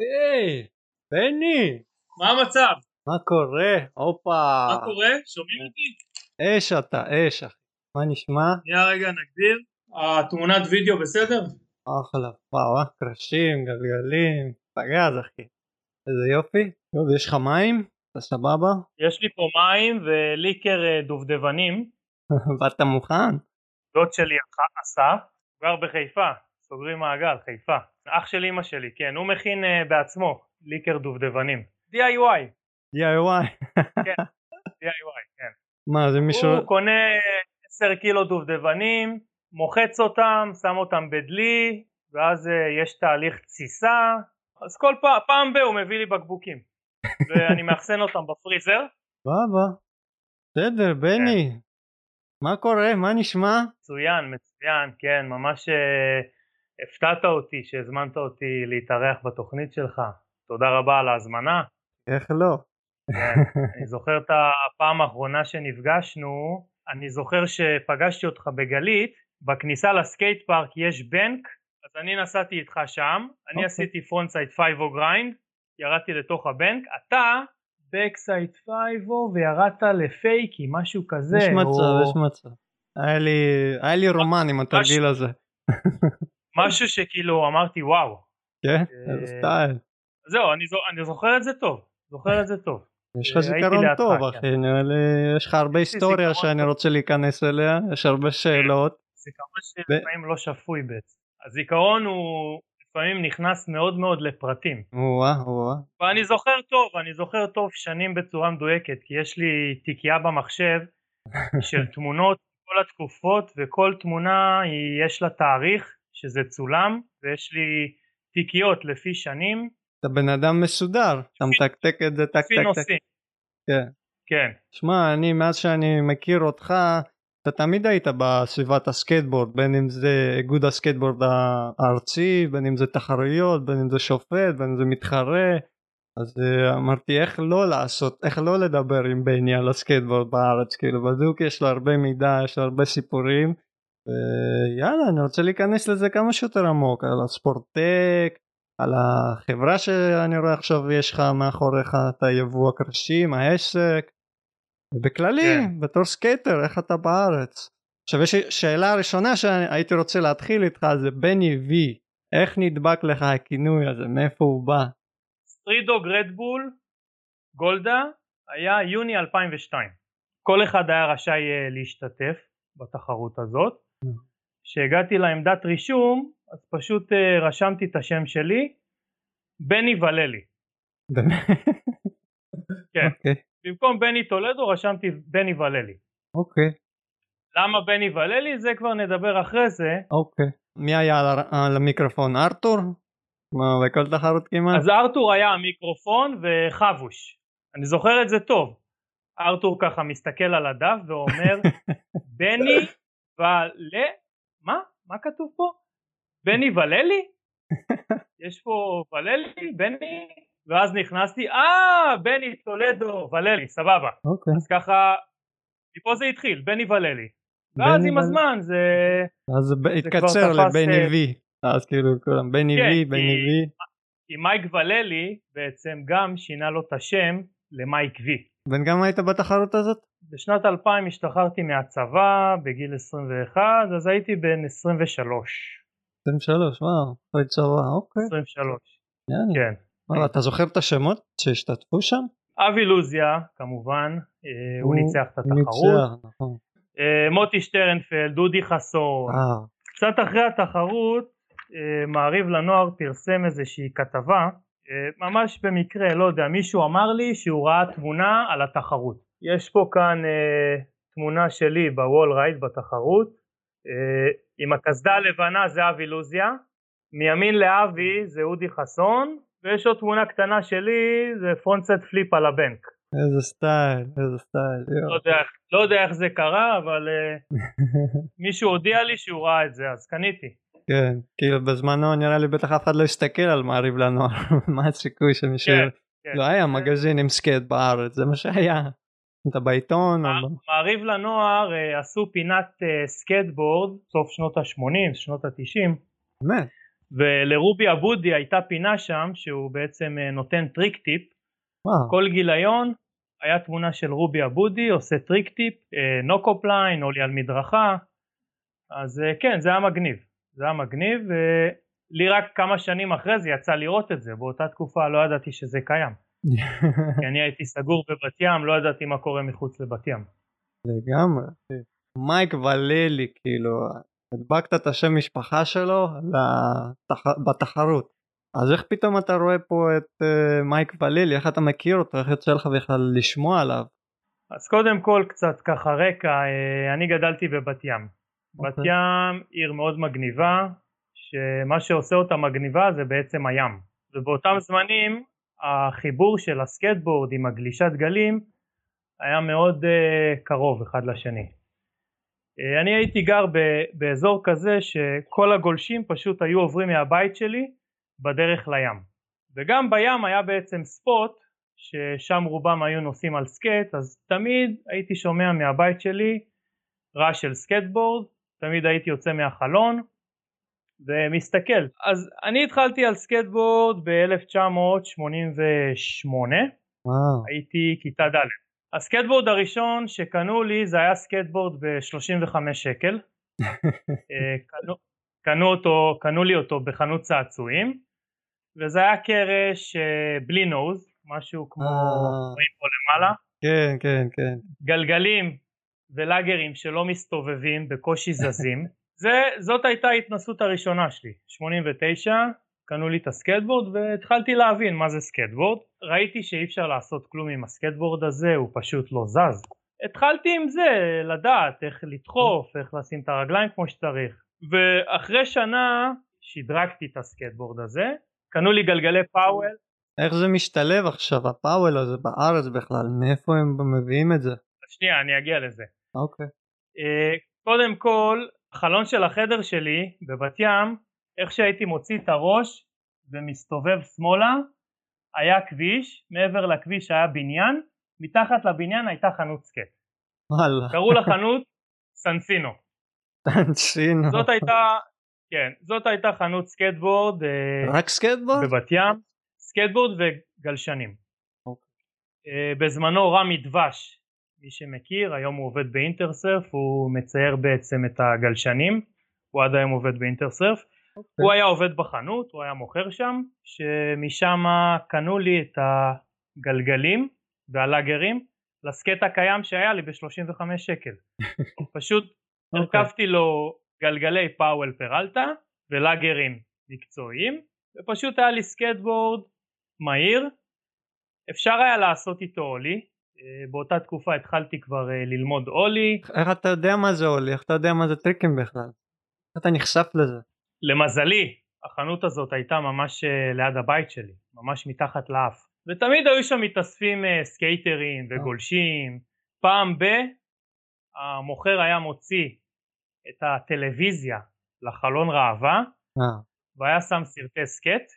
היי, בני, מה המצב? מה קורה? הופה. מה קורה? שומעים אותי? אש אתה, אש אחי. מה נשמע? שנייה רגע נגדיר. התמונת וידאו בסדר? אחלה. וואו, אה, קרשים, גלגלים, פגז אחי. איזה יופי. טוב, יש לך מים? אתה סבבה? יש לי פה מים וליקר אה, דובדבנים. באת מוכן? דוד שלי עשה, גר בחיפה, סוגרים מעגל, חיפה. אח של אמא שלי, כן, הוא מכין אה, בעצמו ליקר דובדבנים. DIY, DIY. DIY, כן. מה, זה מישהו... הוא קונה 10 קילו דובדבנים, מוחץ אותם, שם אותם בדלי, ואז אה, יש תהליך תסיסה, אז כל פעם, פעם ב- הוא מביא לי בקבוקים, ואני מאחסן אותם בפריזר. סבבה. בסדר, בני. מה קורה? מה נשמע? מצוין, מצוין, כן, ממש אה, הפתעת אותי שהזמנת אותי להתארח בתוכנית שלך. תודה רבה על ההזמנה. איך לא? כן, אני זוכר את הפעם האחרונה שנפגשנו, אני זוכר שפגשתי אותך בגלית, בכניסה ל skate park יש בנק, אז אני נסעתי איתך שם, אני אוקיי. עשיתי frontside 5-0 grind, ירדתי לתוך הבנק, אתה בקסייד 5 וירדת לפייקי, משהו כזה. יש מצב, או יש מצב. היה לי, היה לי רומן עם התרגיל הזה. משהו שכאילו אמרתי וואו. כן? אה, איזה סטייל. זהו, אני, זו, אני זוכר את זה טוב, זוכר את זה טוב. יש לך אה, זיכרון טוב כן. אחי, נראה לי, יש לך הרבה היסטוריה שאני. רוצה להיכנס אליה, יש הרבה שאלות. זיכרון שלפעמים לא שפוי בעצם. הזיכרון הוא לפעמים נכנס מאוד מאוד לפרטים. או-אה, או-אה. ואני זוכר טוב, אני זוכר טוב שנים בצורה מדויקת, כי יש לי תיקייה במחשב של תמונות כל התקופות, וכל תמונה יש לה תאריך שזה צולם, ויש לי תיקיות לפי שנים, אתה בן אדם מסודר, אתה מתקתק את זה טק טק טק. נושאים. כן. כן, שמע, אני מאז שאני מכיר אותך, אתה תמיד היית בסביבת הסקייטבורד, בין אם זה איגוד הסקייטבורד הארצי, בין אם זה תחרויות, בין אם זה שופט, בין אם זה מתחרה. אז uh, אמרתי איך לא לעשות, איך לא לדבר עם בני על הסקייטבורד בארץ, כאילו בדיוק יש לו הרבה מידע, יש לו הרבה סיפורים. ויאללה, אני רוצה להיכנס לזה כמה שיותר עמוק, על הספורטק, על החברה שאני רואה עכשיו יש לך מאחוריך, את היבוא הקרשים, העסק. ובכללי, כן. בתור סקייטר, איך אתה בארץ? עכשיו יש שאלה הראשונה שהייתי רוצה להתחיל איתך זה בני וי, איך נדבק לך הכינוי הזה, מאיפה הוא בא? סטרידוג רדבול גולדה היה יוני 2002 כל אחד היה רשאי אה, להשתתף בתחרות הזאת כשהגעתי לעמדת רישום אז פשוט אה, רשמתי את השם שלי בני וללי? כן. אוקיי, במקום בני טולדו רשמתי בני וללי אוקיי, למה בני וללי זה כבר נדבר אחרי זה אוקיי. מי היה על, המיקרופון? ארתור? מה, בכל תחרות כמעט? אז ארתור היה המיקרופון וחבוש אני זוכר את זה טוב ארתור ככה מסתכל על הדף ואומר בני ול... מה? מה כתוב פה? בני וללי? יש פה וללי? בני? ואז נכנסתי, אה, בני טולדו, וללי, סבבה. אוקיי. אז ככה, מפה זה התחיל, בני וללי. ואז עם הזמן זה... אז זה התקצר לבני אה, וי. אז כאילו כולם בני כן, וי, בני וי. כי מייק וללי בעצם גם שינה לו את השם למייק וי. בן כמה היית בתחרות הזאת? בשנת 2000 השתחררתי מהצבא בגיל 21, אז הייתי בן 23. 23, וואו, אחרי צבא, אוקיי. 23, יאללה. כן. וואלה, אתה זוכר את השמות שהשתתפו שם? אבי לוזיה כמובן, אה, הוא ניצח את הוא התחרות, ניצח, נכון. אה, מוטי שטרנפלד, דודי חסון, אה, קצת אחרי התחרות אה, מעריב לנוער פרסם איזושהי כתבה, ממש במקרה, לא יודע, מישהו אמר לי שהוא ראה תמונה על התחרות. יש פה כאן אה, תמונה שלי בוול רייד בתחרות, אה, עם הקסדה הלבנה זה אבי לוזיה, מימין לאבי זה אודי חסון, ויש עוד תמונה קטנה שלי, זה frontside flip על הבנק. איזה סטייל, איזה סטייל. לא יודע, לא יודע איך זה קרה, אבל אה, מישהו הודיע לי שהוא ראה את זה, אז קניתי. כן, כאילו בזמנו נראה לי בטח אף אחד לא הסתכל על מעריב לנוער, מה הסיכוי שמישהו... כן, כן. לא היה מגזין עם סקייט בארץ, זה מה שהיה. אתה בעיתון, מעריב לנוער אה, עשו פינת אה, סקייטבורד, סוף שנות ה-80, שנות ה-90, באמת, ולרובי אבודי הייתה פינה שם שהוא בעצם אה, נותן trick tip. וואו. כל גיליון היה תמונה של רובי אבודי עושה trick tip, no-comply, ollie על מדרכה. אז כן, זה היה מגניב. זה היה מגניב, ולי רק כמה שנים אחרי זה יצא לראות את זה. באותה תקופה לא ידעתי שזה קיים. כי אני הייתי סגור בבת ים, לא ידעתי מה קורה מחוץ לבת ים. לגמרי. מייק וללי, כאילו, הדבקת את השם משפחה שלו לתח... בתחרות. אז איך פתאום אתה רואה פה את uh, מייק וללי, איך אתה מכיר אותו, איך יוצא לך בכלל לשמוע עליו? אז קודם כל קצת ככה רקע, אה, אני גדלתי בבת ים. אוקיי. בת ים עיר מאוד מגניבה, שמה שעושה אותה מגניבה זה בעצם הים. ובאותם זמנים החיבור של הסקטבורד עם הגלישת גלים היה מאוד uh, קרוב אחד לשני. Uh, אני הייתי גר ב- באזור כזה שכל הגולשים פשוט היו עוברים מהבית שלי בדרך לים. וגם בים היה בעצם spot ששם רובם היו נוסעים על סקייט, אז תמיד הייתי שומע מהבית שלי רעש של סקייטבורד, תמיד הייתי יוצא מהחלון ומסתכל. אז אני התחלתי על סקייטבורד ב-1988, וואו. הייתי כיתה ד'. הסקייטבורד הראשון שקנו לי זה היה סקייטבורד ב-35 שקל. אה, קנו, קנו, אותו, קנו לי אותו בחנות צעצועים, וזה היה קרש אה, בלי nose, משהו כמו, אה. רואים פה למעלה, כן, כן, כן. גלגלים ולאגרים שלא מסתובבים, בקושי זזים. זה, זאת הייתה ההתנסות הראשונה שלי, 89, קנו לי את הסקטבורד והתחלתי להבין מה זה סקטבורד. ראיתי שאי אפשר לעשות כלום עם הסקטבורד הזה, הוא פשוט לא זז. התחלתי עם זה, לדעת איך לדחוף, איך לשים את הרגליים כמו שצריך. ואחרי שנה שדרגתי את הסקטבורד הזה, קנו לי גלגלי פאוול, איך זה משתלב עכשיו, ה Powell הזה בארץ בכלל, מאיפה הם מביאים את זה? שנייה אני אגיע לזה. אוקיי. אה, קודם כל, החלון של החדר שלי בבת ים, איך שהייתי מוציא את הראש ומסתובב שמאלה, היה כביש, מעבר לכביש היה בניין, מתחת לבניין הייתה חנות skate. וואלה. קראו לחנות סנסינו. טנשינו. זאת הייתה, כן, זאת הייתה חנות סקטבורד אה, רק סקייטבורד? בבת ים, סקטבורד וגלשנים. אוקיי. אה, בזמנו רמי דבש, מי שמכיר, היום הוא עובד ב Intersurf, הוא מצייר בעצם את הגלשנים, הוא עד היום עובד ב Intersurf. הוא היה עובד בחנות, הוא היה מוכר שם, שמשם קנו לי את הגלגלים והלאגרים ל skate הקיים שהיה לי ב-35 שקל. פשוט אוקיי. הרכבתי לו גלגלי Powell Peralta ולאגרים מקצועיים, ופשוט היה לי סקטבורד מהיר, אפשר היה לעשות איתו ollie, באותה תקופה התחלתי כבר אה, ללמוד עולי, איך אתה יודע מה זה ollie? איך אתה יודע מה זה טריקים בכלל? איך אתה נחשף לזה? למזלי החנות הזאת הייתה ממש אה, ליד הבית שלי, ממש מתחת לאף, ותמיד היו שם מתאספים אה, סקייטרים וגולשים, פעם ב... המוכר היה מוציא את הטלוויזיה לחלון ראווה אה, והיה שם סרטי skate,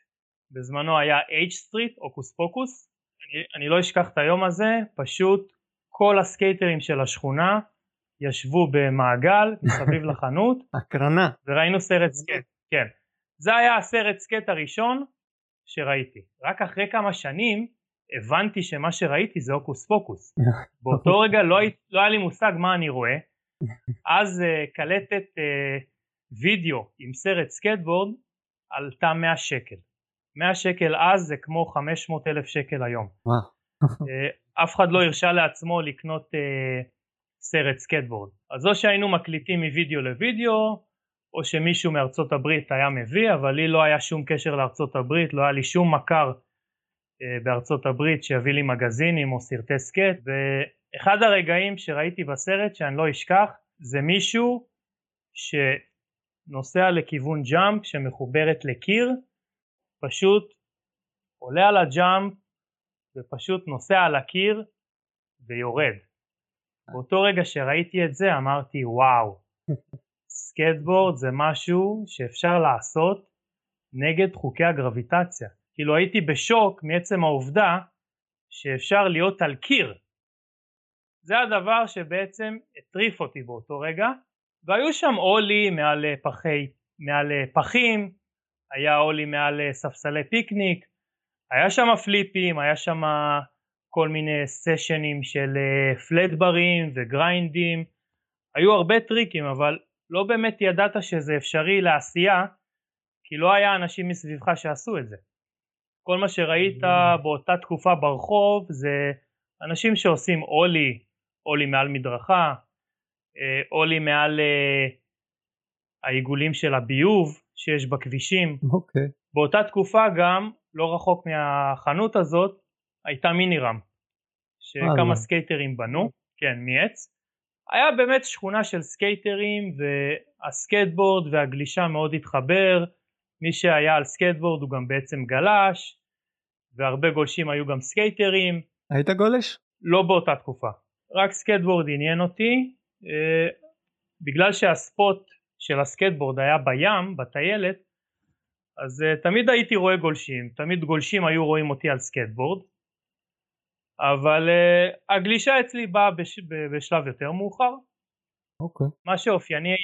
בזמנו היה H-Street, Hokus Pokus, אני, אני לא אשכח את היום הזה, פשוט כל הסקייטרים של השכונה ישבו במעגל מסביב לחנות הקרנה. וראינו סרט skate, כן. זה היה הסרט skate הראשון שראיתי. רק אחרי כמה שנים הבנתי שמה שראיתי זה Hokus Pokus. באותו רגע לא, לא היה לי מושג מה אני רואה. אז אה, קלטת אה, וידאו עם סרט סקטבורד עלתה 100 שקל. 100 שקל אז זה כמו 500 אלף שקל היום. אה, אף אחד לא הרשה לעצמו לקנות אה, סרט סקטבורד. אז או שהיינו מקליטים מווידאו לוידאו, או שמישהו מארצות הברית היה מביא, אבל לי לא היה שום קשר לארצות הברית, לא היה לי שום מכר אה, בארצות הברית שיביא לי מגזינים או סרטי skate, ואחד הרגעים שראיתי בסרט שאני לא אשכח, זה מישהו שנוסע לכיוון jump שמחוברת לקיר, פשוט עולה על ה jump ופשוט נוסע על הקיר ויורד. באותו רגע שראיתי את זה אמרתי וואו, סקטבורד זה משהו שאפשר לעשות נגד חוקי הגרביטציה. כאילו הייתי בשוק מעצם העובדה שאפשר להיות על קיר. זה הדבר שבעצם הטריף אותי באותו רגע, והיו שם עולי מעל פחי, מעל פחים, היה אולי מעל אה, ספסלי פיקניק, היה שם פליפים, היה שם כל מיני סשנים של פלטברים וגריינדים, היו הרבה טריקים אבל לא באמת ידעת שזה אפשרי לעשייה כי לא היה אנשים מסביבך שעשו את זה. כל מה שראית mm. באותה תקופה ברחוב זה אנשים שעושים אולי, אולי מעל מדרכה, אולי מעל העיגולים של הביוב שיש בכבישים. אוקיי. אוקיי. באותה תקופה גם, לא רחוק מהחנות הזאת, הייתה mini ramp, שכמה סקייטרים בנו, כן, מעץ. היה באמת שכונה של סקייטרים והסקייטבורד והגלישה מאוד התחבר, מי שהיה על סקייטבורד הוא גם בעצם גלש, והרבה גולשים היו גם סקייטרים. היית גולש? לא באותה תקופה, רק סקייטבורד עניין אותי, אה, בגלל שה spot של הסקייטבורד היה בים, בטיילת, אז אה, תמיד הייתי רואה גולשים, תמיד גולשים היו רואים אותי על סקייטבורד, אבל אה, הגלישה אצלי באה בש, בשלב יותר מאוחר. אוקיי. אוקיי. מה שאופייני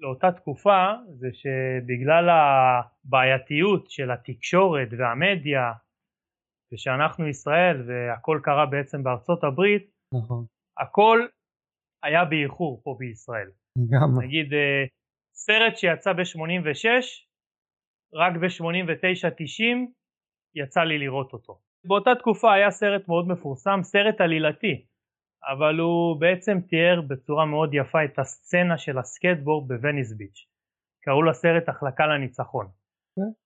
לאותה תקופה זה שבגלל הבעייתיות של התקשורת והמדיה ושאנחנו ישראל והכל קרה בעצם בארצות הברית, נכון. הכל היה באיחור פה בישראל. גם. נגיד אה, סרט שיצא ב-86, רק ב-89-90 יצא לי לראות אותו. באותה תקופה היה סרט מאוד מפורסם, סרט עלילתי, אבל הוא בעצם תיאר בצורה מאוד יפה את הסצנה של הסקטבורד בווניס ביץ'. קראו לסרט החלקה לניצחון.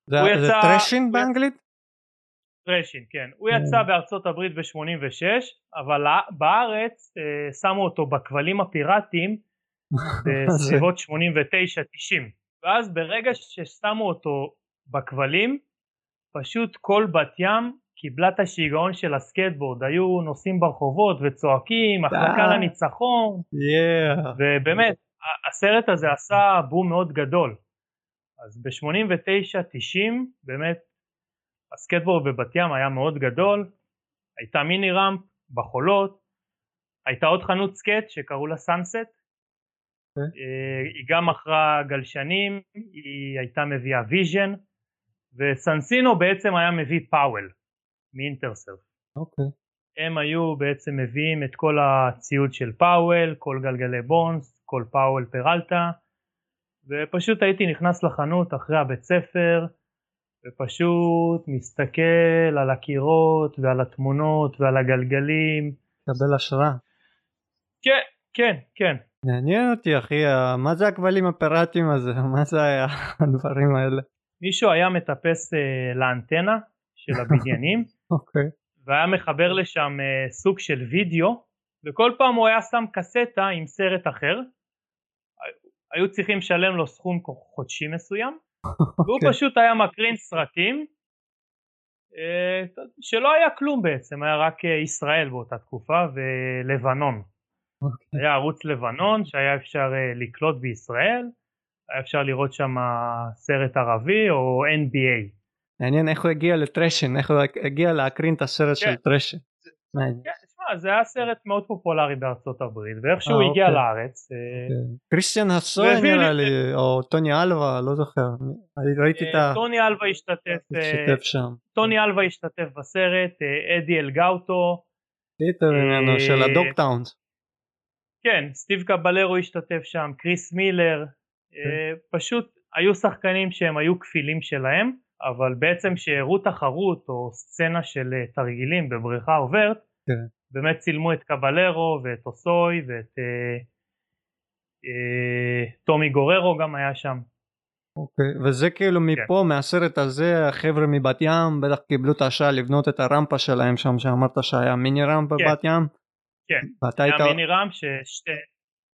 זה, יצא, זה Thrashin' באנגלית? Thrashin', כן. הוא יצא בארצות הברית ב-86, אבל בארץ אה, שמו אותו בכבלים הפיראטיים בסביבות 89-90. ואז ברגע ששמו אותו בכבלים, פשוט כל בת ים קיבלה את השיגעון של הסקטבורד, היו נוסעים ברחובות וצועקים, החלקה לניצחון, ובאמת, הסרט הזה עשה בום מאוד גדול. אז ב-89-90 באמת הסקטבורד בבת ים היה מאוד גדול, הייתה mini ramp בחולות, הייתה עוד חנות skate שקראו לה Sunset, היא גם מכרה גלשנים, היא הייתה מביאה Vision, וסנסינו בעצם היה מביא Powell מ Intersurf. אוקיי. הם היו בעצם מביאים את כל הציוד של Powell, כל גלגלי Bones, כל Powell Peralta, ופשוט הייתי נכנס לחנות אחרי הבית ספר, ופשוט מסתכל על הקירות ועל התמונות ועל הגלגלים. קבל השראה. כן, כן, כן. מעניין אותי אחי, מה זה הכבלים הפיראטיים הזה? מה זה היה הדברים האלה? מישהו היה מטפס uh, לאנטנה של הבניינים, אוקיי. okay. והיה מחבר לשם uh, סוג של וידאו, וכל פעם הוא היה שם קסטה עם סרט אחר, היו צריכים לשלם לו סכום חודשי מסוים, והוא אוקיי. פשוט היה מקרין סרטים אה, שלא היה כלום בעצם, היה רק אה, ישראל באותה תקופה ולבנון. אוקיי. אוקיי. היה ערוץ לבנון שהיה אפשר אה, לקלוט בישראל, היה אפשר לראות שם סרט ערבי או NBA. מעניין איך הוא הגיע ל Thrashin', איך הוא הגיע להקרין את הסרט כן. של Thrashin'. כן, זה היה סרט מאוד פופולרי בארצות הברית ואיכשהו הוא הגיע אוקיי. לארץ. קריסטיאן אה, הסוי נראה לי או טוני אלווה לא זוכר ראיתי את ה... טוני אלווה השתתף השתתף שם. טוני אלווה השתתף בסרט אדי אלגאוטו. פיטר ממנו של הדוקטאונס. כן סטיב קבלרו השתתף שם קריס מילר כן. פשוט היו שחקנים שהם היו כפילים שלהם אבל בעצם שהראו תחרות או סצנה של תרגילים בבריכה עוברת כן. באמת צילמו את קבלרו ואת הוסוי ואת אה, אה, טומי גוררו גם היה שם. אוקיי, וזה כאילו כן. מפה כן. מהסרט הזה החבר'ה מבת ים בטח קיבלו את ההשראה לבנות את הרמפה שלהם שם שאמרת שהיה mini ramp כן. בבת ים. כן, ואתה היית... mini ramp ששתי...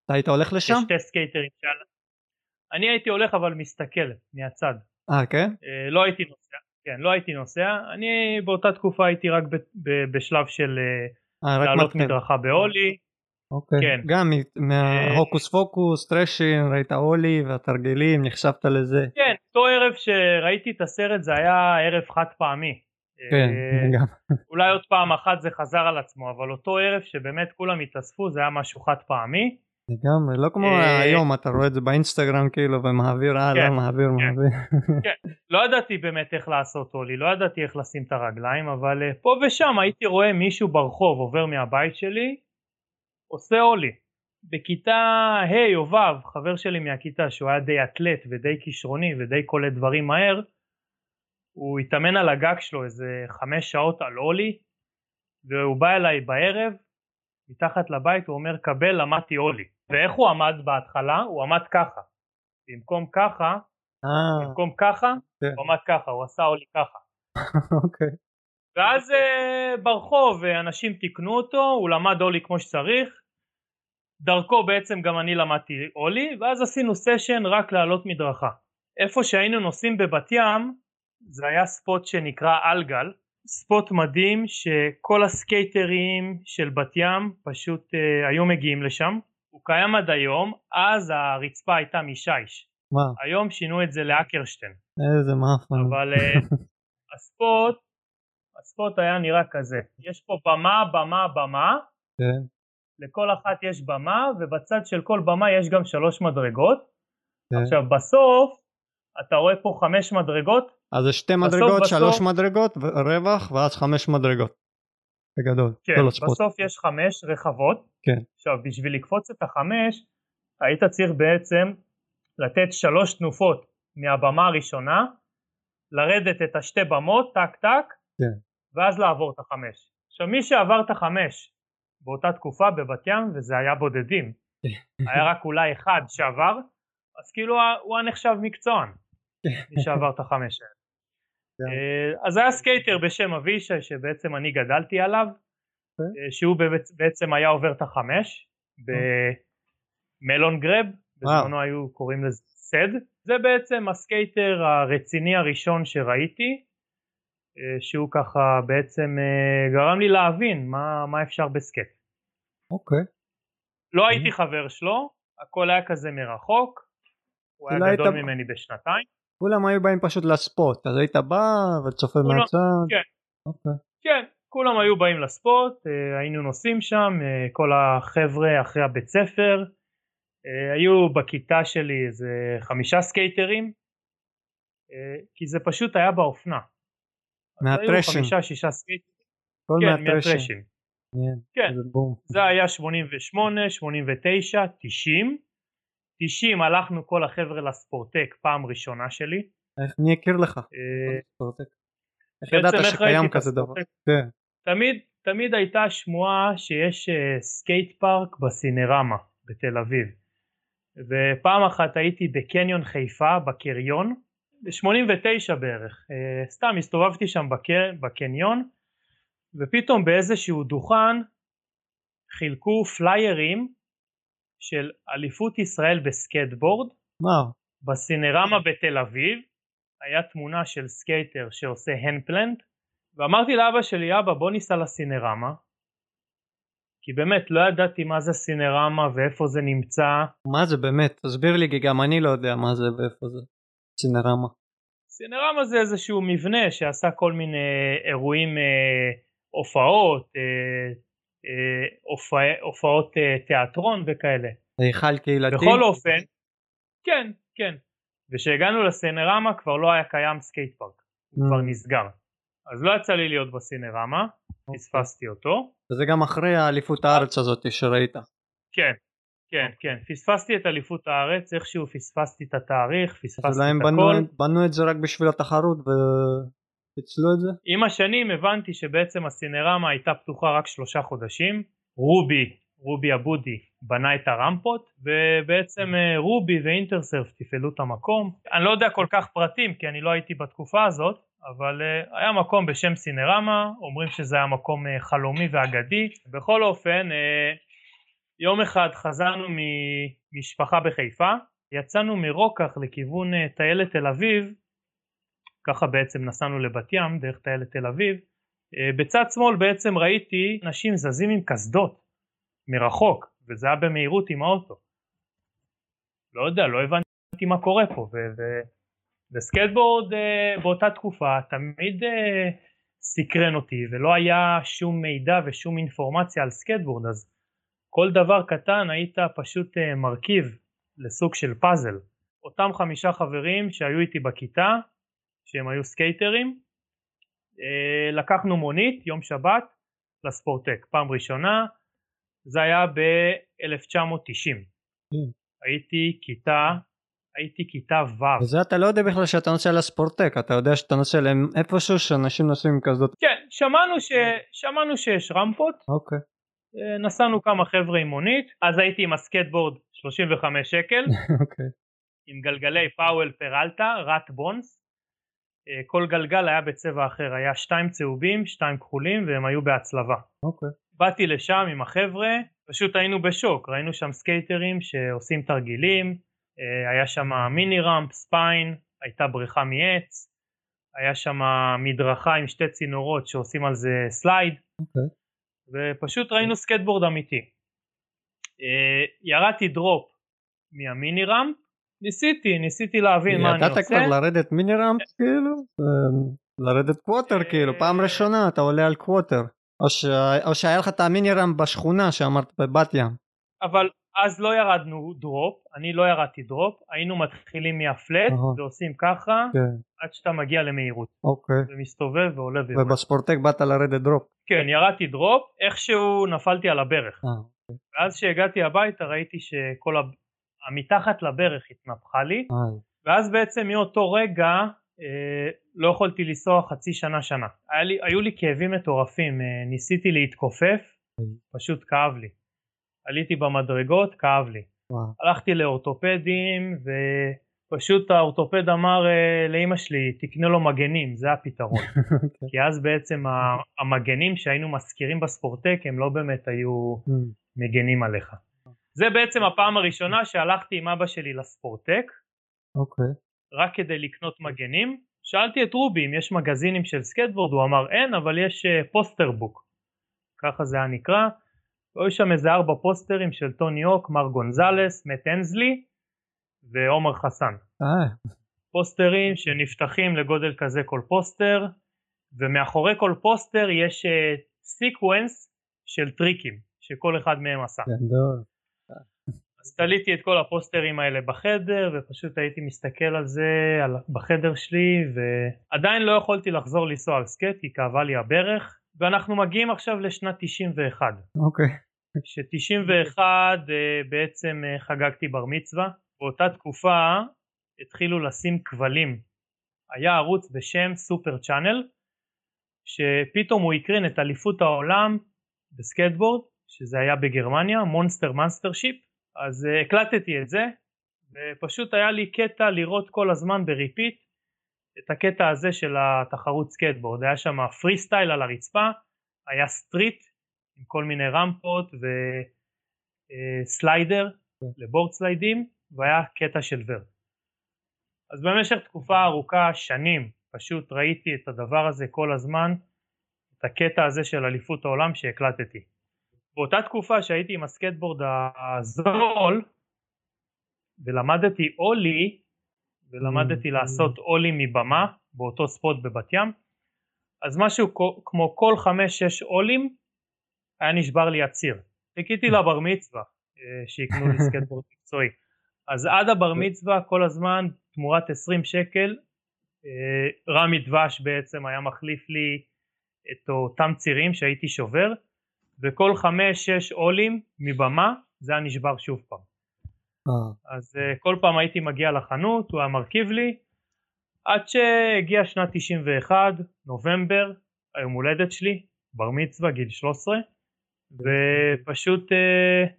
אתה היית הולך לשם? שתי סקייטרים שעל... אני הייתי הולך אבל מסתכל מהצד. אה כן? אה, לא הייתי נוסע, כן לא הייתי נוסע, אני באותה תקופה הייתי רק ב, ב, בשלב של אה, אה, לעלות מדרכה בהולי. אוקיי, כן. גם מההוקוס אה, פוקוס, טרשין, ראית הולי והתרגילים, נחשבת לזה. כן, אותו ערב שראיתי את הסרט זה היה ערב חד פעמי. כן, אה, גם. אולי עוד פעם אחת זה חזר על עצמו, אבל אותו ערב שבאמת כולם התאספו זה היה משהו חד פעמי. לגמרי, לא כמו אה, היום, אתה רואה את זה באינסטגרם כאילו ומעביר הלאה, כן, מעביר, כן. מעביר. לא ידעתי באמת איך לעשות הולי, לא ידעתי איך לשים את הרגליים, אבל אה, פה ושם הייתי רואה מישהו ברחוב עובר מהבית שלי, עושה הולי. בכיתה ה' או ו', חבר שלי מהכיתה שהוא היה די אתלט ודי כישרוני ודי קולט דברים מהר, הוא התאמן על הגג שלו איזה חמש שעות על הולי, והוא בא אליי בערב, מתחת לבית, הוא אומר קבל למדתי הולי. ואיך הוא עמד בהתחלה? הוא עמד ככה. במקום ככה, אה, במקום ככה, כן. הוא עמד ככה, הוא עשה ollie ככה. אוקיי. ואז אה, ברחוב אה, אנשים תיקנו אותו, הוא למד ollie כמו שצריך, דרכו בעצם גם אני למדתי ollie, ואז עשינו session רק לעלות מדרכה. איפה שהיינו נוסעים בבת ים, זה היה spot שנקרא אלגל, spot מדהים שכל הסקייטרים של בת ים פשוט אה, היו מגיעים לשם. הוא קיים עד היום, אז הרצפה הייתה משיש. וואו, היום שינו את זה לאקרשטיין. איזה מאפן. אבל אה, הספוט, הספוט היה נראה כזה. יש פה במה, במה, במה, כן, לכל אחת יש במה, ובצד של כל במה יש גם שלוש מדרגות. כן. עכשיו בסוף, אתה רואה פה חמש מדרגות, אז זה שתי בסוף, מדרגות, בסוף- שלוש מדרגות, ו- רווח, ואז חמש מדרגות. בגדול, כן. בסוף יש חמש רחבות. כן. עכשיו, בשביל לקפוץ את החמש, היית צריך בעצם לתת שלוש תנופות מהבמה הראשונה, לרדת את השתי במות, טק טק, כן. ואז לעבור את החמש. עכשיו, מי שעבר את החמש באותה תקופה בבת ים, וזה היה בודדים, היה רק אולי אחד שעבר, אז כאילו הוא היה נחשב מקצוען, מי שעבר את החמש האלה. כן. אה, אז היה סקייטר בשם אבישי שבעצם אני גדלתי עליו, אוקיי. אה, שהוא בעצ- בעצם היה עובר את החמש במלון גרב, בזמנו היו קוראים לזה סד, זה בעצם הסקייטר הרציני הראשון שראיתי, אה, שהוא ככה בעצם גרם לי להבין מה, מה אפשר ב skate. אוקיי. לא הייתי חבר שלו, הכל היה כזה מרחוק, הוא היה גדול היית- ממני בשנתיים. כולם היו באים פשוט ל spot, אז היית בא וצופה מהצד. כן. אוקיי. כן, כולם היו באים ל spot, אה, היינו נוסעים שם, אה, כל החבר'ה אחרי הבית ספר, אה, היו בכיתה שלי איזה חמישה סקייטרים, כי זה פשוט היה באופנה. מה Thrashin'. חמישה שישה סקייטרים, כל כן, מה Thrashin'. כן, בום. זה היה 88, 89, 90. 90 הלכנו כל החבר'ה לספורטק פעם ראשונה שלי. איך מי הכיר לך? אה, ספורטק. איך ידעת שקיים כזה דבר? כן. תמיד, תמיד הייתה שמועה שיש אה, skate park בסינרמה בתל אביב. ופעם אחת הייתי בקניון חיפה, בקריון, ב-89 בערך. אה, סתם הסתובבתי שם בק- בקניון, ופתאום באיזשהו דוכן חילקו פליירים של אליפות ישראל בסקייטבורד. וואו. בסינרמה בתל אביב היה תמונה של סקייטר שעושה handplant ואמרתי לאבא שלי אבא בוא ניסע לסינרמה כי באמת לא ידעתי מה זה סינרמה ואיפה זה נמצא מה זה באמת? תסביר לי כי גם אני לא יודע מה זה ואיפה זה. סינרמה. סינרמה זה איזשהו מבנה שעשה כל מיני אירועים אה, הופעות אה, אה, הופע, הופעות אה, תיאטרון וכאלה. היכל קהילתי. בכל אופן כן כן. וכשהגענו לסינרמה כבר לא היה קיים skate park. הוא Mm. כבר נסגר. אז לא יצא לי להיות בסינרמה פספסתי אותו. וזה גם אחרי האליפות הארץ הזאת שראית. כן כן כן. פספסתי את אליפות הארץ איכשהו פספסתי את התאריך אז פספסתי את הכל. בנו את זה רק בשביל התחרות ופיצלו את זה? עם השנים הבנתי שבעצם הסינרמה הייתה פתוחה רק שלושה חודשים. רובי רובי אבודי בנה את הרמפות ובעצם אה, רובי ואינטרסרף תפעלו את המקום. אני לא יודע כל כך פרטים כי אני לא הייתי בתקופה הזאת אבל uh, היה מקום בשם סינרמה אומרים שזה היה מקום uh, חלומי ואגדי. בכל אופן יום אחד חזרנו ממשפחה בחיפה יצאנו מרוקח לכיוון טיילת תל אביב ככה בעצם נסענו לבת ים דרך טיילת תל אביב אה, בצד שמאל בעצם ראיתי אנשים זזים עם קסדות מרחוק וזה היה במהירות עם האוטו לא יודע לא הבנתי מה קורה פה וסקייטבורד אה, באותה תקופה תמיד אה, סקרן אותי ולא היה שום מידע ושום אינפורמציה על סקייטבורד אז כל דבר קטן היית פשוט מרכיב לסוג של פאזל. אותם חמישה חברים שהיו איתי בכיתה, שהם היו סקייטרים, אה, לקחנו מונית יום שבת לספורטק, פעם ראשונה, זה היה ב-1990. כן. הייתי כיתה, הייתי כיתה ו'. וזה אתה לא יודע בכלל שאתה נוסע לספורטק, אתה יודע שאתה נוסע להם איפשהו שאנשים נוסעים כזאת. כן, שמענו, ש... שמענו שיש רמפות, אוקיי. אה, נסענו כמה חבר'ה עם מונית, אז הייתי עם הסקטבורד 35 שקל, אוקיי. עם גלגלי פאוול פרלטה, Rat Bones, כל גלגל היה בצבע אחר, היה שתיים צהובים, שתיים כחולים והם היו בהצלבה. אוקיי. באתי לשם עם החבר'ה, פשוט היינו בשוק, ראינו שם סקייטרים שעושים תרגילים, אה, היה שם mini ramp, spine, הייתה בריכה מעץ, היה שם מדרכה עם שתי צינורות שעושים על זה slide, אוקיי. ופשוט ראינו סקטבורד אמיתי. אה, ירדתי drop מה mini ramp, ניסיתי, ניסיתי להבין מה אני ידעת עושה. כבר לרדת mini ramp כאילו? אמ, לרדת quarter כאילו, פעם ראשונה אתה עולה על quarter. או ש- או שהיה לך את ה mini ramp בשכונה שאמרת בבת ים. אבל אז לא ירדנו drop, אני לא ירדתי drop, היינו מתחילים מה flat. ועושים ככה כן, עד שאתה מגיע למהירות אוקיי. ומסתובב ועולה ויורד. ובספורטק באת לרדת drop. כן, ירדתי drop, איכשהו נפלתי על הברך. אה, ואז כשהגעתי הביתה ראיתי שכל ה... המתחת לברך התנפחה לי. ואז בעצם מאותו רגע אה, לא יכולתי לנסוע חצי שנה שנה. היה לי, היו לי כאבים מטורפים, אה, ניסיתי להתכופף, פשוט כאב לי. עליתי במדרגות, כאב לי. וואו. הלכתי לאורתופדים ופשוט האורתופד אמר אה, לאימא שלי תקנה לו מגנים זה הפתרון אוקיי. כי אז בעצם המגנים שהיינו משכירים בספורטק הם לא באמת היו מגנים עליך. זה בעצם הפעם הראשונה שהלכתי עם אבא שלי לספורטק אוקיי. רק כדי לקנות מגנים. שאלתי את רובי אם יש מגזינים של סקטבורד הוא אמר אין אבל יש אה, poster book ככה זה היה נקרא. היו שם איזה ארבע פוסטרים של טוני הוק, מארק גונזלס, מאט הנסלי ועומר חסן. אה, פוסטרים שנפתחים לגודל כזה כל פוסטר ומאחורי כל פוסטר יש sequence של טריקים שכל אחד מהם עשה. גדול. אז תליתי את כל הפוסטרים האלה בחדר ופשוט הייתי מסתכל על זה על, בחדר שלי ועדיין לא יכולתי לחזור לנסוע על skate כי כאבה לי הברך. ואנחנו מגיעים עכשיו לשנת 91 אוקיי. ש-91 בעצם אה, חגגתי בר מצווה. באותה תקופה התחילו לשים כבלים. היה ערוץ בשם סופר צ'אנל שפתאום הוא הקרין את אליפות העולם בסקטבורד שזה היה בגרמניה מונסטר Monster Mastership אז אה, הקלטתי את זה ופשוט היה לי קטע לראות כל הזמן ב repeat את הקטע הזה של התחרות סקטבורד היה שם פרי סטייל על הרצפה היה street עם כל מיני רמפות ו slider ל board סליידים והיה קטע של vert. אז במשך תקופה ארוכה שנים פשוט ראיתי את הדבר הזה כל הזמן את הקטע הזה של אליפות העולם שהקלטתי באותה תקופה שהייתי עם הסקטבורד הזול ולמדתי אולי ולמדתי לעשות אולי מבמה באותו ספוט בבת ים אז משהו כמו כל חמש שש אולים היה נשבר לי הציר. חיכיתי לבר מצווה שיקנו לי סקטבורד מקצועי. אז עד הבר מצווה כל הזמן תמורת 20 שקל רמי דבש בעצם היה מחליף לי את אותם צירים שהייתי שובר וכל חמש שש אולים מבמה זה היה נשבר שוב פעם. אה. אז אה, כל פעם הייתי מגיע לחנות, הוא היה מרכיב לי, עד שהגיע שנת 91, נובמבר, היום הולדת שלי, בר מצווה, גיל 13, ופשוט אה,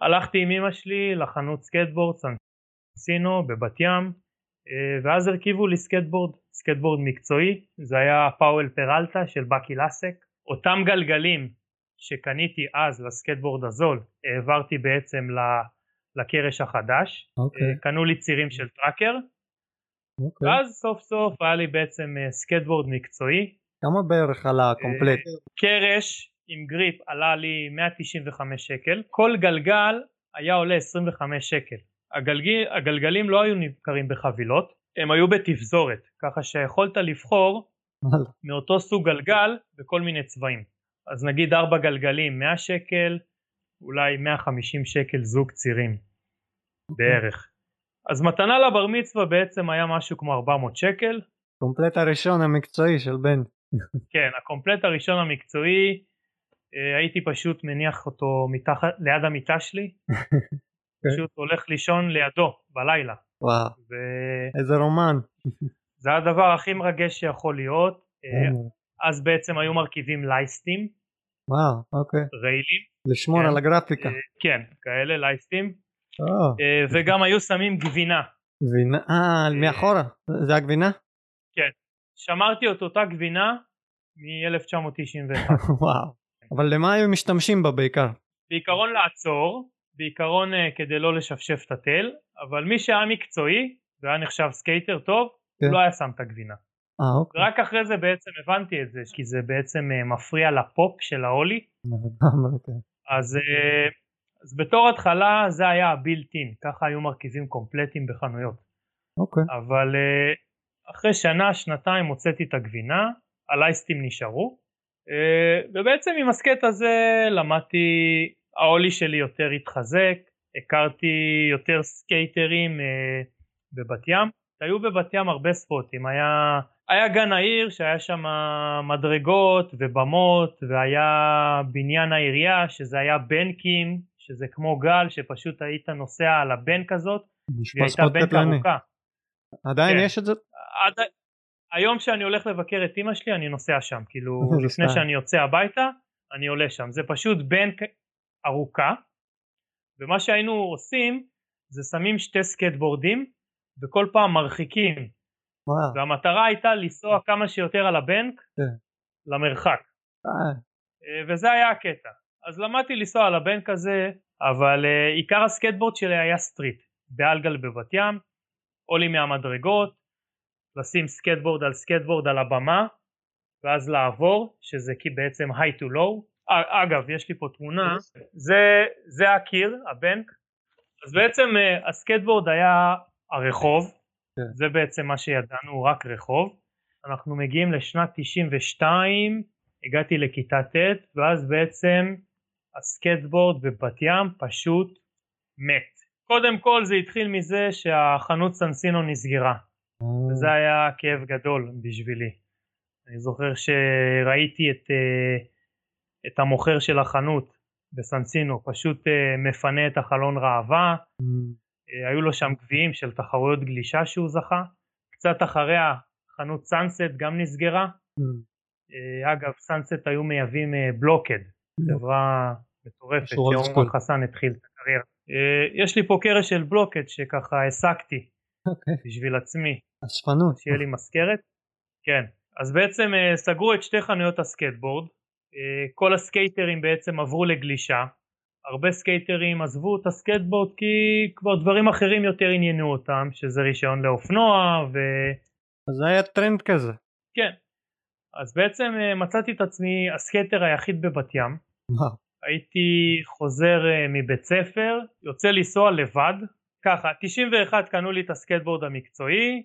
הלכתי עם אמא שלי לחנות סקטבורד, סנסינו בבת ים, אה, ואז הרכיבו לי סקטבורד, סקטבורד מקצועי, זה היה פאוול פרלטה של באקי לאסק, אותם גלגלים שקניתי אז לסקטבורד הזול העברתי בעצם לקרש החדש, אוקיי. קנו לי צירים של טראקר, אוקיי. ואז סוף סוף היה לי בעצם אה, סקטבורד מקצועי, כמה בערך עלה ה complete? קרש עם grip עלה לי 195 שקל, כל גלגל היה עולה 25 שקל, הגלגל, הגלגלים לא היו נמכרים בחבילות, הם היו בתפזורת, ככה שיכולת לבחור. מאותו סוג גלגל בכל מיני צבעים. אז נגיד ארבע גלגלים 100 שקל, אולי 150 שקל זוג צירים בערך. אז מתנה לבר מצווה בעצם היה משהו כמו 400 שקל. קומפלט הראשון המקצועי של בן. כן, הקומפלט הראשון המקצועי, אה, הייתי פשוט מניח אותו מתחת, ליד המיטה שלי, פשוט הולך לישון לידו בלילה. וואו, ו... איזה רומן. זה הדבר הכי מרגש שיכול להיות. אה, אז בעצם היו מרכיבים לייסטים, וואו, אוקיי. ריילים, לשמור כן. על הגרפיקה. אה, כן, כאלה לייסטים, אה, וגם היו שמים גבינה. גבינה, אה, מאחורה, זה הגבינה? שמרתי את אותה גבינה מ-1991. וואו. אבל למה היו משתמשים בה בעיקר? בעיקרון לעצור, בעיקרון אה, כדי לא לשפשף את ה tail, אבל מי שהיה מקצועי והיה נחשב skater טוב, כן. לא היה שם את הגבינה. אה, אוקיי. רק אחרי זה בעצם הבנתי את זה, כי זה בעצם אה, מפריע לפופ של ההולי, כן. אז, אה, אז בתור התחלה זה היה הבילט-אין, ככה היו מרכיבים קומפלטים בחנויות. אוקיי. אבל אה, אחרי שנה, שנתיים הוצאתי את הגבינה, הלייסטים נשארו, ובעצם עם הסקט הזה למדתי, ההולי שלי יותר התחזק, הכרתי יותר סקייטרים בבת ים, היו בבת ים הרבה ספוטים, היה, היה גן העיר שהיה שם מדרגות ובמות והיה בניין העירייה שזה היה בנקים שזה כמו גל שפשוט היית נוסע על הבנק הזאת והיא הייתה בנק קטלני. ארוכה. עדיין כן. יש את זה? עד, היום שאני הולך לבקר את אמא שלי אני נוסע שם, כאילו לפני. שאני יוצא הביתה אני עולה שם, זה פשוט בנק ארוכה ומה שהיינו עושים זה שמים שתי סקטבורדים וכל פעם מרחיקים. והמטרה הייתה לנסוע כמה שיותר על הבנק כן. למרחק. אה, אה, וזה היה הקטע. אז למדתי לנסוע על הבנק הזה אבל אה, עיקר הסקטבורד שלי היה street באלגל בבת ים אולים מהמדרגות לשים סקטבורד על סקטבורד על הבמה ואז לעבור שזה כי בעצם high to low. אגב יש לי פה תמונה זה, זה הקיר הבנק. אז בעצם אה, הסקטבורד היה הרחוב כן. זה בעצם מה שידענו רק רחוב. אנחנו מגיעים לשנת 92 הגעתי לכיתה ט' ואז בעצם הסקטבורד בבת ים פשוט מת. קודם כל זה התחיל מזה שהחנות סנסינו נסגרה. וזה היה כאב גדול בשבילי. אני זוכר שראיתי את, אה, את המוכר של החנות בסנסינו פשוט אה, מפנה את החלון ראווה, אה, היו לו שם גביעים של תחרויות גלישה שהוא זכה, קצת אחריה חנות סאנסט גם נסגרה, אה. אה, אגב סאנסט היו מייבאים אה, בלוקד, חברה מטורפת school. חסן התחיל את הקריירה. אה, יש לי פה קרש של בלוקד שככה העסקתי אוקיי. בשביל עצמי. אספנות. שיהיה לי מזכרת. כן, אז בעצם אה, סגרו את שתי חנויות הסקטבורד, אה, כל הסקייטרים בעצם עברו לגלישה, הרבה סקייטרים עזבו את הסקטבורד כי כבר דברים אחרים יותר עניינו אותם, שזה רישיון לאופנוע אז זה היה טרנד כזה. וכן. אז בעצם אה, מצאתי את עצמי הסקייטר היחיד בבת ים, וואו. הייתי חוזר אה, מבית ספר, יוצא לנסוע לבד, ככה, 91 קנו לי את הסקטבורד המקצועי,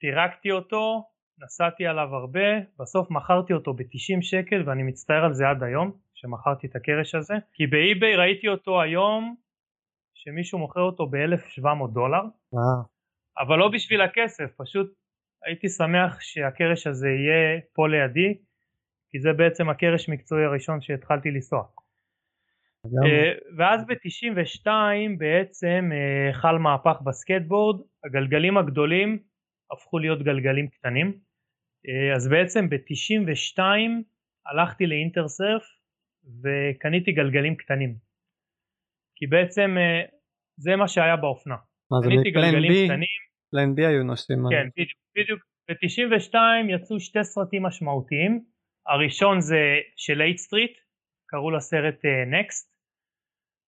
פירקתי אותו, נסעתי עליו הרבה, בסוף מכרתי אותו ב-90 שקל ואני מצטער על זה עד היום, שמכרתי את הקרש הזה, כי באי-ביי ראיתי אותו היום, שמישהו מוכר אותו ב-1700 דולר, וואו. אבל לא בשביל הכסף, פשוט הייתי שמח שהקרש הזה יהיה פה לידי, כי זה בעצם הקרש מקצועי הראשון שהתחלתי לנסוע. אה, ואז ב-92 בעצם אה, חל מהפך בסקטבורד, הגלגלים הגדולים הפכו להיות גלגלים קטנים, אה, אז בעצם ב-92 הלכתי לאינטרסרף וקניתי גלגלים קטנים, כי בעצם אה, זה מה שהיה באופנה, מה זה מפלן בי? פלן בי היו נוסעים. כן בדיוק, בדיוק, ב-92 יצאו שתי סרטים משמעותיים, הראשון זה של H-Street, קראו לסרט Next,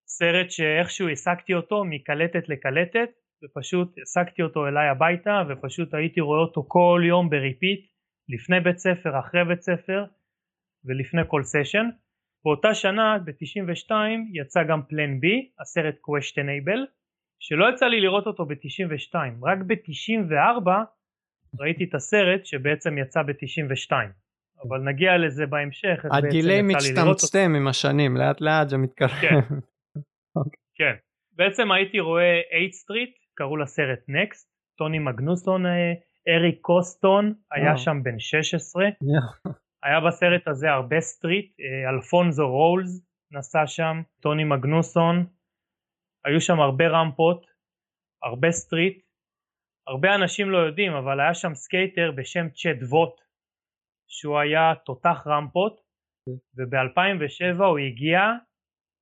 סרט שאיכשהו העתקתי אותו מקלטת לקלטת ופשוט העתקתי אותו אליי הביתה ופשוט הייתי רואה אותו כל יום ב repeat לפני בית ספר, אחרי בית ספר ולפני כל סשן. באותה שנה ב-92 יצא גם Plan B, הסרט questionable, שלא יצא לי לראות אותו ב-92, רק ב-94 ראיתי את הסרט שבעצם יצא ב-92, אבל נגיע לזה בהמשך. ה delay. מצטמצם עם השנים, לאט לאט זה מתקרב. כן. כן. בעצם הייתי רואה H-Street, קראו לסרט Next, טוני מגנוסון, אה, אריק קוסטון, היה. שם בן 16, היה בסרט הזה הרבה street, אה, אלפונזו רולס נסע שם, טוני מגנוסון, היו שם הרבה רמפות, הרבה street, הרבה אנשים לא יודעים אבל היה שם סקייטר בשם צ'ט ווט שהוא היה תותח רמפות וב-2007 הוא הגיע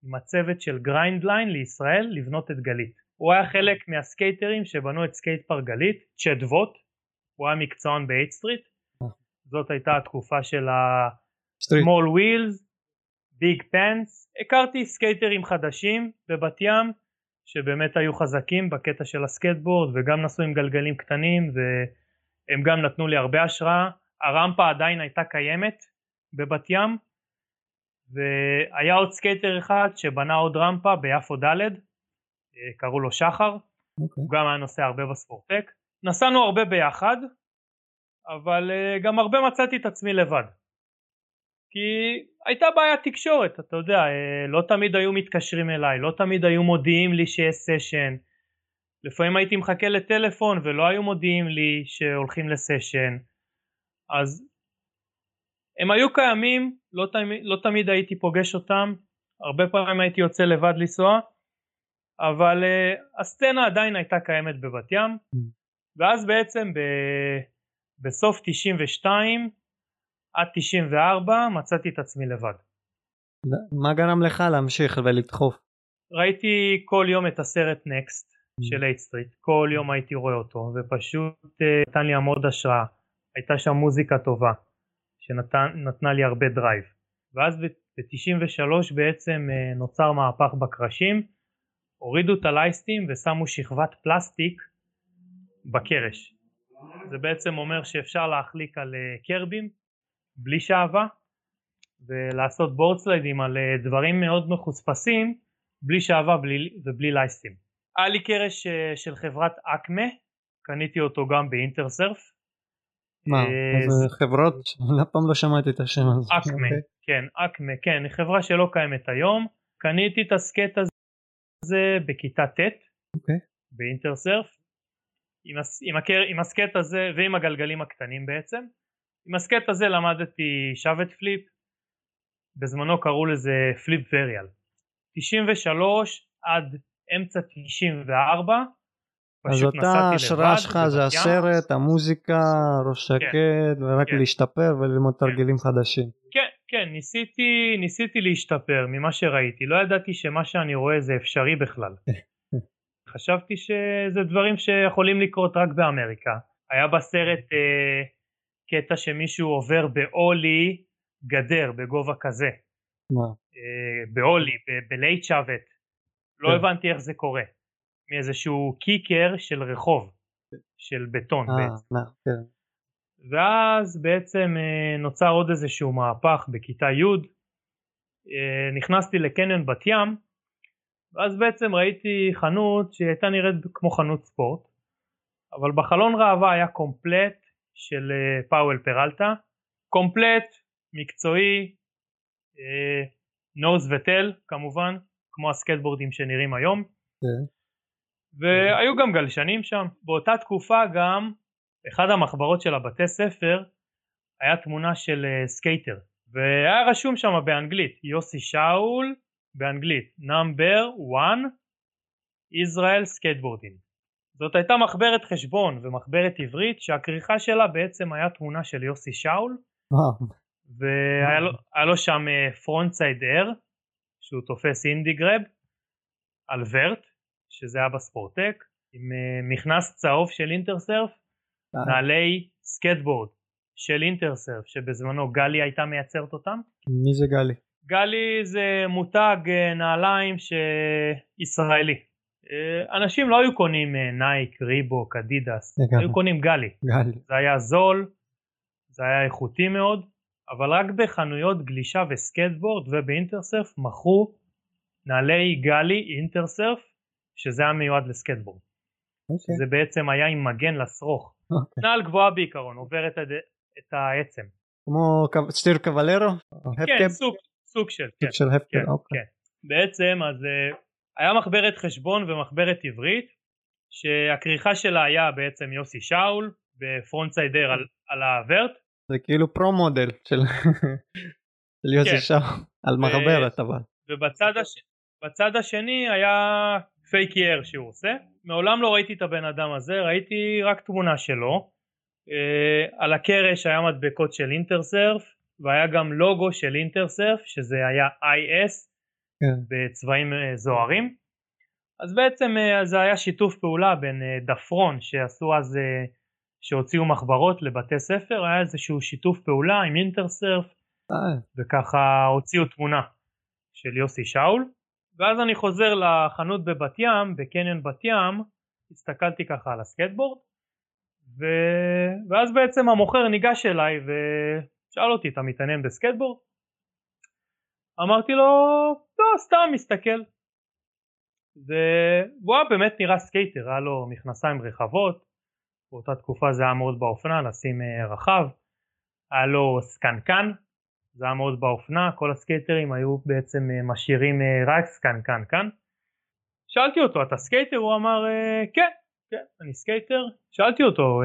עם הצוות של גריינדליין לישראל לבנות את גלית. הוא היה חלק מהסקייטרים שבנו את סקייט פארק גלית, צ'ט ווט, הוא היה מקצוען ב-H-Street, זאת הייתה התקופה של. ה-small wheels, big pants, הכרתי סקייטרים חדשים בבת ים שבאמת היו חזקים בקטע של הסקייטבורד וגם נסעו עם גלגלים קטנים והם גם נתנו לי הרבה השראה, הרמפה עדיין הייתה קיימת בבת ים והיה עוד סקייטר אחד שבנה עוד רמפה ביפו ד' אה, קראו לו שחר אוקיי. הוא גם היה נוסע הרבה בספורטק. נסענו הרבה ביחד, אבל אה, גם הרבה מצאתי את עצמי לבד. כי הייתה בעיית תקשורת, אתה יודע, uh, לא תמיד היו מתקשרים אליי, לא תמיד היו מודיעים לי שיש סשן. לפעמים הייתי מחכה לטלפון ולא היו מודיעים לי שהולכים לסשן. אז הם היו קיימים, לא תמיד, לא תמיד הייתי פוגש אותם, הרבה פעמים הייתי יוצא לבד לנסוע, אבל uh, הסצנה עדיין הייתה קיימת בבת ים, ואז בעצם ב, בסוף 92 עד 94 מצאתי את עצמי לבד. מה גרם לך להמשיך ולדחוף? ראיתי כל יום את הסרט Next של H-Street, כל יום הייתי רואה אותו, ופשוט אה, נתן לי המון השראה, הייתה שם מוזיקה טובה, שנתנה לי הרבה drive. ואז ב-93 בעצם אה, נוצר מהפך בקרשים, הורידו את הלייסטים ושמו שכבת פלסטיק בקרש. זה בעצם אומר שאפשר להחליק על אה, קרבים בלי שעווה ולעשות בורדסליידים על אה, דברים מאוד מחוספסים בלי שעווה בלי, ובלי לייסטים. היה לי קרש אה, של חברת Acme, קניתי אותו גם באינטרסרף. מה, איזה חברות? אף פעם לא שמעתי את השם הזה. Acme, אוקיי. כן, Acme, כן, חברה שלא קיימת היום. קניתי את הסקט הזה בכיתה ט' אוקיי. באינטרסרף עם, הס, עם, הקר, עם הסקט הזה ועם הגלגלים הקטנים בעצם. עם הסקט הזה למדתי shove-it flip, בזמנו קראו לזה flip varial. 93 עד אמצע 94 אז אותה ההשראה שלך זה. הסרט, המוזיקה, ראש שקט, ורק כן. להשתפר וללמוד כן. תרגילים חדשים. כן, כן, ניסיתי, ניסיתי להשתפר ממה שראיתי, לא ידעתי שמה שאני רואה זה אפשרי בכלל. חשבתי שזה דברים שיכולים לקרות רק באמריקה. היה בסרט אה, קטע שמישהו עובר באולי גדר בגובה כזה, מה? אה, באולי, בלייט שוות. לא כן. הבנתי איך זה קורה. מאיזשהו קיקר של רחוב, של בטון אה, בעצם. כן. ואז בעצם אה, נוצר עוד איזשהו מהפך בכיתה י', אה, נכנסתי לקניון בת ים, ואז בעצם ראיתי חנות שהייתה נראית כמו חנות ספורט, אבל בחלון ראווה היה קומפלט של אה, פאוול פרלטה, קומפלט, מקצועי, אה, נוז וטל כמובן, כמו הסקטבורדים שנראים היום, כן. והיו גם גלשנים שם. באותה תקופה גם אחד המחברות של הבתי ספר היה תמונה של אה, סקייטר והיה רשום שם באנגלית יוסי שאול באנגלית number 1 Israel skateboarding זאת הייתה מחברת חשבון ומחברת עברית שהכריכה שלה בעצם היה תמונה של יוסי שאול. והיה לו, לו שם frontside air שהוא תופס indy grab על vert שזה היה בספורטק עם אה, מכנס צהוב של אינטרסרף אה, נעלי סקטבורד של אינטרסרף שבזמנו גלי הייתה מייצרת אותם. מי זה גלי? גלי זה מותג אה, נעליים שישראלי אה, אנשים לא היו קונים אה, נייק, ריבוק, אדידס. היו קונים גלי גלי. זה היה זול, זה היה איכותי מאוד, אבל רק בחנויות גלישה וסקטבורד ובאינטרסרף מכרו נעלי גלי אינטרסרף שזה היה מיועד לסקטבורד. אוקיי. זה בעצם היה עם מגן לשרוך. אוקיי. נעל גבוהה בעיקרון, עוברת את, את העצם. כמו סטיב קבלרו? כן, סוג, סוג של, כן. של ה Half Cab, כן, אוקיי. כן. בעצם אז אה, היה מחברת חשבון ומחברת עברית שהכריכה שלה היה בעצם יוסי שאול ב frontside air על, על ה vert. זה כאילו pro model של, של יוסי כן. שאול על מחברת אבל. ובצד הש... השני היה פייק אייר שהוא עושה. מעולם לא ראיתי את הבן אדם הזה, ראיתי רק תמונה שלו. Uh, על הקרש היה מדבקות של אינטרסרף והיה גם לוגו של אינטרסרף שזה היה IS כן. בצבעים uh, זוהרים. אז בעצם uh, זה היה שיתוף פעולה בין uh, דפרון שעשו אז, שהוציאו מחברות לבתי ספר, היה איזשהו שיתוף פעולה עם אינטרסרף וככה הוציאו תמונה של יוסי שאול. ואז אני חוזר לחנות בבת ים, בקניון בת ים, הסתכלתי ככה על הסקטבורד ו... ואז בעצם המוכר ניגש אליי ושאל אותי אתה מתעניין בסקטבורד? אמרתי לו לא סתם מסתכל והוא היה באמת נראה סקייטר היה לו מכנסיים רחבות באותה תקופה זה היה מאוד באופנה לשים אה, רחב היה לו זקנקן זה היה מאוד באופנה כל הסקייטרים היו בעצם אה, משאירים אה, רק זקנקן כאן שאלתי אותו אתה סקייטר? הוא אמר כן כן, אני סקייטר. שאלתי אותו,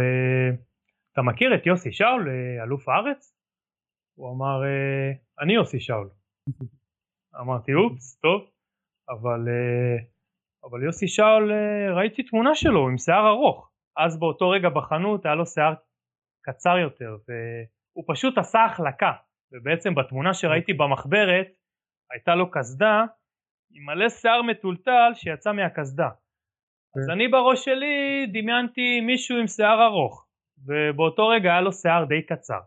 אתה מכיר את יוסי שאול, אלוף הארץ? הוא אמר, אה, אני יוסי שאול. אמרתי, אופס, טוב, אבל, אבל יוסי שאול, ראיתי תמונה שלו עם שיער ארוך. אז באותו רגע בחנות היה לו שיער קצר יותר, והוא פשוט עשה החלקה. ובעצם בתמונה שראיתי במחברת, הייתה לו קסדה עם מלא שיער מטולטל שיצא מהקסדה. אז אני בראש שלי דמיינתי מישהו עם שיער ארוך ובאותו רגע היה לו שיער די קצר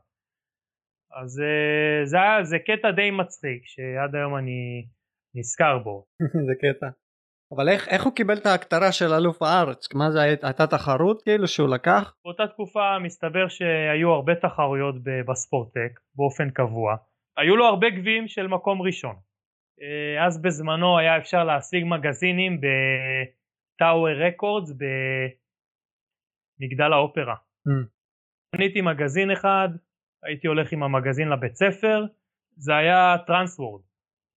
אז אה, זה, היה, זה קטע די מצחיק שעד היום אני נזכר בו. זה קטע. אבל איך, איך הוא קיבל את ההקטרה של אלוף הארץ? מה זה הייתה תחרות כאילו שהוא לקח? באותה תקופה מסתבר שהיו הרבה תחרויות בספורטק באופן קבוע. היו לו הרבה גביעים של מקום ראשון. אה, אז בזמנו היה אפשר להשיג מגזינים ב... טאוור רקורדס במגדל האופרה. Mm. קניתי מגזין אחד, הייתי הולך עם המגזין לבית ספר, זה היה Transworld.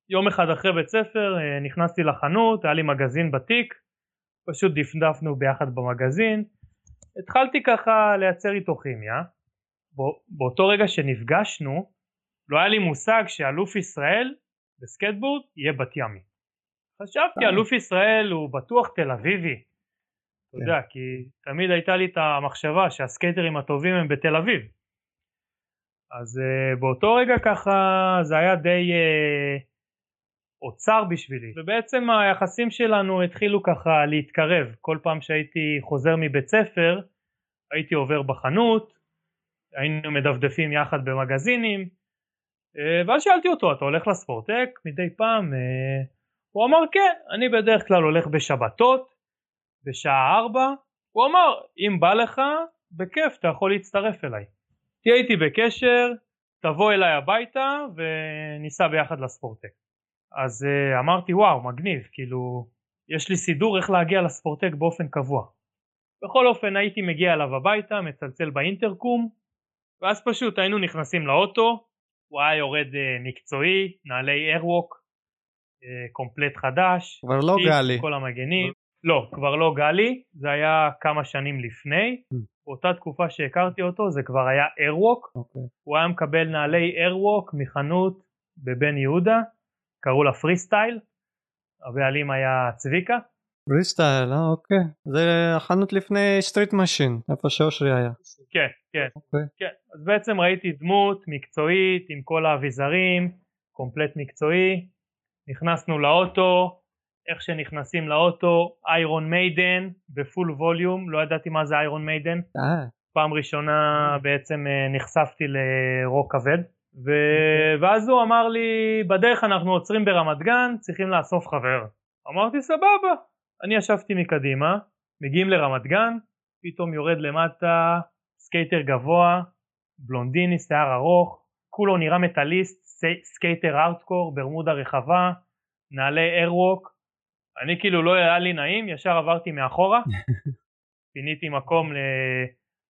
יום אחד אחרי בית ספר אה, נכנסתי לחנות, היה לי מגזין בתיק, פשוט דפדפנו ביחד במגזין, התחלתי ככה לייצר איתו כימיה, באותו רגע שנפגשנו לא היה לי מושג שאלוף ישראל בסקטבורד יהיה בת ימי. חשבתי אלוף ישראל הוא בטוח תל אביבי. אתה יודע, כן. כי תמיד הייתה לי את המחשבה שהסקייטרים הטובים הם בתל אביב. אז uh, באותו רגע ככה זה היה די uh, אוצר בשבילי. ובעצם היחסים שלנו התחילו ככה להתקרב. כל פעם שהייתי חוזר מבית ספר הייתי עובר בחנות היינו מדפדפים יחד במגזינים uh, ואז שאלתי אותו אתה הולך לספורטק? מדי פעם uh, הוא אמר כן, אני בדרך כלל הולך בשבתות, בשעה ארבע, הוא אמר אם בא לך, בכיף אתה יכול להצטרף אליי. תהיה איתי בקשר, תבוא אליי הביתה וניסע ביחד לספורטק. אז uh, אמרתי וואו מגניב, כאילו יש לי סידור איך להגיע לספורטק באופן קבוע. בכל אופן הייתי מגיע אליו הביתה, מצלצל באינטרקום, ואז פשוט היינו נכנסים לאוטו, הוא היה יורד uh, מקצועי, נעלי איירווק, אה, קומפלט חדש, כבר לא גלי, כל המגנים, לא כבר לא גלי, זה היה כמה שנים לפני, mm. באותה תקופה שהכרתי אותו זה כבר היה Airwalk, okay. הוא היה מקבל נעלי Airwalk מחנות בבן יהודה, קראו לה פרי סטייל, הבעלים היה צביקה. פרי סטייל, אה אוקיי, זה החנות לפני Street Machine, איפה שאושרי היה. כן, כן, okay. אוקיי. כן, אז בעצם ראיתי דמות מקצועית עם כל האביזרים, complete מקצועי, נכנסנו לאוטו, איך שנכנסים לאוטו, Iron Maiden ב full volume, לא ידעתי מה זה Iron Maiden. פעם ראשונה בעצם אה, נחשפתי לרוק כבד. ו... אוקיי. ואז הוא אמר לי, בדרך אנחנו עוצרים ברמת גן, צריכים לאסוף חבר. אמרתי, סבבה. אני ישבתי מקדימה, מגיעים לרמת גן, פתאום יורד למטה סקייטר גבוה, בלונדיני, שיער ארוך, כולו נראה מטאליסט, סקייטר ארטקור, ברמודה רחבה, נעלי Airwalk, אני כאילו לא היה לי נעים, ישר עברתי מאחורה, פיניתי מקום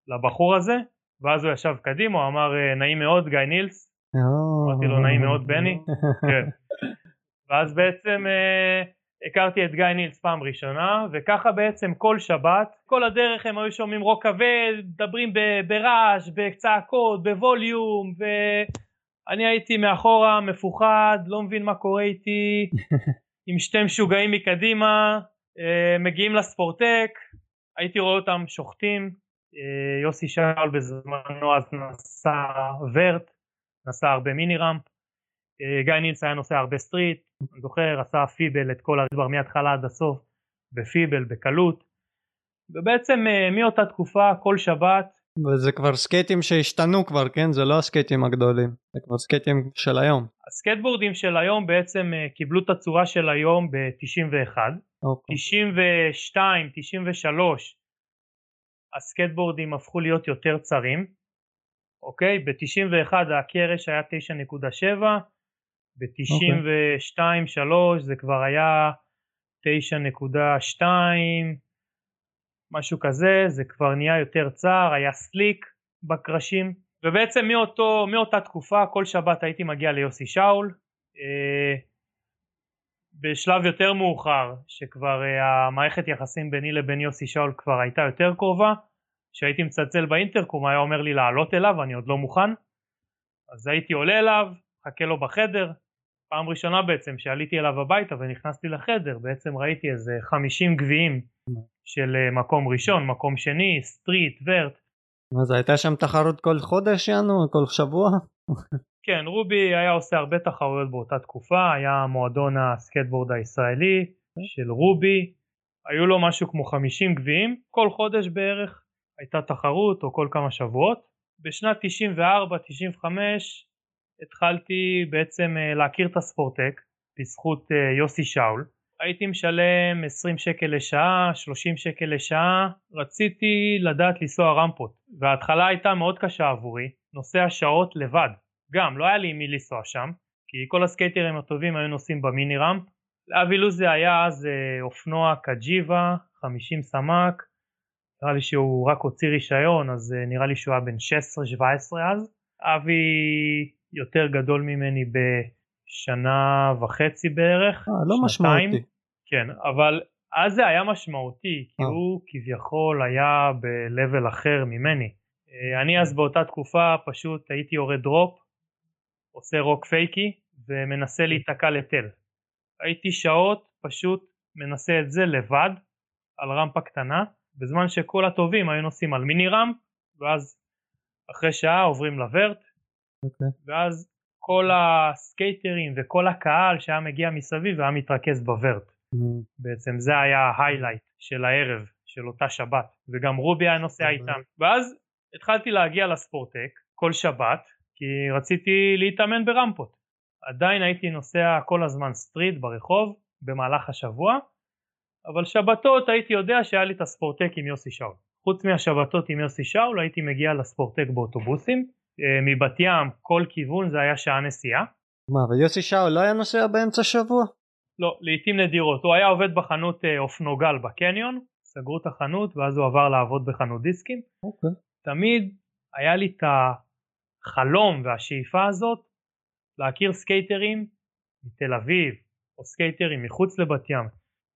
לבחור הזה, ואז הוא ישב קדימה, הוא אמר אה, נעים מאוד גיא נילס, אמרתי לו נעים מאוד בני, כן. ואז בעצם אה, הכרתי את גיא נילס פעם ראשונה, וככה בעצם כל שבת, כל הדרך הם היו שומעים רוק כבד, מדברים ברעש, בצעקות, בווליום, ואני הייתי מאחורה מפוחד, לא מבין מה קורה איתי, עם שתי משוגעים מקדימה, אה, מגיעים לספורטק, הייתי רואה אותם שוחטים, אה, יוסי שאול בזמנו אז נסע ורט, נסע הרבה מיני ראמפ, אה, גיא נילס היה נוסע הרבה סטריט, אני זוכר עשה פיבל את כל הדבר מההתחלה עד הסוף בפיבל בקלות. ובעצם מאותה תקופה כל שבת וזה כבר סקייטים שהשתנו כבר כן זה לא הסקייטים הגדולים זה כבר סקייטים של היום הסקייטבורדים של היום בעצם קיבלו את הצורה של היום ב-91 אוקיי. 92, 93 הסקטבורדים הפכו להיות יותר צרים, אוקיי? ב-91 הקרש היה 9.7, ב-92-3 זה כבר היה 9.2, משהו כזה, זה כבר נהיה יותר צר, היה סליק בקרשים, ובעצם מאותו, מאותה תקופה כל שבת הייתי מגיע ליוסי שאול, אה, בשלב יותר מאוחר, שכבר uh, המערכת יחסים ביני לבין יוסי שאול כבר הייתה יותר קרובה, כשהייתי מצלצל באינטרקום היה אומר לי לעלות אליו, אני עוד לא מוכן, אז הייתי עולה אליו, חכה לו בחדר, פעם ראשונה בעצם שעליתי אליו הביתה ונכנסתי לחדר, בעצם ראיתי איזה 50 גביעים של uh, מקום ראשון, מקום שני, street, vert. אז הייתה שם תחרות כל חודש יענו, כל שבוע? כן, רובי היה עושה הרבה תחרויות באותה תקופה, היה מועדון הסקטבורד הישראלי של רובי, היו לו משהו כמו 50 גביעים, כל חודש בערך הייתה תחרות או כל כמה שבועות. בשנת 94-95 התחלתי בעצם אה, להכיר את הספורטק בזכות אה, יוסי שאול. הייתי משלם 20 שקל לשעה, 30 שקל לשעה, רציתי לדעת לנסוע רמפות וההתחלה הייתה מאוד קשה עבורי, נוסע שעות לבד. גם לא היה לי עם מי לנסוע שם כי כל הסקייטרים הטובים היו נוסעים במיני ראמפ לאבי לוזי היה אז אה, אופנוע קג'יבה 50 סמ"ק. נראה לי שהוא רק הוציא רישיון אז אה, נראה לי שהוא היה בן 16-17 אז. אבי יותר גדול ממני בשנה וחצי בערך אה, לא. משמעותי כן אבל אז זה היה משמעותי כי אה. הוא כביכול היה ב-level אחר ממני אה, אני אז באותה תקופה פשוט הייתי יורד drop עושה rock fakie ומנסה להיתקע ל tail. הייתי שעות פשוט מנסה את זה לבד על רמפה קטנה בזמן שכל הטובים היו נוסעים על mini ramp ואז אחרי שעה עוברים ל vert okay. אוקיי. ואז כל הסקייטרים וכל הקהל שהיה מגיע מסביב היה מתרכז ב vert. בעצם זה היה ה highlight של הערב של אותה שבת וגם רובי היה נוסע okay. איתם ואז התחלתי להגיע לספורטק כל שבת כי רציתי להתאמן ברמפות. עדיין הייתי נוסע כל הזמן סטריט ברחוב במהלך השבוע, אבל שבתות הייתי יודע שהיה לי את הספורטק עם יוסי שאול. חוץ מהשבתות עם יוסי שאול הייתי מגיע לספורטק באוטובוסים, אה, מבת ים כל כיוון זה היה שעה נסיעה. מה ויוסי שאול לא היה נוסע באמצע שבוע? לא, לעיתים נדירות. הוא היה עובד בחנות אה, אופנוגל בקניון, סגרו את החנות ואז הוא עבר לעבוד בחנות דיסקים. אוקיי. תמיד היה לי את החלום והשאיפה הזאת להכיר סקייטרים מתל אביב או סקייטרים מחוץ לבת ים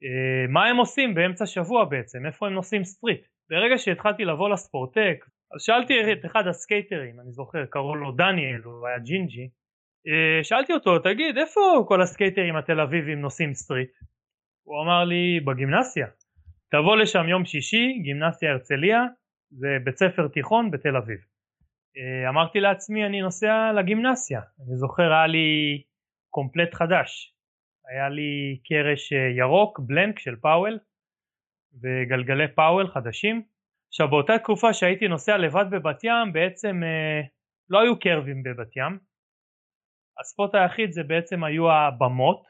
אה, מה הם עושים באמצע שבוע בעצם איפה הם נוסעים street ברגע שהתחלתי לבוא לספורטק אז שאלתי את אחד הסקייטרים אני זוכר קראו לו דניאל הוא היה ג'ינג'י שאלתי אותו תגיד איפה כל הסקייטרים התל אביבים נוסעים street? הוא אמר לי בגימנסיה. תבוא לשם יום שישי גימנסיה הרצליה זה בית ספר תיכון בתל אביב. אה, אמרתי לעצמי אני נוסע לגימנסיה, אני זוכר היה לי complete חדש, היה לי קרש אה, ירוק blank של Powell וגלגלי Powell חדשים. עכשיו באותה תקופה שהייתי נוסע לבד בבת ים בעצם אה, לא היו curb ים בבת ים, ה spot היחיד זה בעצם היו הבמות,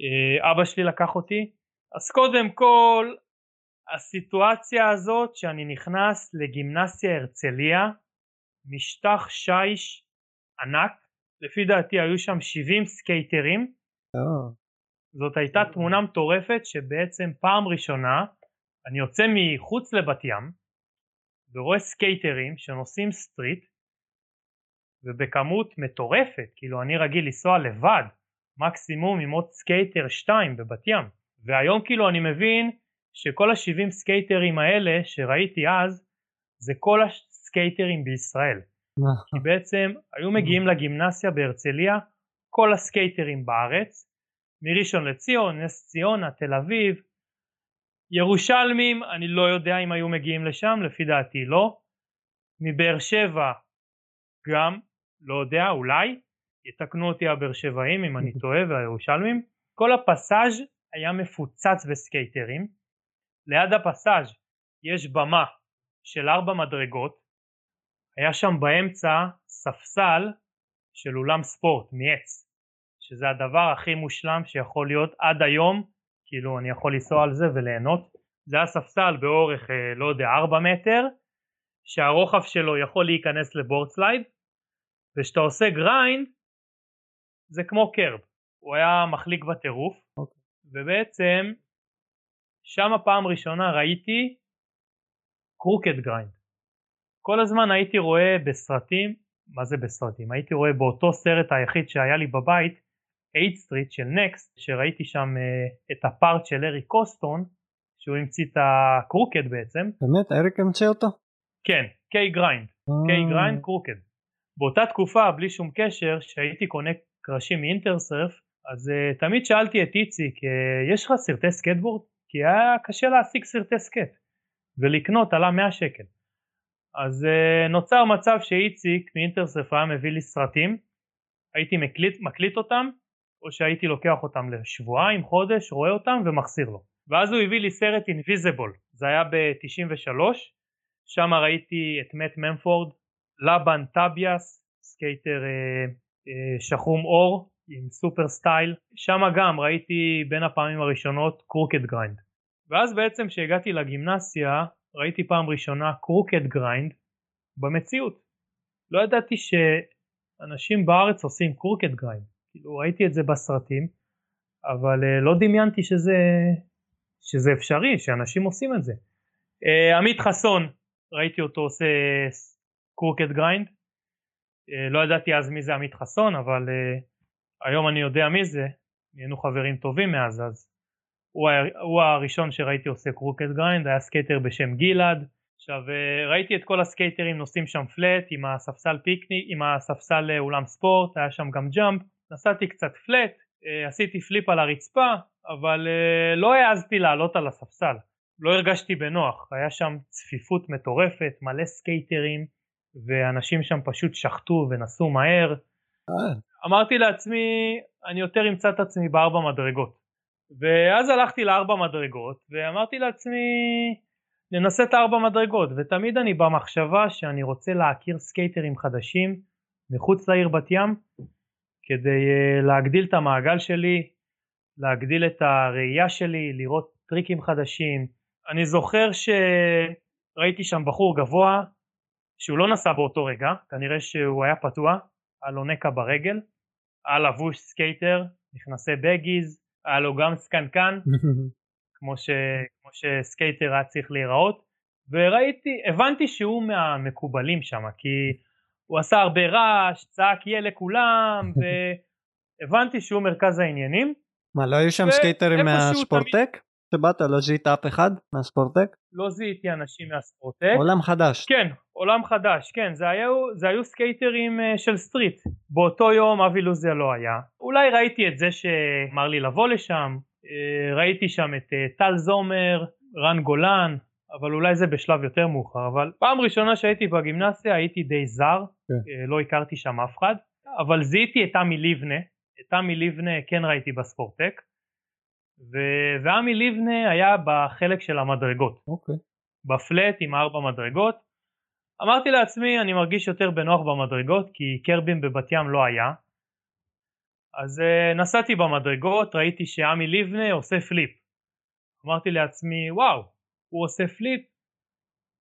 אה, אבא שלי לקח אותי, אז קודם כל הסיטואציה הזאת שאני נכנס לגימנסיה הרצליה משטח שיש ענק, לפי דעתי היו שם 70 סקייטרים. Oh. זאת הייתה. תמונה מטורפת שבעצם פעם ראשונה אני יוצא מחוץ לבת ים ורואה סקייטרים שנוסעים street ובכמות מטורפת, כאילו אני רגיל לנסוע לבד, מקסימום עם עוד סקייטר 2 בבת ים, והיום כאילו אני מבין שכל ה-70 סקייטרים האלה שראיתי אז זה כל הסקייטרים בישראל. כי בעצם היו מגיעים לגימנסיה בהרצליה כל הסקייטרים בארץ, מראשון לציון, נס ציונה, תל אביב, ירושלמים, אני לא יודע אם היו מגיעים לשם, לפי דעתי לא, מבאר שבע גם, לא יודע, אולי, יתקנו אותי הבאר שבעים אם אני טועה והירושלמים, כל הפסאז' היה מפוצץ בסקייטרים, ליד הפסאז' יש במה של ארבע מדרגות, היה שם באמצע ספסל של אולם ספורט מעץ, שזה הדבר הכי מושלם שיכול להיות עד היום, כאילו אני יכול לנסוע על זה וליהנות. זה היה ספסל באורך אה, לא יודע 4 מטר, שהרוחב שלו יכול להיכנס ל boardslide, וכשאתה עושה grind זה כמו curb, הוא היה מחליק בטירוף, okay. אוקיי. ובעצם שם הפעם ראשונה ראיתי crooked grind. כל הזמן הייתי רואה בסרטים, מה זה בסרטים? הייתי רואה באותו סרט היחיד שהיה לי בבית, H-Street של Next, שראיתי שם uh, את ה part של אריק קוסטון, שהוא המציא את ה crooked בעצם. באמת? אריק המציא אותו? כן, K-grind. K-grind crooked. באותה תקופה, בלי שום קשר, שהייתי קונה קרשים מ Intersurf, אז uh, תמיד שאלתי את איציק, uh, יש לך סרטי סקייטבורד? כי היה קשה להשיג סרטי סקייט, ולקנות עלה 100 שקל. אז uh, נוצר מצב שאיציק מ Intersurf היה מביא לי סרטים, הייתי מקליט, מקליט אותם, או שהייתי לוקח אותם לשבועיים, חודש, רואה אותם ומחזיר לו. ואז הוא הביא לי סרט Invisible, זה היה ב-93, שם ראיתי את מאט ממפורד, לבן פידיאס, סקייטר אה, אה, שחום עור עם super style, שם גם ראיתי בין הפעמים הראשונות crooked grind. ואז בעצם כשהגעתי לגימנסיה ראיתי פעם ראשונה crooked grind במציאות. לא ידעתי שאנשים בארץ עושים crooked grind, כאילו ראיתי את זה בסרטים, אבל uh, לא דמיינתי שזה, שזה אפשרי, שאנשים עושים את זה. Uh, עמית חסון, ראיתי אותו עושה crooked grind, uh, לא ידעתי אז מי זה עמית חסון, אבל uh, היום אני יודע מי זה, נהיינו חברים טובים מאז, אז הוא, הוא הראשון שראיתי עושה crooked grind, היה סקייטר בשם גילעד. עכשיו אה, ראיתי את כל הסקייטרים נוסעים שם flat עם הספסל פיקניק, עם הספסל אה, אולם ספורט, היה שם גם jump, נסעתי קצת flat, אה, עשיתי flip על הרצפה, אבל לא העזתי לעלות על הספסל, לא הרגשתי בנוח, היה שם צפיפות מטורפת, מלא סקייטרים, ואנשים שם פשוט שחטו ונסעו מהר. אמרתי לעצמי, אני יותר אמצא את עצמי בארבע מדרגות. ואז הלכתי לארבע מדרגות ואמרתי לעצמי ננסה את הארבע מדרגות ותמיד אני במחשבה שאני רוצה להכיר סקייטרים חדשים מחוץ לעיר בת ים כדי uh, להגדיל את המעגל שלי, להגדיל את הראייה שלי, לראות טריקים חדשים. אני זוכר שראיתי שם בחור גבוה שהוא לא נסע באותו רגע, כנראה שהוא היה פצוע, היה לו נקע ברגל, היה לבוש סקייטר, מכנסי baggies, היה לו גם סקנקן, כמו, ש, כמו שסקייטר היה צריך להיראות, וראיתי, הבנתי שהוא מהמקובלים שם, כי הוא עשה הרבה רעש, צעק yeah yeah לכולם, והבנתי שהוא מרכז העניינים. מה, לא היו שם סקייטרים מהספורטק? שבאת לא זיהית אף אחד מהספורטק? לא זיהיתי אנשים מהספורטק. עולם חדש. כן, עולם חדש, כן, זה היו, זה היו סקייטרים uh, של street. באותו יום אבי לוזיה לא היה. אולי ראיתי את זה שאמר לי לבוא לשם, uh, ראיתי שם את uh, טל זומר, רן גולן, אבל אולי זה בשלב יותר מאוחר. אבל פעם ראשונה שהייתי בגימנסיה הייתי די זר, כן. לא הכרתי שם אף אחד, אבל זיהיתי את עמי לבנה, את עמי לבנה כן ראיתי בספורטק. ועמי לבנה היה בחלק של המדרגות. אוקיי. Okay. בפלט עם ארבע מדרגות. אמרתי לעצמי אני מרגיש יותר בנוח במדרגות כי קרבים בבת ים לא היה. אז uh, נסעתי במדרגות, ראיתי שעמי לבנה עושה flip. אמרתי לעצמי וואו, הוא עושה flip,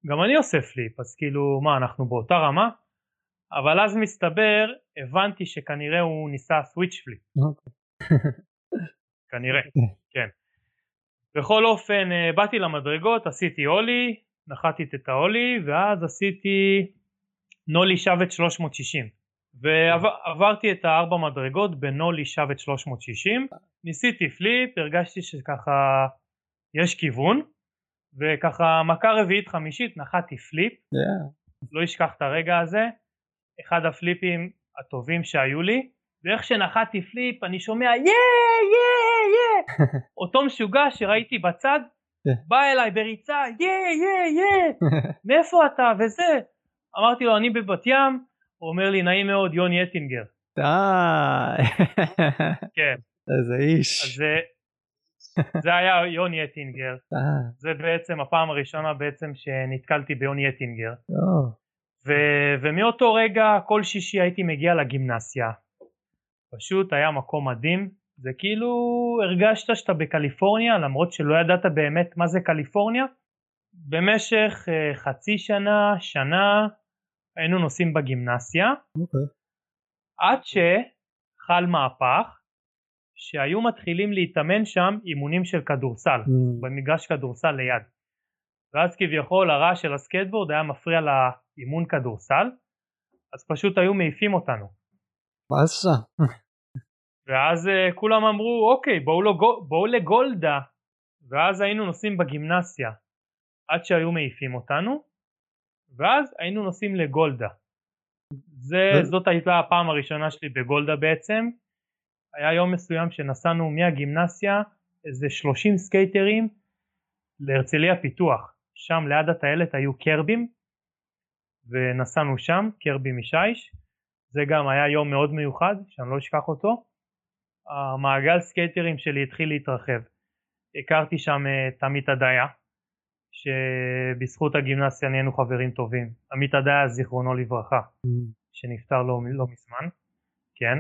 גם אני עושה flip, אז כאילו מה אנחנו באותה רמה? אבל אז מסתבר, הבנתי שכנראה הוא ניסה switch flip. Okay. כנראה, כן. בכל אופן אה, באתי למדרגות, עשיתי ollie, נחתי את ה ollie ואז עשיתי nollie shove-it 360 ועברתי את הארבע מדרגות ב nollie shove-it 360 ניסיתי flip הרגשתי שככה יש כיוון וככה מכה רביעית חמישית נחתי flip. Yeah. לא אשכח את הרגע הזה. אחד הפליפים הטובים שהיו לי ואיך שנחתי flip אני שומע yeah yeah yeah אותו משוגע שראיתי בצד בא אליי בריצה יא יא יא מאיפה אתה? וזה. אמרתי לו אני בבת ים. הוא אומר לי נעים מאוד יוני אטינגר. כן. איזה איש. אז זה, היה יוני אטינגר. זה בעצם הפעם הראשונה בעצם שנתקלתי ביוני אטינגר. ו, ומאותו רגע כל שישי הייתי מגיע לגימנסיה פשוט היה מקום מדהים זה כאילו הרגשת שאתה בקליפורניה למרות שלא ידעת באמת מה זה קליפורניה במשך uh, חצי שנה, שנה היינו נוסעים בגימנסיה okay. אוקיי. עד שחל מהפך שהיו מתחילים להתאמן שם אימונים של כדורסל mm. במגרש כדורסל ליד ואז כביכול הרעש של הסקטבורד היה מפריע לאימון כדורסל אז פשוט היו מעיפים אותנו. באסה. ואז uh, כולם אמרו אוקיי בואו, לא, בואו לגולדה ואז היינו נוסעים בגימנסיה עד שהיו מעיפים אותנו ואז היינו נוסעים לגולדה. זה, זאת הייתה הפעם הראשונה שלי בגולדה בעצם. היה יום מסוים שנסענו מהגימנסיה איזה 30 סקייטרים להרצליה פיתוח. שם ליד הטיילת היו קרבים ונסענו שם, קרבי משיש. זה גם היה יום מאוד מיוחד שאני לא אשכח אותו. המעגל סקייטרים שלי התחיל להתרחב. הכרתי שם את עמית הדיה שבזכות הגימנסיה נהיינו חברים טובים. עמית הדיה זיכרונו לברכה mm. שנפטר לא, לא מזמן, כן.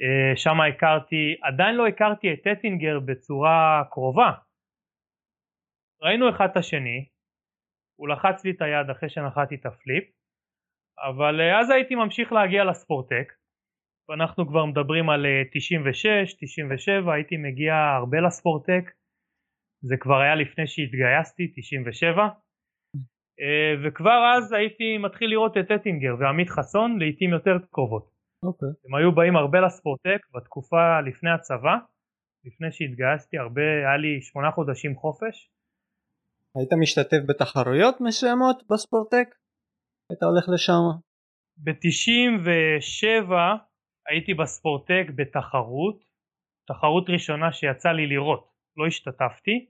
אה, שם הכרתי, עדיין לא הכרתי את טטינגר בצורה קרובה. ראינו אחד את השני, הוא לחץ לי את היד אחרי שנחתי את הפליפ, אבל אה, אז הייתי ממשיך להגיע לספורטק, ואנחנו כבר מדברים על 96, אה, 97, הייתי מגיע הרבה לספורטק, זה כבר היה לפני שהתגייסתי, 97, אה, וכבר אז הייתי מתחיל לראות את אטינגר ועמית חסון לעיתים יותר קרובות. אוקיי. הם היו באים הרבה לספורטק בתקופה לפני הצבא, לפני שהתגייסתי הרבה, היה לי שמונה חודשים חופש. היית משתתף בתחרויות מסוימות בספורטק? היית הולך לשם? ב-97 הייתי בספורטק בתחרות, תחרות ראשונה שיצא לי לראות. לא השתתפתי.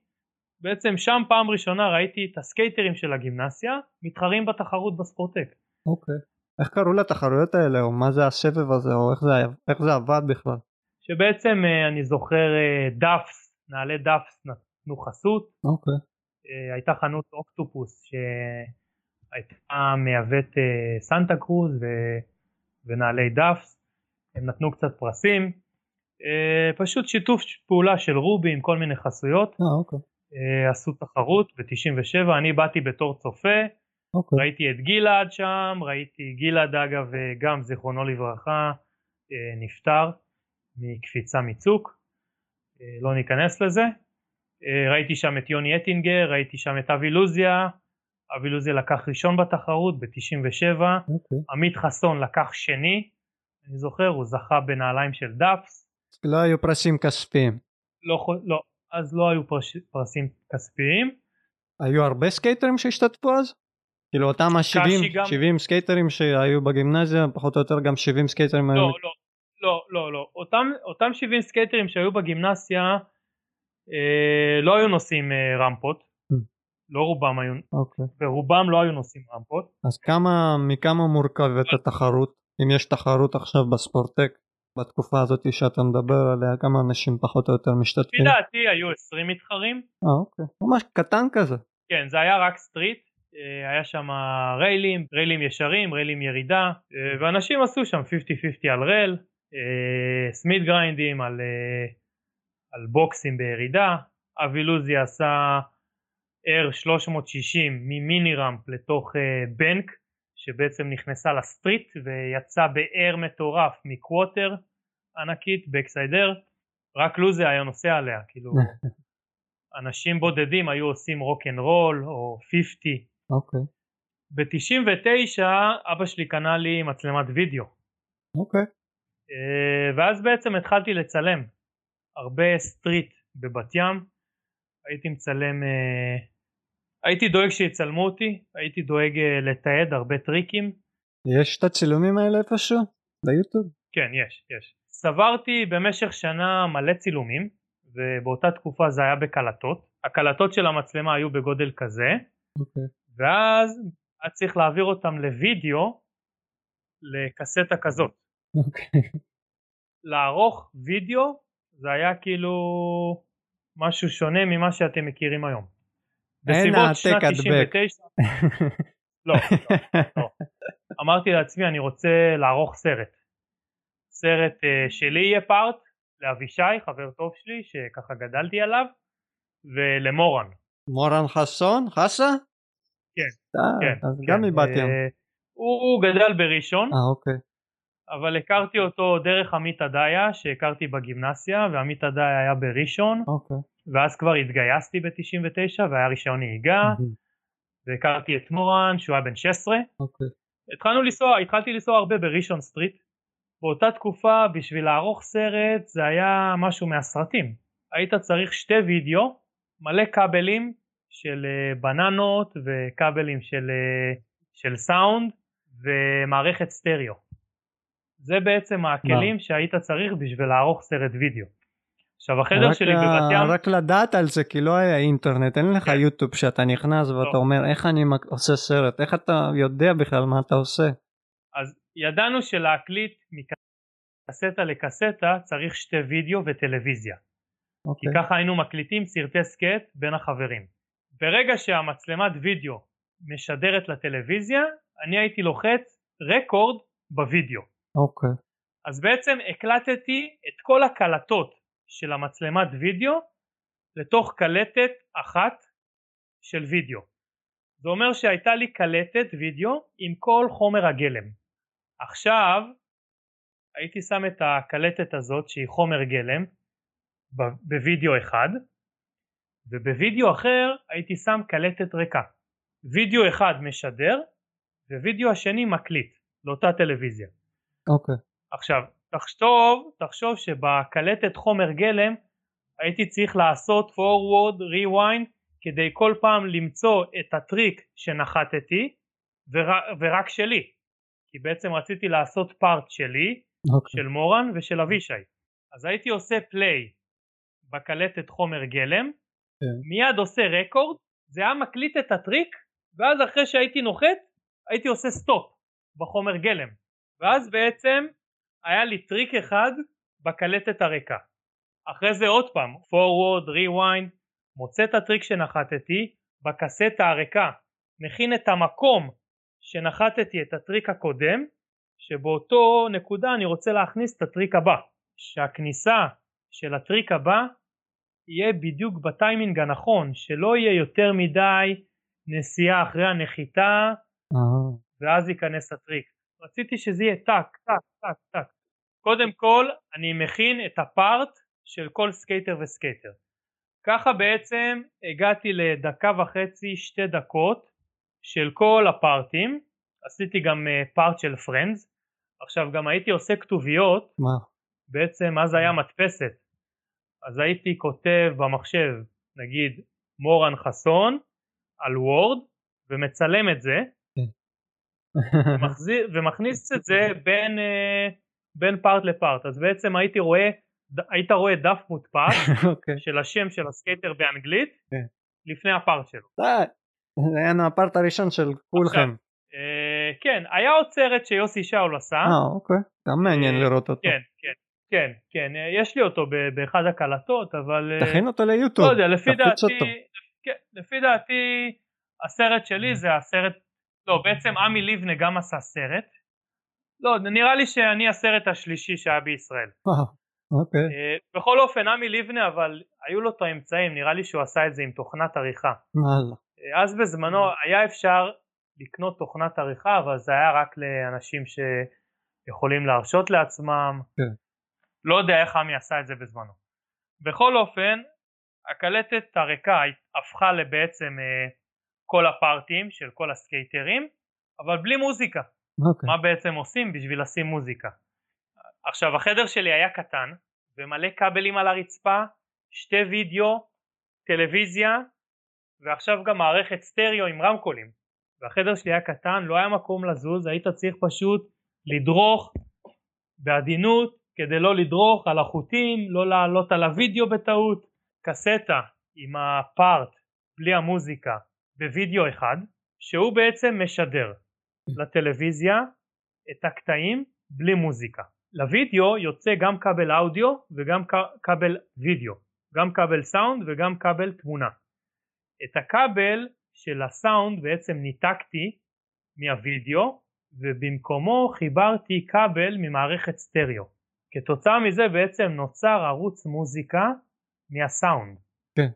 בעצם שם פעם ראשונה ראיתי את הסקייטרים של הגימנסיה מתחרים בתחרות בספורטק. אוקיי. איך קראו לתחרויות האלה או מה זה הסבב הזה או איך זה, איך זה עבד בכלל? שבעצם אה, אני זוכר אה, Duffs, נעלי Duffs נתנו חסות. אוקיי. אה, הייתה חנות אוקטופוס שהייתה מייבאת Santa Cruz ו... ונעלי Duffs. הם נתנו קצת פרסים. אה, פשוט שיתוף פעולה של רובי עם כל מיני חסויות. אה, אוקיי. אה, עשו תחרות ב-97, אני באתי בתור צופה, אוקיי. ראיתי את גלעד שם, ראיתי גלעד אגב גם זיכרונו לברכה אה, נפטר מקפיצה מצוק, אה, לא ניכנס לזה. אה, ראיתי שם את יוני אטינגר, ראיתי שם את אבי לוזיה, אבי לוזיה לקח ראשון בתחרות ב-97, אוקיי. עמית חסון לקח שני, אני זוכר הוא זכה בנעליים של Duffs, לא היו פרסים כספיים. לא, לא, אז לא היו פרש, פרסים כספיים. היו הרבה סקייטרים שהשתתפו אז? כאילו אותם ה-70 גם... 70 סקייטרים שהיו בגימנזיה פחות או יותר גם 70 סקייטרים לא, היו... לא, לא, לא, לא, אותם, אותם 70 סקייטרים שהיו בגימנסיה אה, לא היו נוסעים אה, רמפות, mm. לא רובם היו, אוקיי. ורובם לא היו נוסעים רמפות. אז כמה, מכמה מורכבת התחרות, אם יש תחרות עכשיו בספורטק? בתקופה הזאת שאתה מדבר עליה כמה אנשים פחות או יותר משתתפים? לדעתי היו 20 מתחרים. אה אוקיי, ממש קטן כזה. כן זה היה רק street, אה, היה שם ריילים, ריילים ישרים, ריילים ירידה, אה, ואנשים עשו שם 50-50 על rail, אה, smith grind ים על, על בוקסים בירידה, אבי לוזי עשה air 360 מ mini ramp לתוך בנק שבעצם נכנסה ל street ויצא ב air מטורף מ quarter ענקית ב backside air רק לוזי היה נוסע עליה כאילו אנשים בודדים היו עושים rock and roll או 50. אוקיי. ב-99 אבא שלי קנה לי מצלמת וידאו. אוקיי. אה, ואז בעצם התחלתי לצלם הרבה street בבת ים. הייתי מצלם, אה, הייתי דואג שיצלמו אותי, הייתי דואג אה, לתעד הרבה טריקים. יש את הצילומים האלה איפשהו? ביוטיוב? כן, יש, יש. צברתי במשך שנה מלא צילומים, ובאותה תקופה זה היה בקלטות. הקלטות של המצלמה היו בגודל כזה, אוקיי. ואז היה צריך להעביר אותם לוידאו לקסטה כזאת. אוקיי. לערוך וידאו זה היה כאילו משהו שונה ממה שאתם מכירים היום. אין בסביבות שנת העתק הדבק. 99, לא, לא. אמרתי לעצמי אני רוצה לערוך סרט. סרט uh, שלי יהיה פארט, לאבישי חבר טוב שלי שככה גדלתי עליו ולמורן. מורן חסון? חסה? כן, אה, כן. אז כן. גם מבת ים. אה, הוא, הוא גדל בראשון אה, אוקיי. אבל הכרתי אותו דרך עמית עדיה שהכרתי בגימנסיה ועמית עדיה היה בראשון אוקיי. ואז כבר התגייסתי ב-99 והיה רישיון נהיגה. והכרתי את מורן שהוא היה בן 16 אוקיי. התחלנו לנסוע, התחלתי לנסוע הרבה בראשון street. באותה תקופה בשביל לערוך סרט זה היה משהו מהסרטים. היית צריך שתי וידאו מלא כבלים של אה, בננות וכבלים של, אה, של סאונד ומערכת סטריאו. זה בעצם הכלים שהיית צריך בשביל לערוך סרט וידאו עכשיו החדר רק שלי בבת ים רק לדעת על זה כי לא היה אינטרנט אין לך כן. יוטיוב שאתה נכנס ואתה לא. אומר איך אני עושה סרט איך אתה יודע בכלל מה אתה עושה. אז ידענו שלהקליט מקסטה לקסטה צריך שתי וידאו וטלוויזיה כי אוקיי. ככה היינו מקליטים סרטי סקט בין החברים. ברגע שהמצלמת וידאו משדרת לטלוויזיה, אני הייתי לוחץ רקורד בווידאו. אוקיי. אז בעצם הקלטתי את כל הקלטות של המצלמת וידאו לתוך קלטת אחת של וידאו. זה אומר שהייתה לי קלטת וידאו עם כל חומר הגלם. עכשיו הייתי שם את הקלטת הזאת שהיא חומר גלם בווידאו אחד ובווידאו אחר הייתי שם קלטת ריקה. וידאו אחד משדר ווידאו השני מקליט לאותה טלוויזיה. אוקיי. עכשיו תחשוב, תחשוב שבקלטת חומר גלם הייתי צריך לעשות forward, rewind כדי כל פעם למצוא את הטריק שנחתתי ור, ורק שלי כי בעצם רציתי לעשות פארט שלי אוקיי. של מורן ושל אבישי אז הייתי עושה פליי בקלטת חומר גלם כן. מיד עושה רקורד זה היה מקליט את הטריק ואז אחרי שהייתי נוחת הייתי עושה stop בחומר גלם ואז בעצם היה לי טריק אחד בקלטת הריקה. אחרי זה עוד פעם forward, rewind מוצא את הטריק שנחתתי בקסטה הריקה מכין את המקום שנחתתי את הטריק הקודם שבאותו נקודה אני רוצה להכניס את הטריק הבא. שהכניסה של הטריק הבא יהיה בדיוק בטיימינג הנכון שלא יהיה יותר מדי נסיעה אחרי הנחיתה אה, ואז ייכנס הטריק רציתי שזה יהיה טק טק טק טק. קודם כל אני מכין את ה part של כל סקייטר וסקייטר. ככה בעצם הגעתי לדקה וחצי שתי דקות של כל הפארטים. עשיתי גם אה, part של friends עכשיו גם הייתי עושה כתוביות. מה? בעצם אז היה מדפסת. אז הייתי כותב במחשב נגיד מורן חסון על Word ומצלם את זה ומחזיר, ומכניס את זה בין, אה, בין part ל part אז בעצם הייתי רואה היית רואה דף מודפס אוקיי. של השם של הסקייטר באנגלית כן. לפני ה part שלו. זה היה ה part הראשון של כולכם. אה, כן היה עוד סרט שיוסי שאול עשה אה אוקיי. גם מעניין אה, לראות אותו. כן כן כן כן יש לי אותו באחד הקלטות אבל תכין אותו ליוטיוב. לא יודע, לפי דעתי. כן, לפי דעתי הסרט שלי זה הסרט, לא בעצם עמי לבנה גם עשה סרט, לא נראה לי שאני הסרט השלישי שהיה בישראל. אוקיי. אה, בכל אופן עמי לבנה אבל היו לו את האמצעים, נראה לי שהוא עשה את זה עם תוכנת עריכה. וואלה. אה, אז בזמנו היה אפשר לקנות תוכנת עריכה אבל זה היה רק לאנשים שיכולים להרשות לעצמם. כן. לא יודע איך עמי עשה את זה בזמנו. בכל אופן הקלטת הריקה הפכה לבעצם אה, כל הפארטים של כל הסקייטרים, אבל בלי מוזיקה. אוקיי. מה בעצם עושים בשביל לשים מוזיקה. עכשיו החדר שלי היה קטן ומלא כבלים על הרצפה, שתי וידאו, טלוויזיה ועכשיו גם מערכת סטריאו עם רמקולים. והחדר שלי היה קטן, לא היה מקום לזוז, היית צריך פשוט לדרוך בעדינות כדי לא לדרוך על החוטים, לא לעלות על הוידאו בטעות. קסטה עם הפארט בלי המוזיקה בווידאו אחד, שהוא בעצם משדר לטלוויזיה את הקטעים בלי מוזיקה. לוידאו יוצא גם כבל אודיו וגם כבל וידאו, גם כבל סאונד וגם כבל תמונה. את הכבל של הסאונד בעצם ניתקתי מהווידאו ובמקומו חיברתי כבל ממערכת סטריאו. כתוצאה מזה בעצם נוצר ערוץ מוזיקה מהסאונד. כן.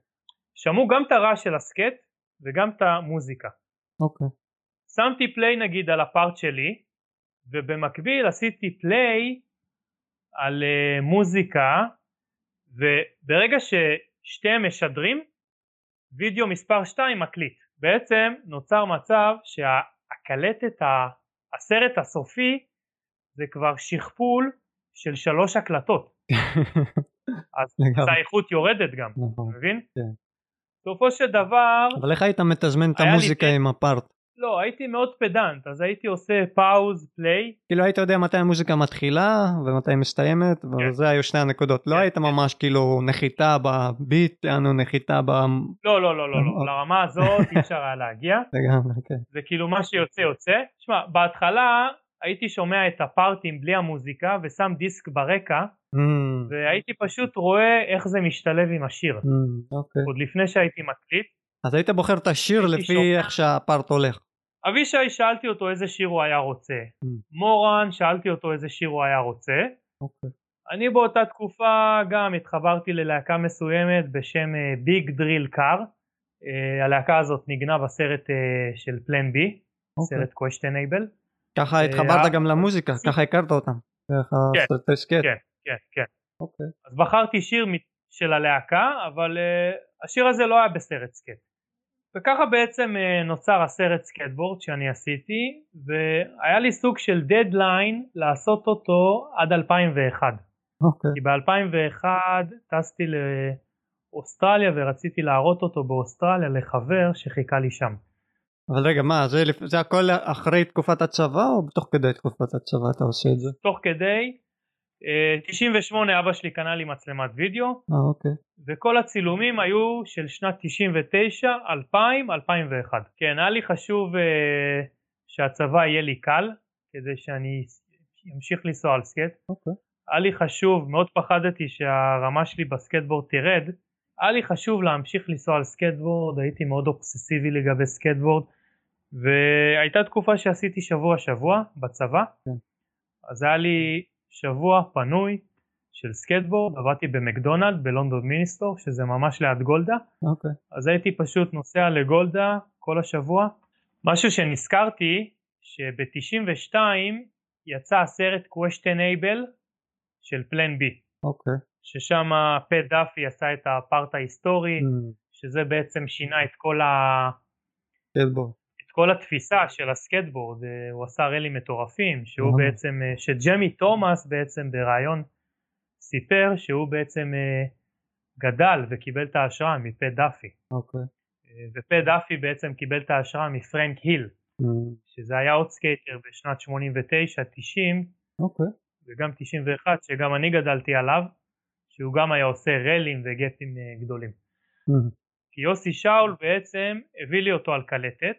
שמעו גם את הרעש של הסקט וגם את המוזיקה. אוקיי. שמתי פליי נגיד על הפארט שלי ובמקביל עשיתי פליי על uh, מוזיקה וברגע ששתיהם משדרים וידאו מספר 2 מקליט. בעצם נוצר מצב שהקלטת, הסרט הסופי זה כבר שכפול של שלוש הקלטות. אז האיכות יורדת גם, נכון. אתה מבין? כן. בסופו של דבר... אבל איך היית מתזמן את לי המוזיקה טק- עם ה part? לא, הייתי מאוד פדנט, אז הייתי עושה pause, play, כאילו היית יודע מתי המוזיקה מתחילה ומתי מסתיימת וזה היו שני הנקודות לא כן, היית כן. ממש כאילו נחיתה ב beat יענו נחיתה ב... לא, לא, לא, לא, לא, אוקיי. לרמה הזאת אי אפשר היה להגיע, לגמרי, כן. זה כאילו מה שיוצא יוצא. שמע, בהתחלה הייתי שומע את הפארטים בלי המוזיקה ושם דיסק ברקע Mm, והייתי פשוט רואה איך זה משתלב עם השיר, mm, אוקיי. עוד לפני שהייתי מקליט. אז היית בוחר את השיר לפי שומע. איך שה part הולך. אבישי שאלתי אותו איזה שיר הוא היה רוצה, Mm. מורן שאלתי אותו איזה שיר הוא היה רוצה, אוקיי. אני באותה תקופה גם התחברתי ללהקה מסוימת בשם Big Drill Car, הלהקה הזאת ניגנה בסרט אה, של Plan B, אוקיי. סרט Questionable, ככה אה, התחברת גם אה, למוזיקה ככה הכרת אותם. סקט. כן, כן, כן. אוקיי. אז בחרתי שיר של הלהקה, אבל השיר הזה לא היה בסרט סקט. וככה בעצם נוצר הסרט סקייטבורד שאני עשיתי, והיה לי סוג של דדליין לעשות אותו עד 2001. אוקיי. כי ב-2001 טסתי לאוסטרליה ורציתי להראות אותו באוסטרליה לחבר שחיכה לי שם. אבל רגע מה זה זה הכל אחרי תקופת הצבא או תוך כדי תקופת הצבא אתה עושה את זה? תוך כדי, אה, 98 אבא שלי קנה לי מצלמת וידאו, אה אוקיי. וכל הצילומים היו של שנת 99, 2000, 2001. כן, היה לי חשוב אה, שהצבא יהיה לי קל, כדי שאני אמשיך לנסוע על סקייט. אוקיי. היה לי חשוב, מאוד פחדתי שהרמה שלי בסקטבורד תרד, היה לי חשוב להמשיך לנסוע על סקטבורד, הייתי מאוד אובססיבי לגבי סקטבורד, והייתה תקופה שעשיתי שבוע שבוע בצבא, כן. אז היה לי שבוע פנוי של סקטבורד, עבדתי במקדונלד בלונדון מיניסטור, שזה ממש ליד גולדה, אוקיי. אז הייתי פשוט נוסע לגולדה כל השבוע. משהו שנזכרתי, שב-92 יצא הסרט Questionable של פלן בי, אוקיי. ששם פט דאפי עשה את ה part ההיסטורי, אממ, שזה בעצם שינה את כל, ה... את כל התפיסה של הסקטבורד, אה, הוא עשה ריילים מטורפים, שהוא אהה. בעצם, אה, שג'מי תומאס בעצם בריאיון סיפר שהוא בעצם אה, גדל וקיבל את ההשראה מפט דאפי, אוקיי. אה, ופט דאפי בעצם קיבל את ההשראה מפרנק היל, שזה היה עוד סקייטר בשנת 89-90 אוקיי. וגם 91 שגם אני גדלתי עליו, שהוא גם היה עושה רלים וגפים אה, גדולים. כי יוסי שאול בעצם הביא לי אותו על קלטת,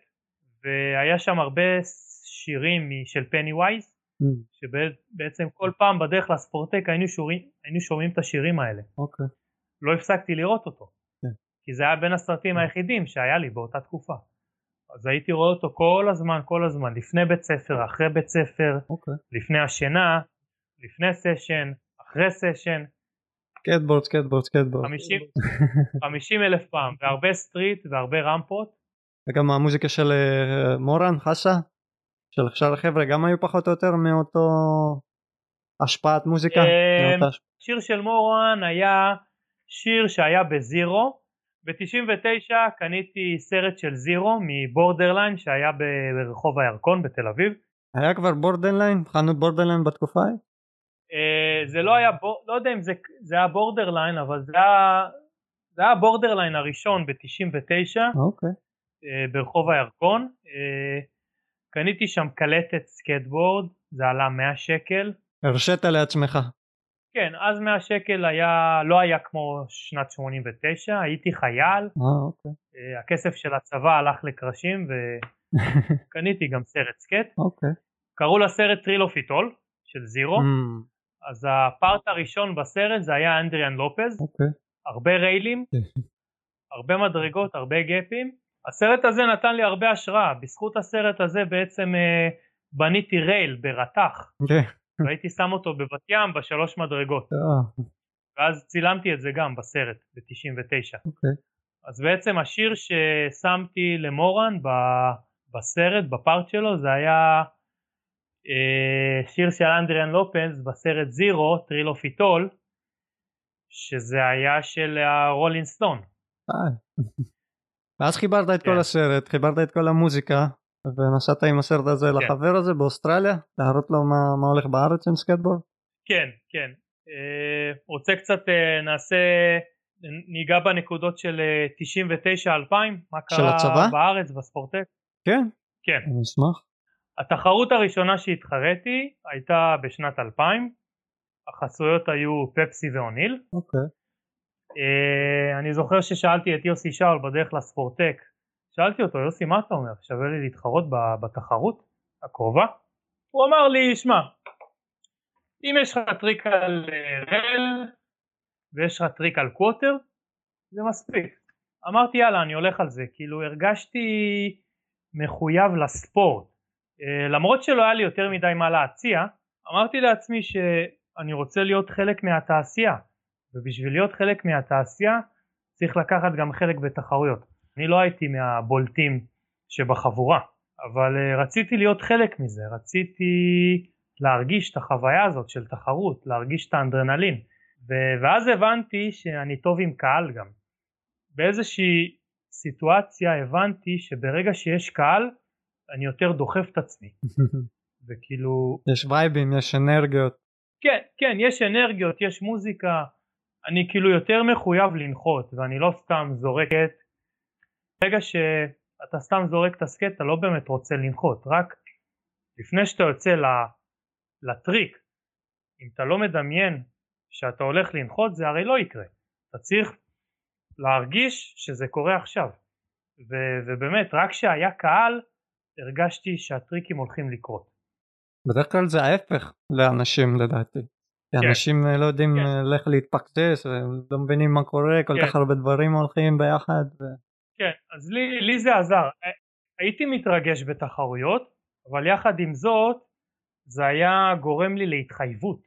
והיה שם הרבה שירים של פני ווייז, mm, שבעצם כל פעם בדרך לספורטק היינו, שורים, היינו שומעים את השירים האלה. אוקיי. לא הפסקתי לראות אותו, כן. כי זה היה בין הסרטים היחידים שהיה לי באותה תקופה. אז הייתי רואה אותו כל הזמן, כל הזמן, לפני בית ספר, אחרי בית ספר, אוקיי. לפני השינה, לפני סשן, אחרי סשן, סקטבורד סקטבורד סקטבורד. 50 50 אלף פעם, והרבה street והרבה רמפות. וגם המוזיקה של אה, מורן חסה של שאר החבר'ה גם היו פחות או יותר מאותו השפעת מוזיקה. אה, שיר של מורן היה שיר שהיה בזירו, ב-99 קניתי סרט של זירו מבורדרליין שהיה ברחוב הירקון בתל אביב. היה כבר בורדרליין? חנות בורדרליין בתקופה ההיא? אה, זה לא היה, בור, לא יודע אם זה, זה היה בורדרליין אבל זה היה, זה היה בורדרליין הראשון ב-99 אוקיי. אה, ברחוב הירקון. אה, קניתי שם קלטת סקטבורד זה עלה 100 שקל. הרשית לעצמך. כן, אז 100 שקל היה, לא היה כמו שנת 89, הייתי חייל, אה, אוקיי. אה, הכסף של הצבא הלך לקרשים וקניתי גם סרט סקייט. אוקיי. קראו לסרט Thrill of It All של זירו, אממ, אז ה part הראשון בסרט זה היה אדריאן לופז, אוקיי. הרבה ריילים, הרבה מדרגות, הרבה גאפים. הסרט הזה נתן לי הרבה השראה, בזכות הסרט הזה בעצם אה, בניתי rail בריתוך, אוקיי. והייתי שם אותו בבת ים בשלוש מדרגות. אה, ואז צילמתי את זה גם בסרט ב-99. אוקיי. אז בעצם השיר ששמתי למורן ב- בסרט, ב part שלו, זה היה אה, שיר של אדריאן לופז בסרט זירו, Thrill of It All, שזה היה של הרולינג סטונס. אה. ואז חיברת את כל כן. הסרט, חיברת את כל המוזיקה, ונסעת עם הסרט הזה כן. לחבר הזה באוסטרליה, להראות לו מה, מה הולך בארץ עם סקטבורד? כן, כן. אה, רוצה קצת, אה, נעשה, ניגע בנקודות של אה, 99-2000, מה של קרה הצבא? בארץ, בספורטק? כן, כן. אני אשמח. התחרות הראשונה שהתחרתי הייתה בשנת 2000, החסויות היו פפסי ואוניל. אוקיי. אני זוכר ששאלתי את יוסי שאול בדרך לספורטק, שאלתי אותו יוסי מה אתה אומר, שווה לי להתחרות בתחרות הקרובה? הוא אמר לי שמע, אם יש לך טריק על אה, rail ויש לך טריק על quarter זה מספיק. אמרתי יאללה אני הולך על זה, כאילו הרגשתי מחויב לספורט. אה, למרות שלא היה לי יותר מדי מה להציע, אמרתי לעצמי שאני רוצה להיות חלק מהתעשייה. ובשביל להיות חלק מהתעשייה צריך לקחת גם חלק בתחרויות. אני לא הייתי מהבולטים שבחבורה, אבל uh, רציתי להיות חלק מזה, רציתי להרגיש את החוויה הזאת של תחרות, להרגיש את האנדרנלין, ו- ואז הבנתי שאני טוב עם קהל גם. באיזושהי סיטואציה הבנתי שברגע שיש קהל אני יותר דוחף את עצמי, וכאילו יש וייבים, יש אנרגיות. כן, כן, יש אנרגיות, יש מוזיקה, אני כאילו יותר מחויב לנחות ואני לא סתם זורקת. ברגע שאתה סתם זורק את הסקט אתה לא באמת רוצה לנחות, רק לפני שאתה יוצא לטריק, אם אתה לא מדמיין שאתה הולך לנחות זה הרי לא יקרה. אתה צריך להרגיש שזה קורה עכשיו. ו- ובאמת, רק כשהיה קהל הרגשתי שהטריקים הולכים לקרות. בדרך כלל זה ההפך לאנשים לדעתי. כן. אנשים אה, לא יודעים כן. אה, איך להתפקס, ולא מבינים מה קורה, כל כן. כך הרבה דברים הולכים ביחד. ו- כן, אז לי, לי זה עזר. הייתי מתרגש בתחרויות, אבל יחד עם זאת זה היה גורם לי להתחייבות.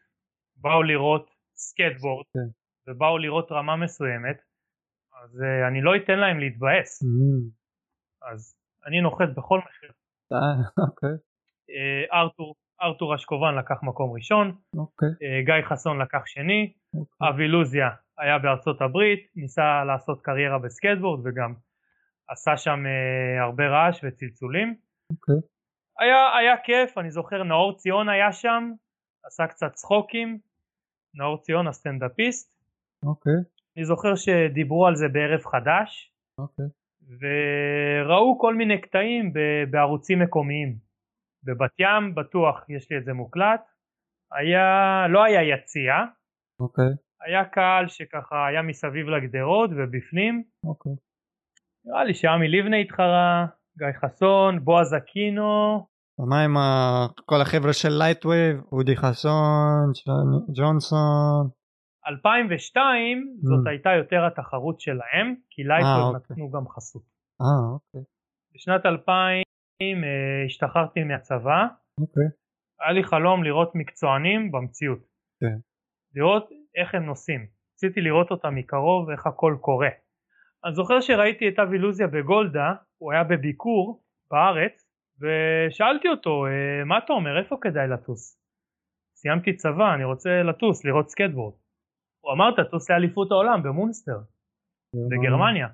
באו לראות סקטבורד כן. ובאו לראות רמה מסוימת, אז אני לא אתן להם להתבאס. אממ, אז אני נוחת בכל מחיר. אה, אוקיי, ארתור, ארתור אשקובן לקח מקום ראשון, אוקיי. uh, גיא חסון לקח שני, אוקיי. אבי לוזיה היה בארצות הברית, ניסה לעשות קריירה בסקטבורד וגם עשה שם uh, הרבה רעש וצלצולים. אוקיי. היה, היה כיף, אני זוכר נאור ציון היה שם, עשה קצת צחוקים, נאור ציון הסטנדאפיסט, אוקיי. אני זוכר שדיברו על זה בערב חדש, אוקיי. וראו כל מיני קטעים בערוצים מקומיים. בבת ים בטוח יש לי את זה מוקלט, היה, לא היה יציע, אוקיי. היה קהל שככה היה מסביב לגדרות ובפנים, אוקיי. נראה לי שעמי לבנה התחרה, גיא חסון, בועז אקינו, ומה עם כל החבר'ה של לייטווייב, אודי חסון, ג'ונסון, 2002 זאת אממ. הייתה יותר התחרות שלהם, כי לייטווד אוקיי. נתנו גם חסות. אה אוקיי, בשנת 2000 אה, השתחררתי מהצבא, אוקיי, היה לי חלום לראות מקצוענים במציאות. כן. לראות איך הם נוסעים. רציתי לראות אותם מקרוב, איך הכל קורה. אני זוכר שראיתי את אבי לוזיה בגולדה, הוא היה בביקור בארץ, ושאלתי אותו, "אה, מה אתה אומר, איפה כדאי לטוס? סיימתי צבא, אני רוצה לטוס, לראות סקטבורד. הוא אמר, תטוס לאליפות העולם במונסטר, בגרמניה.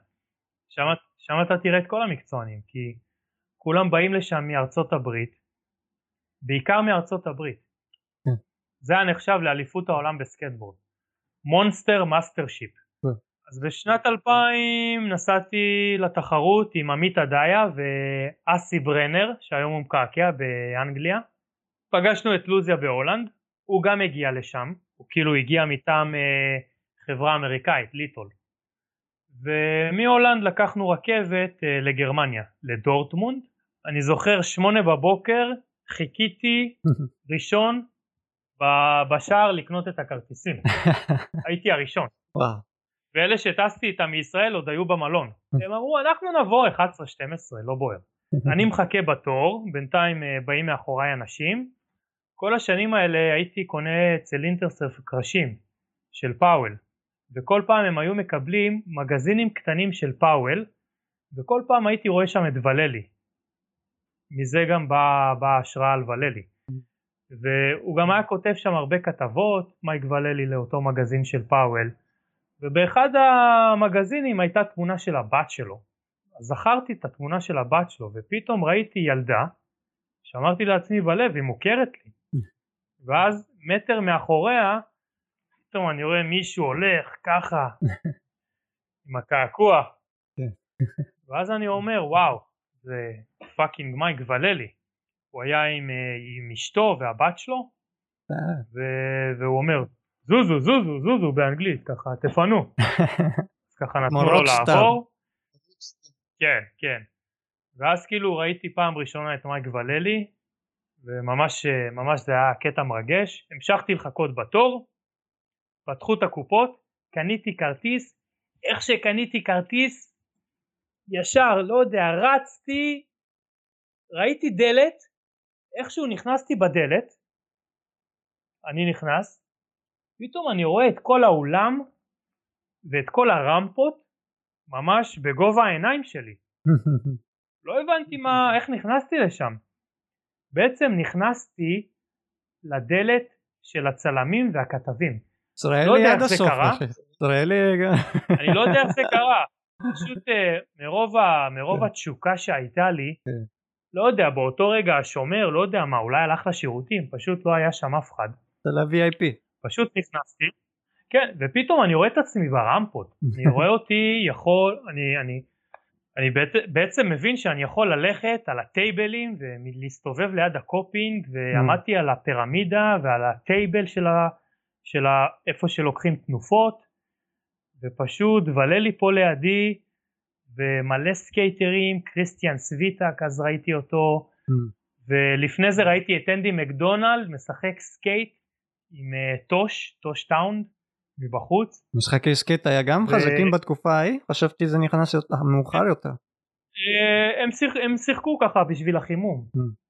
שם אתה תראה את כל המקצוענים, כי כולם באים לשם מארצות הברית, בעיקר מארצות הברית. כן. זה היה נחשב לאליפות העולם בסקטבורד. Monster Mastership. אז בשנת 2000 נסעתי לתחרות עם עמית אדיה ואסי ברנר שהיום הוא מקעקע באנגליה. פגשנו את לוזיה בהולנד, הוא גם הגיע לשם, הוא כאילו הגיע מטעם אה, חברה אמריקאית, ליטול. ומהולנד לקחנו רכבת אה, לגרמניה, לדורטמונד. אני זוכר שמונה בבוקר, חיכיתי ראשון בשער לקנות את הכרטיסים. הייתי הראשון. וואו. ואלה שטסתי איתם מישראל עוד היו במלון. הם אמרו אנחנו נבוא 11-12 לא בוער. אני מחכה בתור, בינתיים אה, באים מאחוריי אנשים. כל השנים האלה הייתי קונה אצל Intersurf קרשים של Powell וכל פעם הם היו מקבלים מגזינים קטנים של Powell וכל פעם הייתי רואה שם את וללי. מזה גם באה בא השראה על וללי. והוא גם היה כותב שם הרבה כתבות, מייק וללי לאותו מגזין של Powell. ובאחד המגזינים הייתה תמונה של הבת שלו. זכרתי את התמונה של הבת שלו ופתאום ראיתי ילדה שאמרתי לעצמי בלב היא מוכרת לי ואז מטר מאחוריה פתאום אני רואה מישהו הולך ככה עם הקעקוע כן. ואז אני אומר וואו זה fucking מייק וללי הוא היה עם, אה, עם אשתו והבת שלו אה. והוא אומר זוזו זוזו זוזו באנגלית ככה תפנו. ככה נתנו לו לעבור. כן כן. ואז כאילו ראיתי פעם ראשונה את מייק וללי וממש ממש זה היה קטע מרגש. המשכתי לחכות בתור פתחו את הקופות קניתי כרטיס. איך שקניתי כרטיס ישר לא יודע רצתי ראיתי דלת איכשהו נכנסתי בדלת אני נכנס פתאום אני רואה את כל האולם ואת כל הרמפות ממש בגובה העיניים שלי. לא הבנתי מה, איך נכנסתי לשם. בעצם נכנסתי לדלת של הצלמים והכתבים. ישראלי לא עד הסוף. ישראלי... אני לא יודע איך זה קרה. פשוט אה, מרוב, ה, מרוב כן. התשוקה שהייתה לי, כן. לא יודע, באותו רגע השומר, לא יודע מה, אולי הלך לשירותים, פשוט לא היה שם אף אחד. זה ל-VIP. פשוט נכנסתי, כן, ופתאום אני רואה את עצמי ברמפות, אני רואה אותי יכול, אני, אני, אני בעצם מבין שאני יכול ללכת על הטייבלים ולהסתובב ליד ה coping ועמדתי על הפירמידה ועל ה table של, ה, של ה, איפה שלוקחים תנופות ופשוט וללי פה לידי ומלא סקייטרים, קריסטיאן סוויטק אז ראיתי אותו ולפני זה ראיתי את אנדי מקדונלד משחק סקייט עם אה, טוש, טוש טאונד מבחוץ. משחקי סקייט היה גם ו... חזקים בתקופה ההיא? חשבתי זה נכנס מאוחר יותר. אה, הם, שיח, הם שיחקו ככה בשביל החימום. Mm.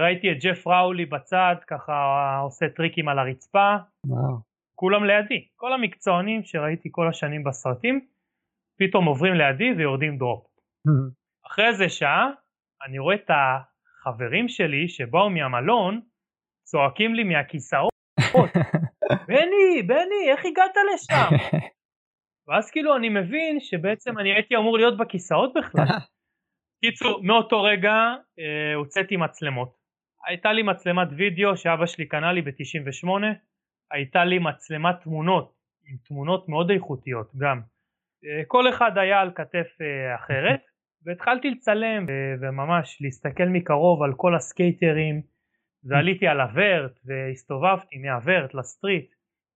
ראיתי את ג'ף ראולי בצד ככה עושה טריקים על הרצפה. וואו. כולם לידי. כל המקצוענים שראיתי כל השנים בסרטים פתאום עוברים לידי ויורדים drop. אחרי איזה שעה אני רואה את החברים שלי שבאו מהמלון צועקים לי מהכיסאות בני, בני, איך הגעת לשם? ואז כאילו אני מבין שבעצם אני הייתי אמור להיות בכיסאות בכלל. קיצור, מאותו רגע אה, הוצאתי מצלמות. הייתה לי מצלמת וידאו שאבא שלי קנה לי ב-98, הייתה לי מצלמת תמונות, עם תמונות מאוד איכותיות גם. אה, כל אחד היה על כתף אה, אחרת, והתחלתי לצלם וממש להסתכל מקרוב על כל הסקייטרים, ועליתי על הוורט והסתובבתי מהוורט לסטריט.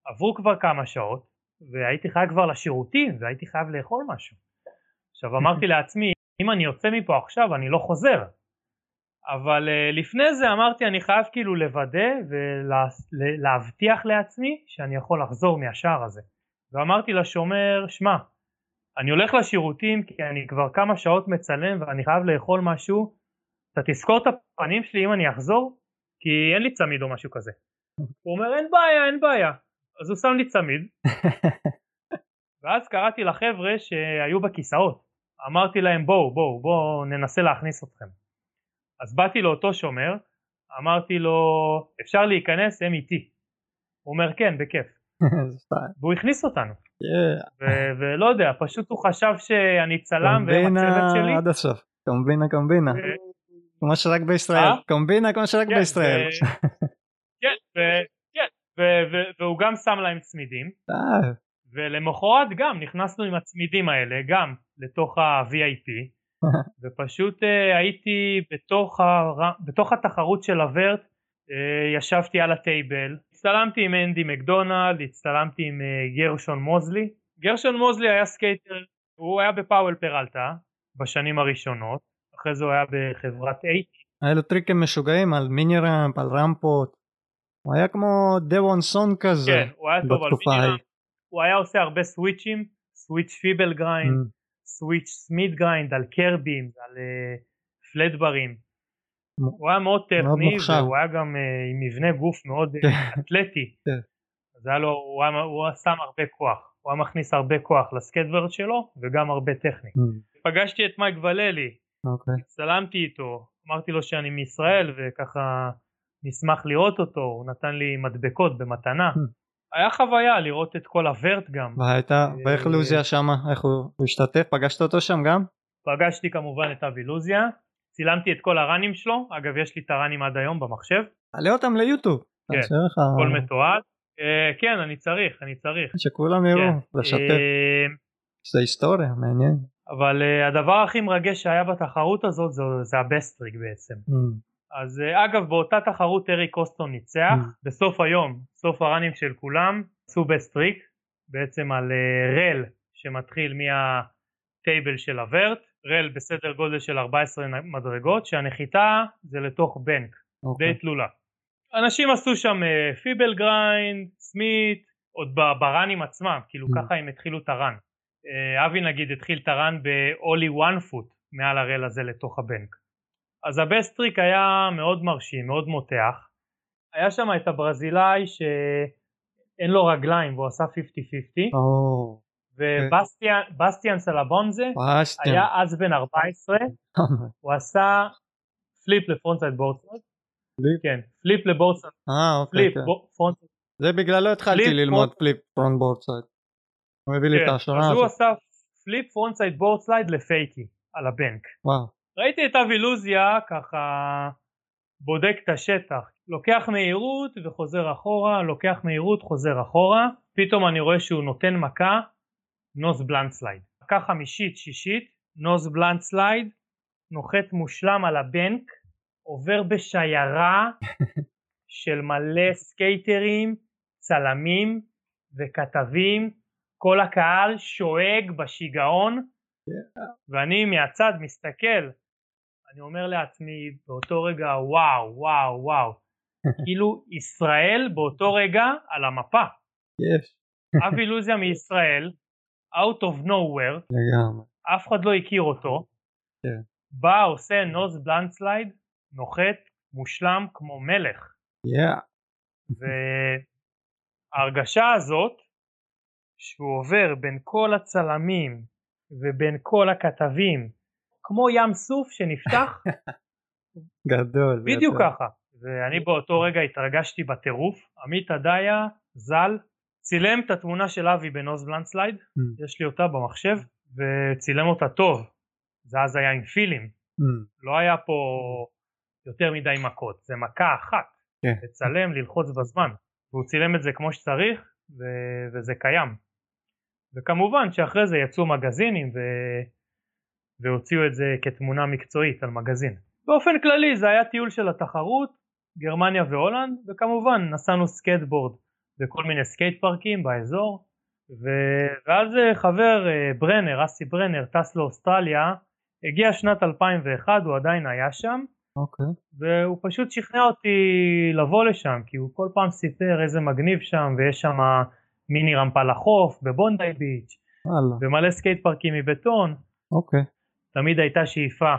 עברו כבר כמה שעות והייתי חייב כבר לשירותים והייתי חייב לאכול משהו. עכשיו אמרתי לעצמי אם אני יוצא מפה עכשיו אני לא חוזר אבל uh, לפני זה אמרתי אני חייב כאילו לוודא ולהבטיח לעצמי שאני יכול לחזור מהשער הזה. ואמרתי לשומר שמע אני הולך לשירותים כי אני כבר כמה שעות מצלם ואני חייב לאכול משהו. אתה תזכור את הפנים שלי אם אני אחזור? כי אין לי צמיד או משהו כזה. הוא אומר אין בעיה אין בעיה. אז הוא שם לי צמיד. ואז קראתי לחבר'ה שהיו בכיסאות. אמרתי להם בואו בואו בואו ננסה להכניס אתכם אז באתי לאותו שומר אמרתי לו אפשר להיכנס הם איתי הוא אומר כן בכיף. והוא הכניס אותנו. ולא יודע, פשוט הוא חשב שאני צלם והם קומבינה הצוות שלי. עד הסוף. קומבינה קומבינה. כמו שרק בישראל. אה? קומבינה כמו שרק כן, בישראל. כן, כן, והוא גם שם להם צמידים. אה, ולמחרת גם נכנסנו עם הצמידים האלה גם לתוך ה-VIP ופשוט אה, הייתי בתוך, הר... בתוך התחרות של הוורט אה, ישבתי על ה table הצטלמתי עם אנדי מקדונלד הצטלמתי עם אה, גרשון מוזלי גרשון מוזלי היה סקייטר הוא היה ב Powell Peralta בשנים הראשונות אחרי זה הוא היה בחברת אייטי היה לו טריקים משוגעים על מיני ramp, על רמפות. הוא היה כמו דיוון סונג כזה. כן הוא היה טוב על מיני רמפה. הוא היה עושה הרבה סוויצ'ים switch feeble grind Mm. switch smith grind על קרבים על פלטברים מ- הוא היה מאוד טכני. והוא היה גם uh, עם מבנה גוף מאוד uh, כן. אתלטי כן. אז היה לו, הוא, היה, הוא שם הרבה כוח הוא היה מכניס הרבה כוח לסקייטבורד שלו וגם הרבה טכני Mm, פגשתי את מייק וללי אוקיי. הצטלמתי איתו אמרתי לו שאני מישראל וככה נשמח לראות אותו הוא נתן לי מדבקות במתנה Hmm. היה חוויה לראות את כל ה vert גם והייתה, ואיך אה, לוזיה שמה? איך הוא השתתף? פגשת אותו שם גם? פגשתי כמובן את אבי לוזיה, צילמתי את כל הראנים שלו, אגב יש לי את הראנים עד היום במחשב, תעלה אותם ליוטיוב. כן, לך... הכל מתועד. אה, כן, אני צריך, אני צריך. שכולם יראו, כן. לשתף. אה, זה היסטוריה, מעניין. אבל אה, הדבר הכי מרגש שהיה בתחרות הזאת זה, זה ה best trick בעצם. אז אה, אגב באותה תחרות אריק קוסטון ניצח, Mm. בסוף היום, סוף הראנים של כולם, עשו best trick, בעצם על אה, rail שמתחיל מה table של ה vert, rail בסדר גודל של 14 מדרגות, שהנחיתה זה לתוך בנק. אוקיי. די תלולה. אנשים עשו שם אה, feeble grind, smith, עוד בראנים עצמם, כאילו Mm. ככה הם התחילו את ה run. אבי נגיד התחיל את ה run ב-ollie one foot מעל ה rail הזה לתוך הבנק. אז ה best trick היה מאוד מרשים, מאוד מותח. היה שם את הברזילאי שאין לו רגליים והוא עשה 50-50 או, ובסטיאן סלבנזי. היה אז בן 14 הוא עשה flip ל frontside boardslide? כן flip ל boardslide אה, אוקיי. flip כן. frontside זה בגללו התחלתי flip ללמוד flip front boardslide. הוא הביא לי את ההשראה כן, אז הוא הזאת. עשה flip frontside boardslide ל fakie על הבנק וואו. ראיתי את אבי לוזיה ככה בודק את השטח. לוקח מהירות וחוזר אחורה לוקח מהירות חוזר אחורה. פתאום אני רואה שהוא נותן מכה nose bluntslide מכה חמישית שישית nose bluntslide נוחת מושלם על הבנק עובר בשיירה של מלא סקייטרים צלמים וכתבים. כל הקהל שואג בשיגעון. ואני מהצד מסתכל אני אומר לעצמי באותו רגע וואו וואו וואו כאילו ישראל באותו רגע על המפה יש. אבי לוזיה מישראל out of nowhere לגמרי. אף אחד לא הכיר אותו כן. בא עושה נוז בלנד סלייד נוחת מושלם כמו מלך יא. וההרגשה הזאת שהוא עובר בין כל הצלמים ובין כל הכתבים כמו ים סוף שנפתח. גדול. בדיוק גדול. ככה. ואני באותו רגע התרגשתי בטירוף. עמית עדיה ז"ל צילם את התמונה של אבי בנוז בלנד סלייד Mm, יש לי אותה במחשב וצילם אותה טוב. זה אז היה עם פילים. Mm, לא היה פה יותר מדי מכות. זה מכה אחת. כן. לצלם ללחוץ בזמן. והוא צילם את זה כמו שצריך ו- וזה קיים. וכמובן שאחרי זה יצאו מגזינים ו... והוציאו את זה כתמונה מקצועית על מגזין באופן כללי זה היה טיול של התחרות גרמניה והולנד וכמובן נסענו סקייטבורד בכל מיני סקייט פארקים באזור ו- ואז אה, חבר אה, ברנר, אסי ברנר, טס לאוסטרליה הגיע שנת 2001 הוא עדיין היה שם אוקיי. והוא פשוט שכנע אותי לבוא לשם כי הוא כל פעם סיפר איזה מגניב שם ויש שם מיני רמפה לחוף בבונדי ביץ'. ומלא סקייט פארקים מבטון אוקיי. תמיד הייתה שאיפה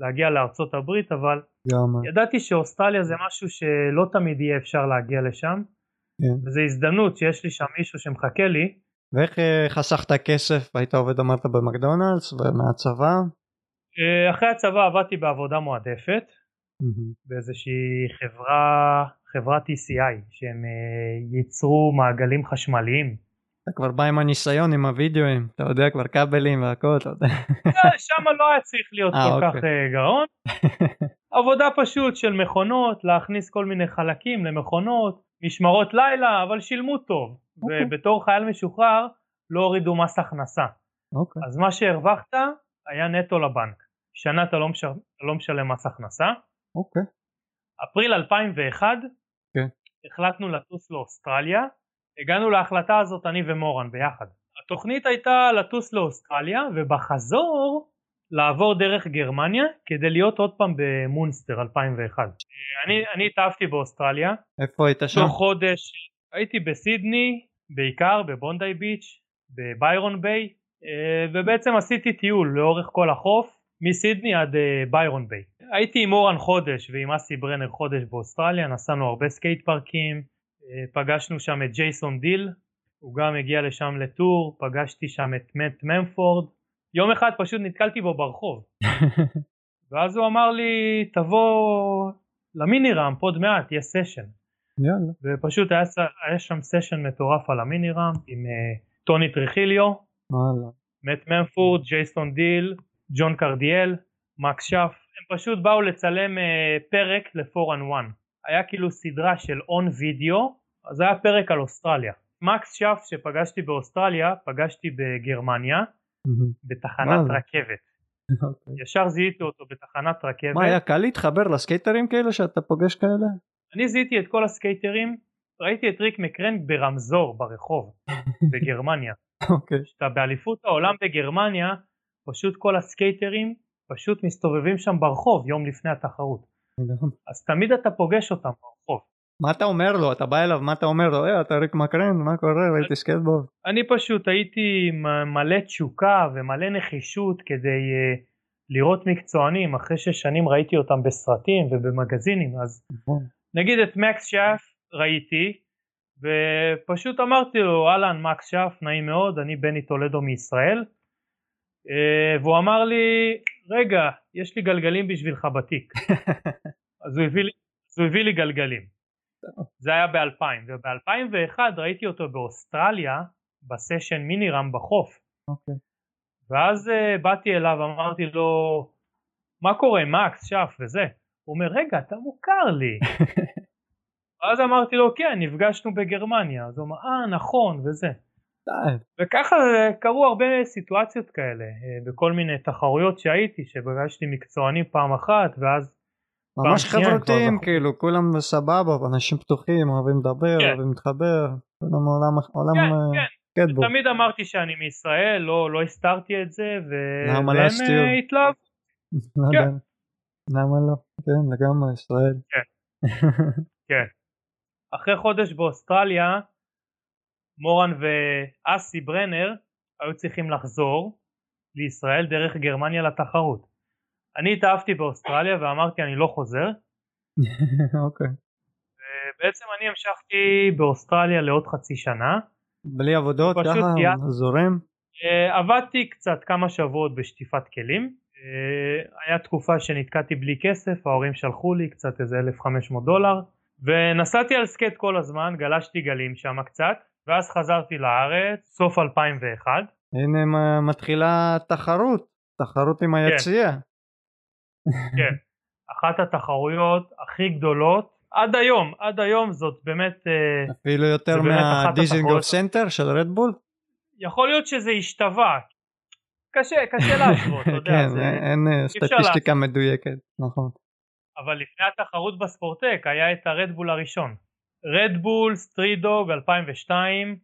להגיע לארצות הברית אבל גם. ידעתי שאוסטרליה זה משהו שלא תמיד יהיה אפשר להגיע לשם כן. וזו הזדמנות שיש לי שם מישהו שמחכה לי ואיך אה, חסכת כסף? היית עובד אמרת במקדונלדס ומהצבא? אה, אחרי הצבא עבדתי בעבודה מועדפת מהמם. באיזושהי חברה, חברת ECI, שהם אה, ייצרו מעגלים חשמליים. אתה כבר בא עם הניסיון עם הוידאוים, אתה יודע כבר כבלים והכל, אתה יודע. לא, שם לא היה צריך להיות 아, כל אוקיי. כך אה, גאון. עבודה פשוט של מכונות, להכניס כל מיני חלקים למכונות, משמרות לילה, אבל שילמו טוב. אוקיי. ובתור חייל משוחרר לא הורידו מס הכנסה. אוקיי. אז מה שהרווחת היה נטו לבנק. שנה אתה לא, מש... לא משלם מס הכנסה. אוקיי. אפריל 2001 כן. החלטנו לטוס לאוסטרליה. הגענו להחלטה הזאת אני ומורן ביחד. התוכנית הייתה לטוס לאוסטרליה ובחזור לעבור דרך גרמניה כדי להיות עוד פעם במונסטר 2001. אני, אני התאהבתי באוסטרליה, איפה היית שם? תוך חודש הייתי בסידני, בעיקר בבונדי ביץ', בביירון ביי, אה, ובעצם עשיתי טיול לאורך כל החוף, מסידני עד אה, ביירון ביי. הייתי עם אורן חודש ועם אסי ברנר חודש באוסטרליה, נסענו הרבה סקייט פארקים, פגשנו שם את ג'ייסון דיל, הוא גם הגיע לשם ל tour, פגשתי שם את מאט ממפורד, יום אחד פשוט נתקלתי בו ברחוב, ואז הוא אמר לי תבוא ל mini ramp עוד מעט, יש session. יאללה. ופשוט היה, היה שם session מטורף על ה mini ramp עם אה, טוני טריחיליו. מאט ממפורד, ג'ייסון דיל, ג'ון קרדיאל, מקס שף, הם פשוט באו לצלם אה, פרק ל-411. היה כאילו סדרה של On Video, אז היה פרק על אוסטרליה. מקס שף שפגשתי באוסטרליה, פגשתי בגרמניה. בתחנת. רכבת. אוקיי. ישר זיהיתי אותו בתחנת רכבת. מה היה קל להתחבר לסקייטרים כאלה שאתה פוגש כאלה? אני זיהיתי את כל הסקייטרים, ראיתי את ריק מקרנק ברמזור ברחוב בגרמניה. אוקיי. כשאתה באליפות העולם בגרמניה, פשוט כל הסקייטרים פשוט מסתובבים שם ברחוב יום לפני התחרות. אז תמיד אתה פוגש אותם ברחוב. מה אתה אומר לו? אתה בא אליו, מה אתה אומר לו? אה, אתה ריק מקרנק, מה קורה? ראיתי סקייטבורד. אני פשוט הייתי מלא תשוקה ומלא נחישות כדי uh, לראות מקצוענים אחרי ששנים ראיתי אותם בסרטים ובמגזינים אז נכון. נגיד את מקס שף ראיתי ופשוט אמרתי לו אהלן מקס שף נעים מאוד אני בני טולדו מישראל אה, והוא אמר לי רגע יש לי גלגלים בשבילך בתיק אז הוא הביא לי, הוא הביא לי גלגלים זה היה ב-2000 וב-2001 ראיתי אותו באוסטרליה בסשן מינירם בחוף. אוקיי. ואז uh, באתי אליו אמרתי לו מה קורה מקס שף וזה? הוא אומר רגע אתה מוכר לי. ואז אמרתי לו כן נפגשנו בגרמניה. אז הוא אמר אה נכון וזה. וככה קרו הרבה סיטואציות כאלה אה, בכל מיני תחרויות שהייתי שפגשתי מקצוענים פעם אחת ואז ממש הם כבר חברותיים. כאילו כולם סבבה אנשים פתוחים אוהבים לדבר כן. אוהבים להתחבר כולם עולם עולם כן אה, כן. תמיד אמרתי שאני מישראל לא לא הסתרתי את זה ו... למה והם להסתיר? אה, התלהבו לא כן. למה לא? כן לגמרי ישראל. כן. אחרי חודש באוסטרליה, מורן ואסי ברנר היו צריכים לחזור לישראל דרך גרמניה לתחרות. אני התאהבתי באוסטרליה ואמרתי אני לא חוזר, אוקיי. ובעצם אני המשכתי באוסטרליה לעוד חצי שנה. בלי עבודות ככה גייס- זורם. אה, עבדתי קצת כמה שבועות בשטיפת כלים. אה, היה תקופה שנתקעתי בלי כסף, ההורים שלחו לי קצת איזה 1,500 דולר, ונסעתי על סקייט כל הזמן, גלשתי גלים שם קצת, ואז חזרתי לארץ, סוף 2001. הנה מתחילה תחרות. תחרות עם היציאה. כן, אחת התחרויות הכי גדולות, עד היום, עד היום זאת באמת, אה, אפילו יותר מהדיזינגוף. סנטר של רדבול. יכול להיות שזה השתווה. קשה, קשה להשוות, אתה יודע, כן זה... אין אה, סטטיסטיקה מדויקת. נכון. אבל לפני התחרות בספורטק היה את הרדבול הראשון. רדבול סטרידוג 2002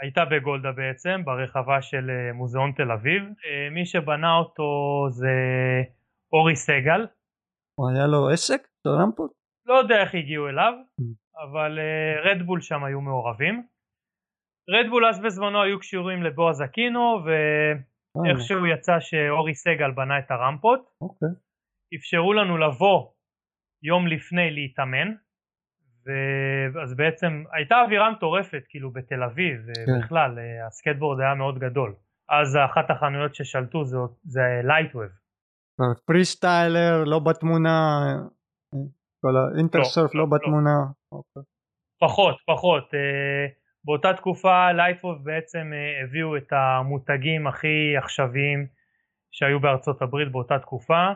הייתה בגולדה בעצם ברחבה של אה, מוזיאון תל אביב. מי שבנה אותו זה אורי סגל. הוא היה לו עסק? של רמפות? לא יודע איך הגיעו אליו Mm. אבל אה, רדבול שם היו מעורבים. רדבול אז בזמנו היו קשורים לבועז אקינו ואיכשהו יצא שאורי סגל בנה את הרמפות. אוקיי. אפשרו לנו לבוא יום לפני להתאמן ו- אז בעצם הייתה אווירה מטורפת כאילו בתל אביב אה, הסקייטבורד היה מאוד גדול אז אחת החנויות ששלטו זה, זה לייטווב פרי סטיילר לא בתמונה. אה, כל האינטרסרף לא, לא לא, בתמונה. אוקיי. פחות, פחות. אה, באותה תקופה לייפוב בעצם אה, הביאו את המותגים הכי עכשוויים שהיו בארצות הברית באותה תקופה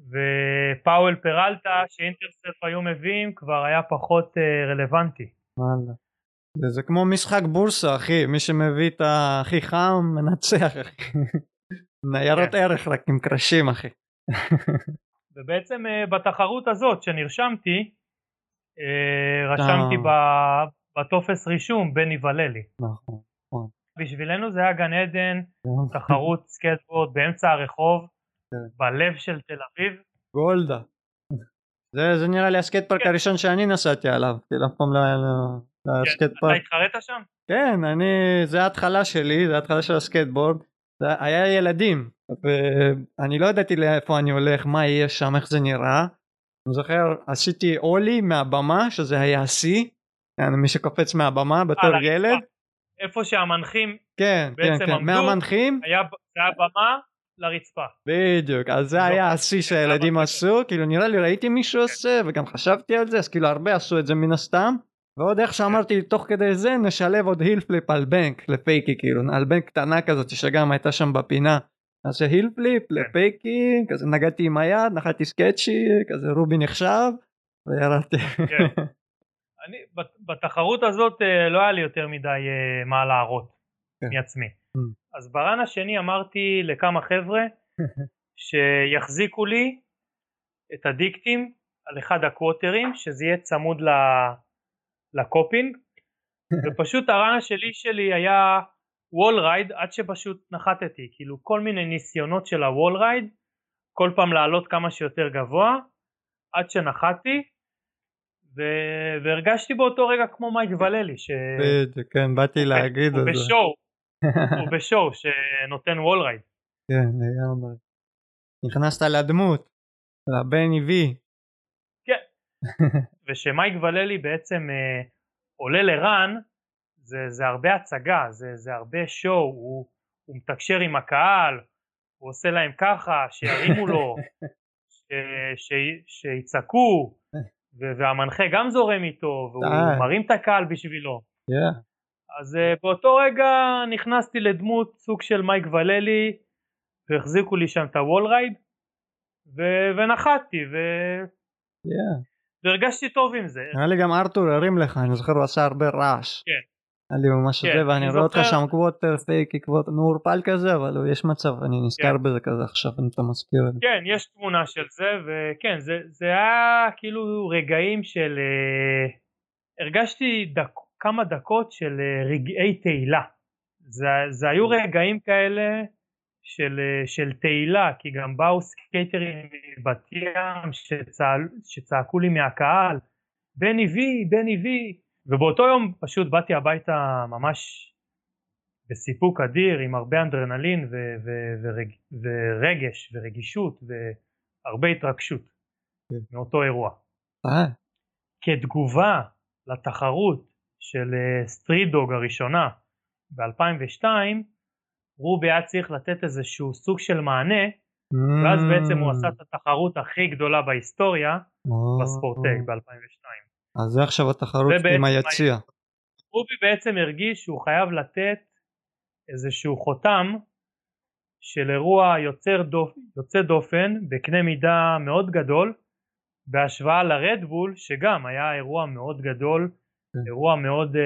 ופאוול פרלטה שאינטרסף היו מביאים כבר היה פחות אה, רלוונטי. וואלה. זה, זה כמו משחק בורסה אחי מי שמביא את הכי חם מנצח אחי. ניירות כן. ערך רק עם קרשים אחי. ובעצם אה, בתחרות הזאת שנרשמתי אה, רשמתי אה. בטופס רישום בני וללי. נכון. בשבילנו זה היה גן עדן, תחרות סקייטבורד באמצע הרחוב, כן. בלב של תל אביב. גולדה. זה, זה נראה לי הסקייט פארק כן. הראשון שאני נסעתי עליו, כאילו אף פעם לא היה לו לא הסקייט אתה פארק. התחרית שם? כן, אני, זה ההתחלה שלי, זה ההתחלה של הסקייטבורד. היה ילדים, ואני לא ידעתי לאיפה אני הולך, מה יהיה שם, איך זה נראה. אני זוכר, עשיתי אולי מהבמה, שזה היה השיא, כן, מי שקופץ מהבמה בתור על הרצפה. ילד. איפה שהמנחים כן, כן, בעצם כן, עמדו. מהמנחים, היה זה היה במה לרצפה. בדיוק, אז זה היה השיא שהילדים עשו, כאילו נראה לי ראיתי מישהו עושה וגם חשבתי על זה, אז כאילו הרבה עשו את זה מן הסתם. ועוד איך שאמרתי תוך כדי זה נשלב עוד heel flip על בנק ל fakie כאילו על בנק קטנה כזאת שגם הייתה שם בפינה. אז זה heel flip ל fakie כזה נגעתי עם היד נחתי sketchy כזה רובי נחשב וירדתי. כן. אני בת- בתחרות הזאת אה, לא היה לי יותר מדי אה, מה להראות כן. מעצמי. אממ. אז ב run השני אמרתי לכמה חבר'ה שיחזיקו לי את הדיקטים על אחד הקווטרים שזה יהיה צמוד ל- ל coping ופשוט ה run השלי שלי היה wall ride עד שפשוט נחתתי כאילו כל מיני ניסיונות של ה wall ride כל פעם לעלות כמה שיותר גבוה עד שנחתי ו- והרגשתי באותו רגע כמו מייק וללי ש... בדיוק, כן באתי להגיד את זה. בשואו, הוא בשואו שנותן וול רייד. כן לגמרי. נכנסת לדמות. לבני וי. ושמייק וללי בעצם אה, עולה לרן זה, זה הרבה הצגה, זה, זה הרבה שואו, הוא, הוא מתקשר עם הקהל, הוא עושה להם ככה, שירימו לו, ש, ש, שיצעקו, והמנחה גם זורם איתו, והוא. מרים את הקהל בשבילו. Yeah. אז uh, באותו רגע נכנסתי לדמות סוג של מייק וללי והחזיקו לי שם את הוול רייד ו- ונחתתי ו- Yeah. והרגשתי טוב עם זה. נראה לי גם ארתור הרים לך, אני זוכר הוא עשה הרבה רעש. כן. היה לי ממש כן, זה, ואני אני רואה אותך שם quarter quarter מעורפל כזה, אבל יש מצב, אני נזכר כן. בזה כזה עכשיו, אם אתה מזכיר את זה. כן, יש תמונה של זה וכן, זה, זה היה כאילו רגעים של... אה, הרגשתי דק, כמה דקות של אה, רגעי תהילה. זה, זה היו רגעים כאלה של, אה, של תהילה, כי גם באו סקייטרים מבת ים שצעל, שצעקו לי מהקהל, בני וי, בני וי, ובאותו יום פשוט באתי הביתה ממש בסיפוק אדיר עם הרבה אדרנלין ו- ו- ורג- ורגש ורגישות והרבה התרגשות כן. מאותו אירוע. אה, כתגובה לתחרות של סטריט דוג הראשונה ב-2002 רובי היה צריך לתת איזשהו סוג של מענה ואז בעצם הוא עשה את התחרות הכי גדולה בהיסטוריה Mm. בספורטק או, ב-2002. אז זה עכשיו התחרות עם היציע. רובי בעצם הרגיש שהוא חייב לתת איזשהו חותם של אירוע יוצר דופ, יוצא דופן בקנה מידה מאוד גדול בהשוואה לרדבול שגם היה אירוע מאוד גדול, כן. אירוע מאוד uh,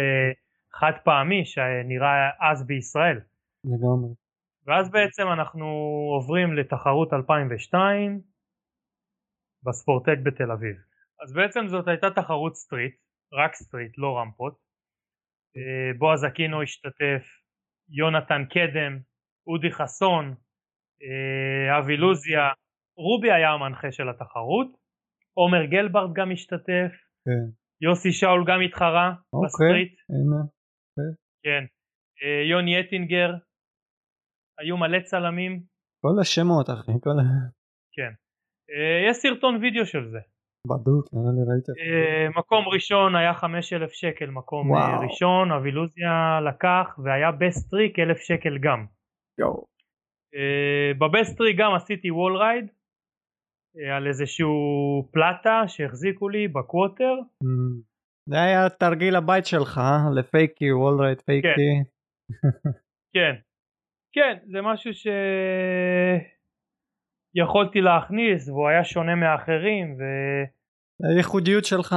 חד פעמי שנראה אז בישראל. לגמרי. ואז בעצם אנחנו עוברים לתחרות 2002 בספורטק בתל אביב. אז בעצם זאת הייתה תחרות street, רק street, לא רמפות. אה, בועז אקינו השתתף, יונתן קדם, אודי חסון, אה, אבי לוזיה, רובי היה המנחה של התחרות, עומר גלברד גם השתתף, כן. יוסי שאול גם התחרה אוקיי. ב street, הנה. כן, אה, יוני אטינגר, היו מלא צלמים, כל השמות אחי, כל ה... כן. אה, יש סרטון וידאו של זה. בדוק, נראה לי ראיתי. אה, מקום ראשון היה 5,000 שקל מקום אה, וואו. ראשון, אבי לוזיה לקח והיה best trick 1,000 שקל גם. יואו. אה, ב best trick גם עשיתי wall ride על איזשהו פלטה שהחזיקו לי ב quarter Mm, זה היה תרגיל הבית שלך? ל fakie, wall ride fakie. כן, כן, זה משהו שיכולתי להכניס והוא היה שונה מאחרים ו... הייחודיות שלך.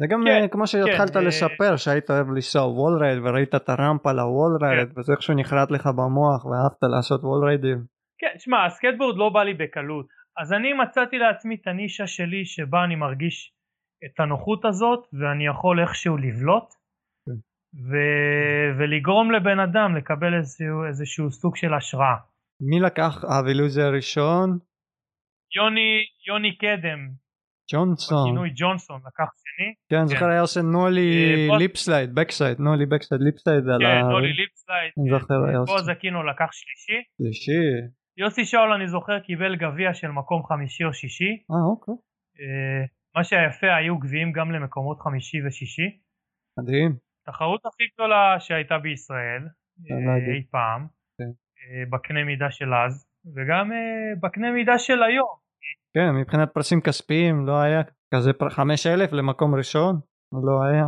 זה גם כן, אה, כמו שהתחלת כן, אה, לספר שהיית אוהב לנסוע wall ride וראית את הרמפה ל wall ride כן. וזה איכשהו נחרט לך במוח ואהבת לעשות wall ride ים. כן, שמע, הסקייטבורד לא בא לי בקלות, אז אני מצאתי לעצמי את הנישה שלי שבה אני מרגיש את הנוחות הזאת ואני יכול איכשהו לבלוט כן. ו- ולגרום לבן אדם לקבל איזשהו, איזשהו סוג של השראה. מי לקח אבי לוזיה הראשון? יוני, יוני קדם, ג'ונסון. בכינוי ג'ונסון, לקח שני, כן, זוכר היה עושה nollie אה, בוא- lipslide, backside, nollie backside lipslide כן. nollie lipslide, אני זוכר, היה עושה. בועז אקינו לקח שלישי, שלישי. יוסי שאול אני זוכר קיבל גביע של מקום חמישי או שישי, אה אוקיי. אה, מה שהיפה היו גביעים גם למקומות חמישי ושישי. מדהים. התחרות הכי גדולה שהייתה בישראל אה. אי פעם, כן. אה, בקנה מידה של אז, וגם אה, בקנה מידה של היום. כן, מבחינת פרסים כספיים לא היה כזה פר- 5,000 למקום ראשון? לא היה.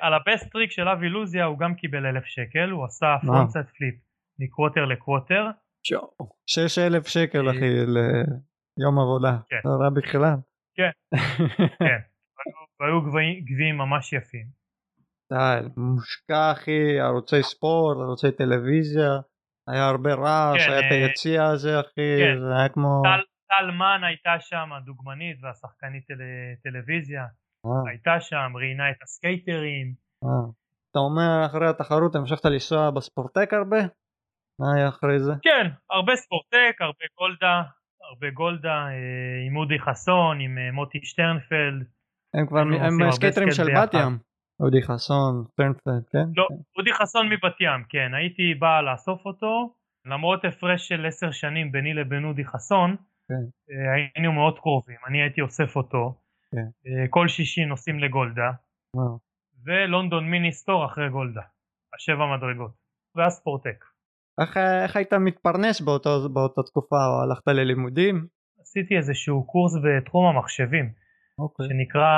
על ה best trick של אבי לוזיה הוא גם קיבל אלף שקל, הוא עשה. frontside flip מ quarter ל quarter. 6,000 שקל אחי ליום עבודה. כן. לא רע בכלל. כן. כן, והיו- גביעים ממש יפים. די, מושקע אחי, ערוצי ספורט, ערוצי טלוויזיה, היה הרבה רעש, כן, היה את אה, היציע הזה אחי, כן. זה היה כמו... טל- טל מן הייתה שם, הדוגמנית והשחקנית טל- טלוויזיה, אה, הייתה שם, ראיינה את הסקייטרים. אה. אתה אומר אחרי התחרות המשכת לנסוע בספורטק הרבה? מה היה אחרי זה? כן, הרבה ספורטק, הרבה גולדה, הרבה גולדה, אה, עם אודי חסון, עם אה, מוטי שטרנפלד. הם כבר, הם סקייטרים סקייט של. בת ים. אודי חסון, שטרנפלד, כן? לא, אודי חסון מבת ים, כן, הייתי בא לאסוף אותו, למרות הפרש של עשר שנים ביני לבין אודי חסון, כן. אה, היינו מאוד קרובים, אני הייתי אוסף אותו, כן. אה, כל שישי נוסעים לגולדה, וואו. ולונדון מיני סטור אחרי גולדה, השבע מדרגות, ואז ספורטק. איך, איך היית מתפרנס באותו, באותה תקופה? או הלכת ללימודים? עשיתי איזשהו קורס בתחום המחשבים, אוקיי. שנקרא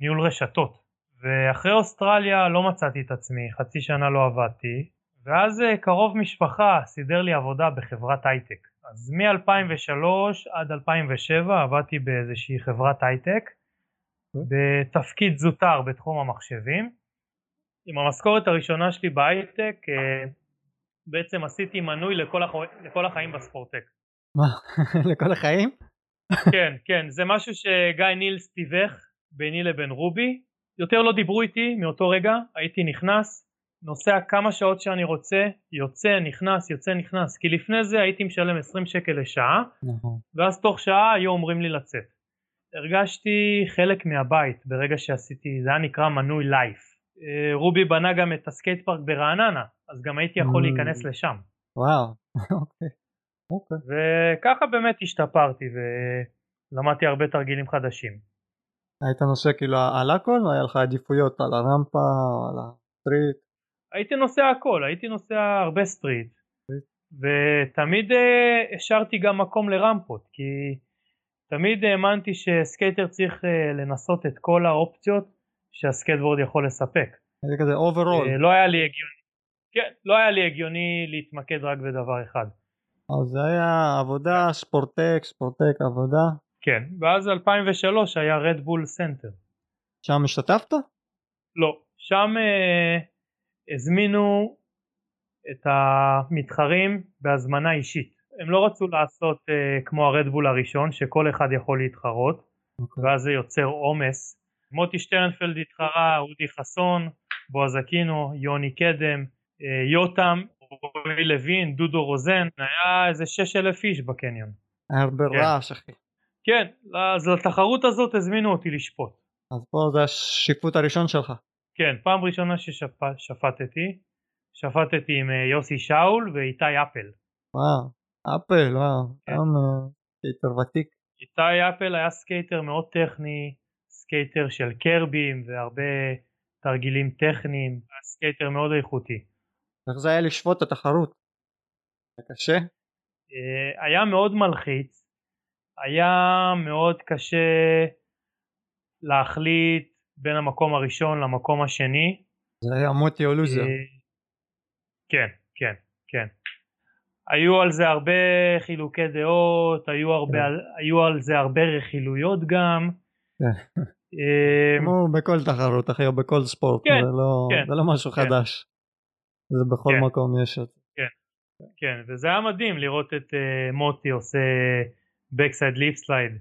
ניהול רשתות. ואחרי אוסטרליה לא מצאתי את עצמי, חצי שנה לא עבדתי, ואז אה, קרוב משפחה סידר לי עבודה בחברת הייטק. אז מ-2003 עד 2007 עבדתי באיזושהי חברת הייטק, בתפקיד זוטר בתחום המחשבים. עם המשכורת הראשונה שלי בהייטק אה, בעצם עשיתי מנוי לכל, הח... לכל החיים בספורטק. מה? לכל החיים? כן, כן, זה משהו שגיא נילס תיווך ביני לבין רובי. יותר לא דיברו איתי מאותו רגע, הייתי נכנס, נוסע כמה שעות שאני רוצה, יוצא, נכנס, יוצא, נכנס. כי לפני זה הייתי משלם 20 שקל לשעה, נכון. ואז תוך שעה היו אומרים לי לצאת. הרגשתי חלק מהבית ברגע שעשיתי, זה היה נקרא מנוי לייף. אה, רובי בנה גם את ה skate park ברעננה, אז גם הייתי יכול Mm. להיכנס לשם. וואו. אוקיי. אוקיי. וככה באמת השתפרתי ולמדתי הרבה תרגילים חדשים. היית נוסע כאילו על הכל או היה לך עדיפויות על הרמפה או על ה street? הייתי נוסע הכל, הייתי נוסע הרבה street ותמיד אה, השארתי גם מקום לרמפות כי תמיד האמנתי שסקייטר צריך אה, לנסות את כל האופציות שהסקייטבורד יכול לספק. היה כזה overall. אה, לא היה לי הגיוני, כן, לא היה לי הגיוני להתמקד רק בדבר אחד. אז זה היה עבודה, ספורטק, ספורטק, עבודה. כן, ואז 2003 היה רדבול סנטר. שם השתתפת? לא, שם אה, הזמינו את המתחרים בהזמנה אישית. הם לא רצו לעשות אה, כמו הרדבול הראשון שכל אחד יכול להתחרות אוקיי. ואז זה יוצר עומס. מוטי שטרנפלד התחרה, אודי חסון, בועז אקינו, יוני קדם, אה, יותם, רועי לוין, דודו רוזן, היה איזה 6,000 איש בקניון. היה הרבה כן. רעש אחי. כן, אז לתחרות הזאת הזמינו אותי לשפוט. אז פה זה השיפוט הראשון שלך. כן, פעם ראשונה ששפטתי, שפטתי עם אה, יוסי שאול ואיתי אפל. וואו. אפל, וואו. כן. גם אה, סקייטר ותיק. איתי אפל היה סקייטר מאוד טכני, סקייטר של curb ים והרבה תרגילים טכניים, היה סקייטר מאוד איכותי. איך זה היה לשפוט את התחרות? זה קשה? אה, היה מאוד מלחיץ, היה מאוד קשה להחליט בין המקום הראשון למקום השני. זה היה מוטי אולוזר. כן, כן, כן. היו על זה הרבה חילוקי דעות, היו, הרבה, כן. היו על זה הרבה רכילויות גם. כן. כמו בכל תחרות אחי, או בכל ספורט, כן, זה, לא, כן, זה לא משהו כן. חדש. זה בכל כן. מקום יש את זה. כן, כן, וזה היה מדהים לראות את uh, מוטי עושה backside lipslide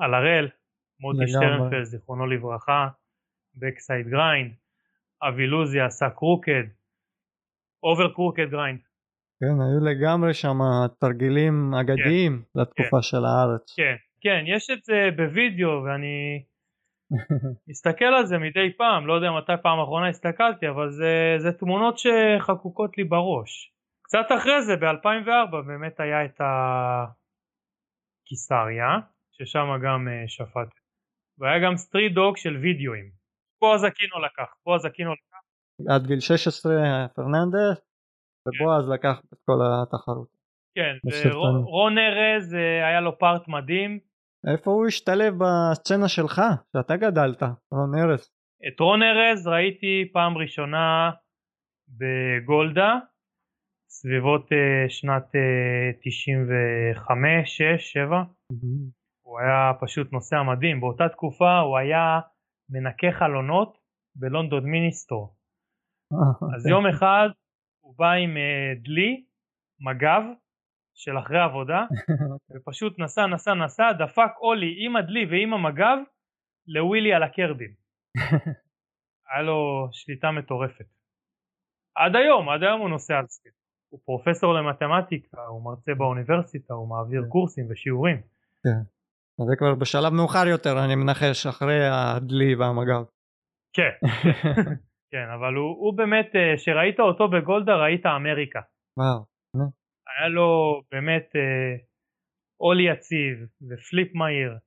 על ה rail, מוטי שטרנפלד זיכרונו לברכה, backside grind, אבי לוזיה עשה crooked, over crooked grind. כן, היו לגמרי שם תרגילים אגדיים כן, לתקופה כן, של הארץ. כן, כן, יש את זה בווידאו ואני מסתכל על זה מדי פעם, לא יודע מתי פעם אחרונה הסתכלתי, אבל זה, זה תמונות שחקוקות לי בראש. קצת אחרי זה, ב-2004, באמת היה את הקיסריה, ששם גם uh, שפט. והיה גם סטריט דוג של וידאוים. בועז אקינו לקח, בועז אקינו לקח. עד גיל 16 פרננדס, ובועז כן. לקח את כל התחרות. כן, ורון ארז אה, היה לו פארט מדהים. איפה הוא השתלב בסצנה שלך, שאתה גדלת, רון ארז? את רון ארז ראיתי פעם ראשונה בגולדה, סביבות uh, שנת uh, 95, 6, 7. Mm-hmm. הוא היה פשוט נוסע מדהים, באותה תקופה הוא היה מנקה חלונות בלונדון מיניסטור. אז יום אחד הוא בא עם uh, דלי, מג"ב, של אחרי עבודה, ופשוט נסע נסע נסע, דפק אולי עם הדלי ועם המג"ב לווילי על הקרבים. היה לו שליטה מטורפת. עד היום, עד היום הוא נוסע על סקייט. הוא פרופסור למתמטיקה, הוא מרצה באוניברסיטה, הוא מעביר כן. קורסים ושיעורים. כן. זה כבר בשלב מאוחר יותר, אני מנחש, אחרי הדלי והמג"ב. כן, כן, אבל הוא, הוא באמת, כשראית אה, אותו בגולדה ראית אמריקה. וואו. היה לו באמת אה, ollie יציב ו flip מהיר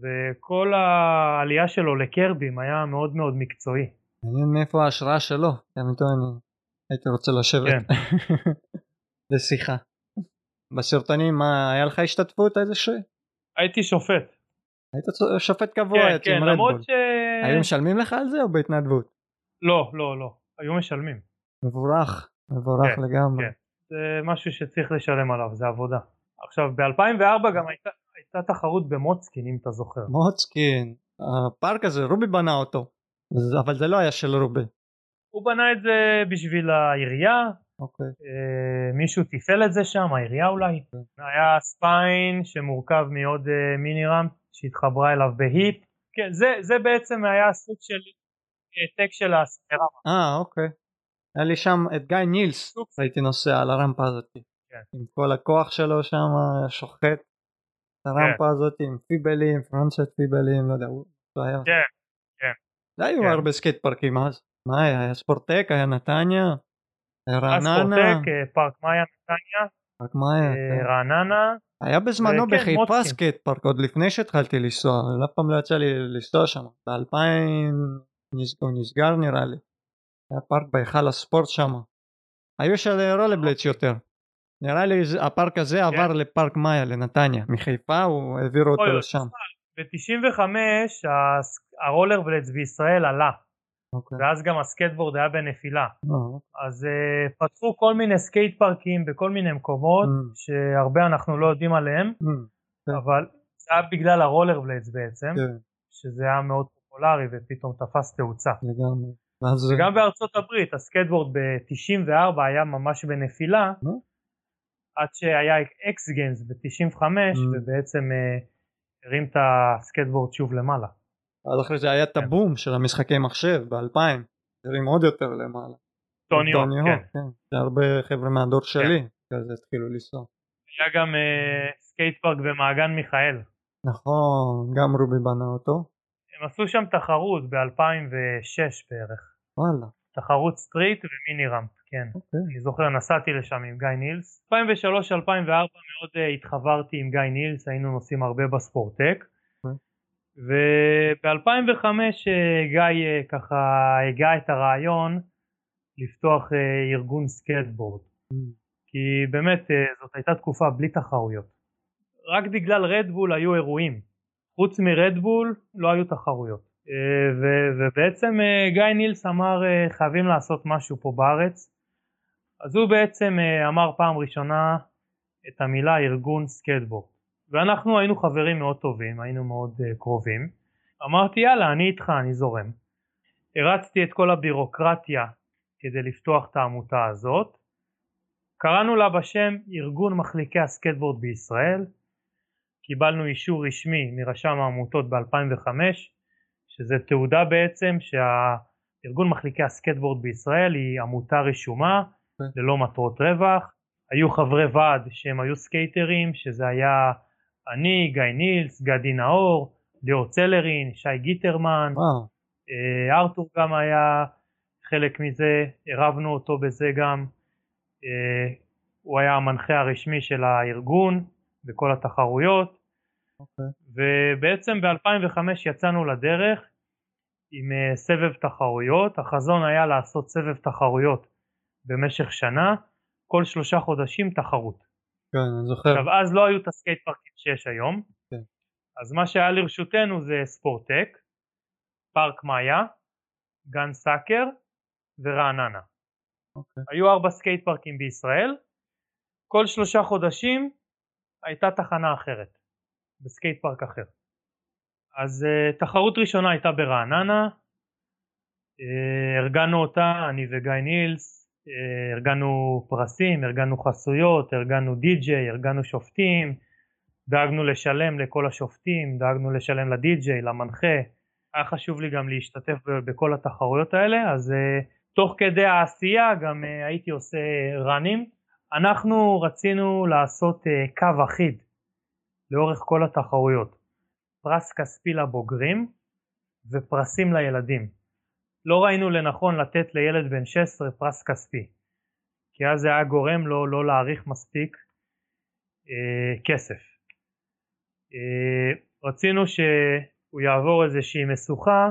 וכל העלייה שלו לקרבים היה מאוד מאוד מקצועי. מעניין מאיפה ההשראה שלו, גם איתו הייתי רוצה לשבת כן. לשיחה. בסרטונים מה היה לך השתתפות איזה ש... הייתי שופט. היית שופט קבוע כן, כן, למרות ש... היו משלמים לך על זה או בהתנדבות? לא, לא, לא, היו משלמים. מבורך, מבורך כן, לגמרי. כן. זה משהו שצריך לשלם עליו, זה עבודה. עכשיו ב-2004 גם הייתה, הייתה תחרות במוצקין אם אתה זוכר. מוצקין, הפארק הזה רובי בנה אותו, אבל זה לא היה של רובי. הוא בנה את זה בשביל העירייה, אוקיי. אה, מישהו תפעל את זה שם, העירייה אולי. אוקיי. היה ספיין שמורכב מעוד אה, מיני רמפ שהתחברה אליו בהיפ. כן, זה, זה בעצם היה סוג של העתק של הספירה. אה, אוקיי. היה לי שם את גיא נילס, הייתי נוסע על הרמפה הזאת. כן. עם כל הכוח שלו שם, שוחט את הרמפה כן. הזאת עם פיבלים, פרנסט פיבלים, לא יודע, הוא היה. כן, כן. לא היו כן. הרבה סקייט פארקים אז. מה ספורטק, היה נתניה, רעננה. ספורטק, פארק מאיה נתניה. פארק מאיה. רעננה. היה בזמנו בחיפה סקייט פארק, עוד לפני שהתחלתי לנסוע, אף פעם לא יצא לי לנסוע שם. ב-2000 הוא נסגר נראה לי. היה פארק בהיכל הספורט שם. היו של רולרבלץ יותר. נראה לי הפארק הזה. עבר לפארק מאיה לנתניה. מחיפה הוא העבירו אותו לשם. ב-95 הרולרבלץ בישראל עלה. Okay. אוקיי. ואז גם הסקייטבורד היה בנפילה. Oh. אז uh, פתחו כל מיני סקייט פארקים בכל מיני מקומות mm. שהרבה אנחנו לא יודעים עליהם, mm. okay. אבל זה היה בגלל הרולרבלץ בעצם, okay. כן. שזה היה מאוד פופולרי ופתאום תפס תאוצה. לגמרי. וגם בארצות הברית הסקטבורד ב-94 היה ממש בנפילה עד שהיה X Games ב-95 ובעצם אה, הרים את הסקטבורד שוב למעלה. אז אחרי זה היה את כן. הבום של המשחקי מחשב ב-2000 הרים עוד יותר למעלה. טוני הוק, כן. כן. הרבה חבר'ה מהדור כן. שלי כזה התחילו לנסוע. היה גם אה, סקייט פארק במעגן מיכאל. נכון, גם רובי בנה אותו. הם עשו שם תחרות ב-2006 בערך. וואלה. תחרות street ו mini ramp, כן. אוקיי. אני זוכר, נסעתי לשם עם גיא נילס. 2003-2004 מאוד uh, התחברתי עם גיא נילס, היינו נוסעים הרבה בספורטק. Okay. אוקיי. וב-2005 uh, גיא uh, ככה הגה את הרעיון לפתוח uh, ארגון סקייטבורד. כי באמת זאת הייתה תקופה בלי תחרויות. רק בגלל רדבול היו אירועים. חוץ מרדבול לא היו תחרויות. אה, ו- ובעצם אה, גיא נילס אמר אה, חייבים לעשות משהו פה בארץ. אז הוא בעצם אמר פעם ראשונה את המילה ארגון סקטבורד. ואנחנו היינו חברים מאוד טובים, היינו מאוד קרובים. אמרתי יאללה אני איתך אני זורם. הרצתי את כל הבירוקרטיה כדי לפתוח את העמותה הזאת. קראנו לה בשם ארגון מחליקי הסקטבורד בישראל. קיבלנו אישור רשמי מרשם העמותות ב-2005 שזה תעודה בעצם שהארגון מחליקי הסקטבורד בישראל היא עמותה רשומה. כן. ללא מטרות רווח. היו חברי ועד שהם היו סקייטרים שזה היה אני, גיא נילס, גדי נאור, ליאור צלרין, שי גיטרמן. אה, ארתור גם היה חלק מזה, עירבנו אותו בזה גם, אה, הוא היה המנחה הרשמי של הארגון בכל התחרויות okay. אוקיי. ובעצם ב-2005 יצאנו לדרך עם uh, סבב תחרויות, החזון היה לעשות סבב תחרויות במשך שנה, כל שלושה חודשים תחרות. כן, אני זוכר. עכשיו אז לא היו את הסקייט פארקים שיש היום, כן. אז מה שהיה לרשותנו זה ספורטק, פארק מאיה, גן סאקר ורעננה. אוקיי. היו ארבע סקייט פארקים בישראל, כל שלושה חודשים הייתה תחנה אחרת, בסקייט פארק אחר. אז uh, תחרות ראשונה הייתה ברעננה, uh, ארגנו אותה, אני וגיא נילס, ארגנו פרסים, ארגנו חסויות, ארגנו די-ג'יי, ארגנו שופטים, דאגנו לשלם לכל השופטים, דאגנו לשלם לדי-ג'יי, למנחה, היה חשוב לי גם להשתתף בכל התחרויות האלה, אז uh, תוך כדי העשייה גם uh, הייתי עושה ראנים. אנחנו רצינו לעשות קו אחיד לאורך כל התחרויות. פרס כספי לבוגרים ופרסים לילדים. לא ראינו לנכון לתת לילד בן 16 פרס כספי, כי אז זה היה גורם לו לא להעריך מספיק אה, כסף. אה, רצינו שהוא יעבור איזושהי משוכה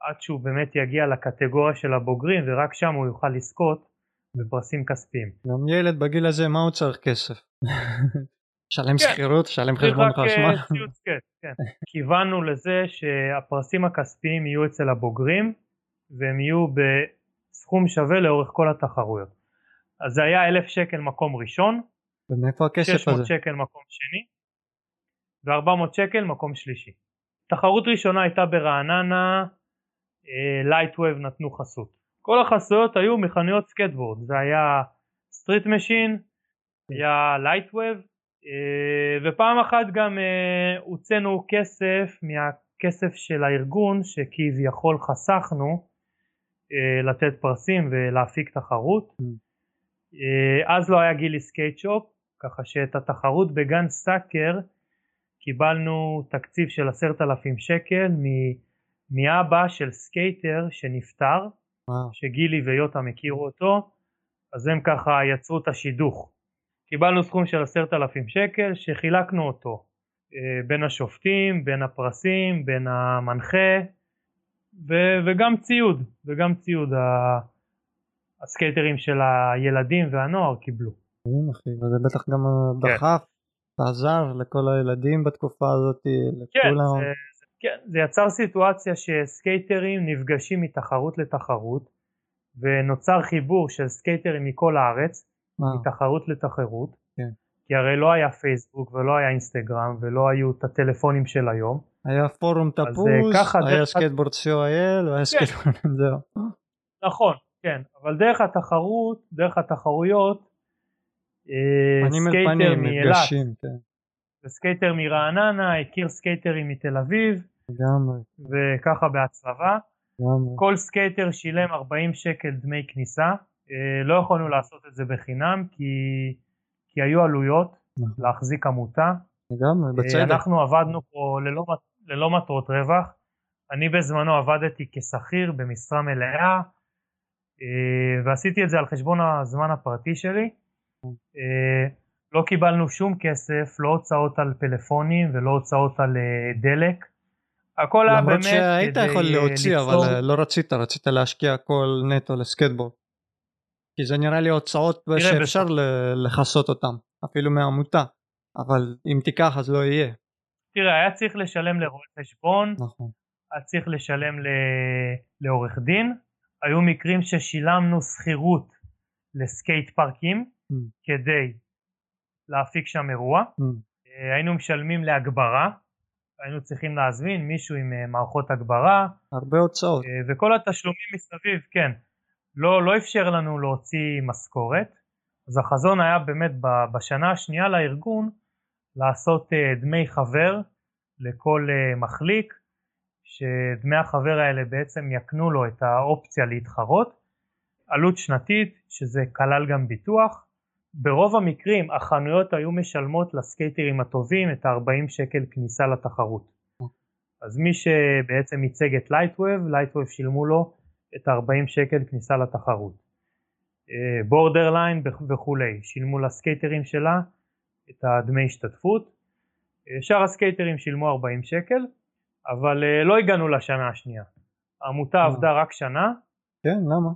עד שהוא באמת יגיע לקטגוריה של הבוגרים ורק שם הוא יוכל לזכות בפרסים כספיים. גם ילד בגיל הזה מה הוא צריך כסף? שלם כן. שכירות, שלם חשבון חשמל. כן, כן. כיוונו לזה שהפרסים הכספיים יהיו אצל הבוגרים והם יהיו בסכום שווה לאורך כל התחרויות. אז זה היה אלף שקל מקום ראשון, ומאיפה הכסף הזה? 600 שקל מקום שני ו-400 שקל מקום שלישי. תחרות ראשונה הייתה ברעננה, לייטווב אה, נתנו חסות. כל החסויות היו מחנויות סקטבורד, זה היה Street Machine, היה לייטווב אה, ופעם אחת גם אה, הוצאנו כסף מהכסף של הארגון שכביכול חסכנו לתת פרסים ולהפיק תחרות. Mm. אז לא היה גילי skate shop, ככה שאת התחרות בגן סאקר קיבלנו תקציב של עשרת אלפים שקל מאבא של סקייטר שנפטר, שגילי ויוטה הכירו אותו, אז הם ככה יצרו את השידוך. קיבלנו סכום של עשרת אלפים שקל שחילקנו אותו אה, בין השופטים, בין הפרסים, בין המנחה ו- וגם ציוד, וגם ציוד הסקייטרים של הילדים והנוער קיבלו. כן אחי, וזה בטח גם דחף, כן. עזר לכל הילדים בתקופה הזאת, כן, לכולם. זה, כן, זה יצר סיטואציה שסקייטרים נפגשים מתחרות לתחרות ונוצר חיבור של סקייטרים מכל הארץ מתחרות לתחרות, כן. כי הרי לא היה פייסבוק ולא היה אינסטגרם ולא היו את הטלפונים של היום. היה פורום אה, תפוס, היה skateboard co.il והיה כן. סקייטבורד זהו. נכון, כן, אבל דרך התחרות, דרך התחרויות, אה, סקייטר מאילת, כן. וסקייטר מרעננה הכיר סקייטרים מתל אביב, לגמרי. וככה בהצלבה. כל סקייטר שילם 40 שקל דמי כניסה, אה, לא יכולנו לעשות את זה בחינם כי, כי היו עלויות נכון. להחזיק עמותה. לגמרי, בצדק. אנחנו עבדנו פה ללא, ללא מטרות רווח. אני בזמנו עבדתי כשכיר במשרה מלאה אה, ועשיתי את זה על חשבון הזמן הפרטי שלי. לא קיבלנו שום כסף, לא הוצאות על פלאפונים ולא הוצאות על דלק. הכל היה באמת למרות שהיית יכול להוציא ליצור... אבל לא רצית, רצית להשקיע הכל נטו לסקטבורד. כי זה נראה לי הוצאות שאפשר לכסות אותם אפילו מעמותה אבל אם תיקח אז לא יהיה. תראה היה צריך לשלם לרואה חשבון נכון. היה צריך לשלם ל... לעורך דין, היו מקרים ששילמנו שכירות לסקייט פארקים mm. כדי להפיק שם אירוע, mm. היינו משלמים להגברה, היינו צריכים להזמין מישהו עם אה, מערכות הגברה. הרבה הוצאות. אה, וכל התשלומים מסביב, כן. לא, לא אפשר לנו להוציא משכורת. אז החזון היה באמת בשנה השנייה לארגון לעשות אה, דמי חבר לכל מחליק, שדמי החבר האלה בעצם יקנו לו את האופציה להתחרות. עלות שנתית, שזה כלל גם ביטוח, ברוב המקרים החנויות היו משלמות לסקייטרים הטובים את ה-40 שקל כניסה לתחרות. אז מי שבעצם ייצג את לייטווייב, לייטווייב שילמו לו את ה-40 שקל כניסה לתחרות. Borderline וכולי, שילמו לסקייטרים שלה את הדמי השתתפות. אה, שאר הסקייטרים שילמו 40 שקל, אבל אה, לא הגענו לשנה השנייה. העמותה עבדה רק שנה. כן, למה?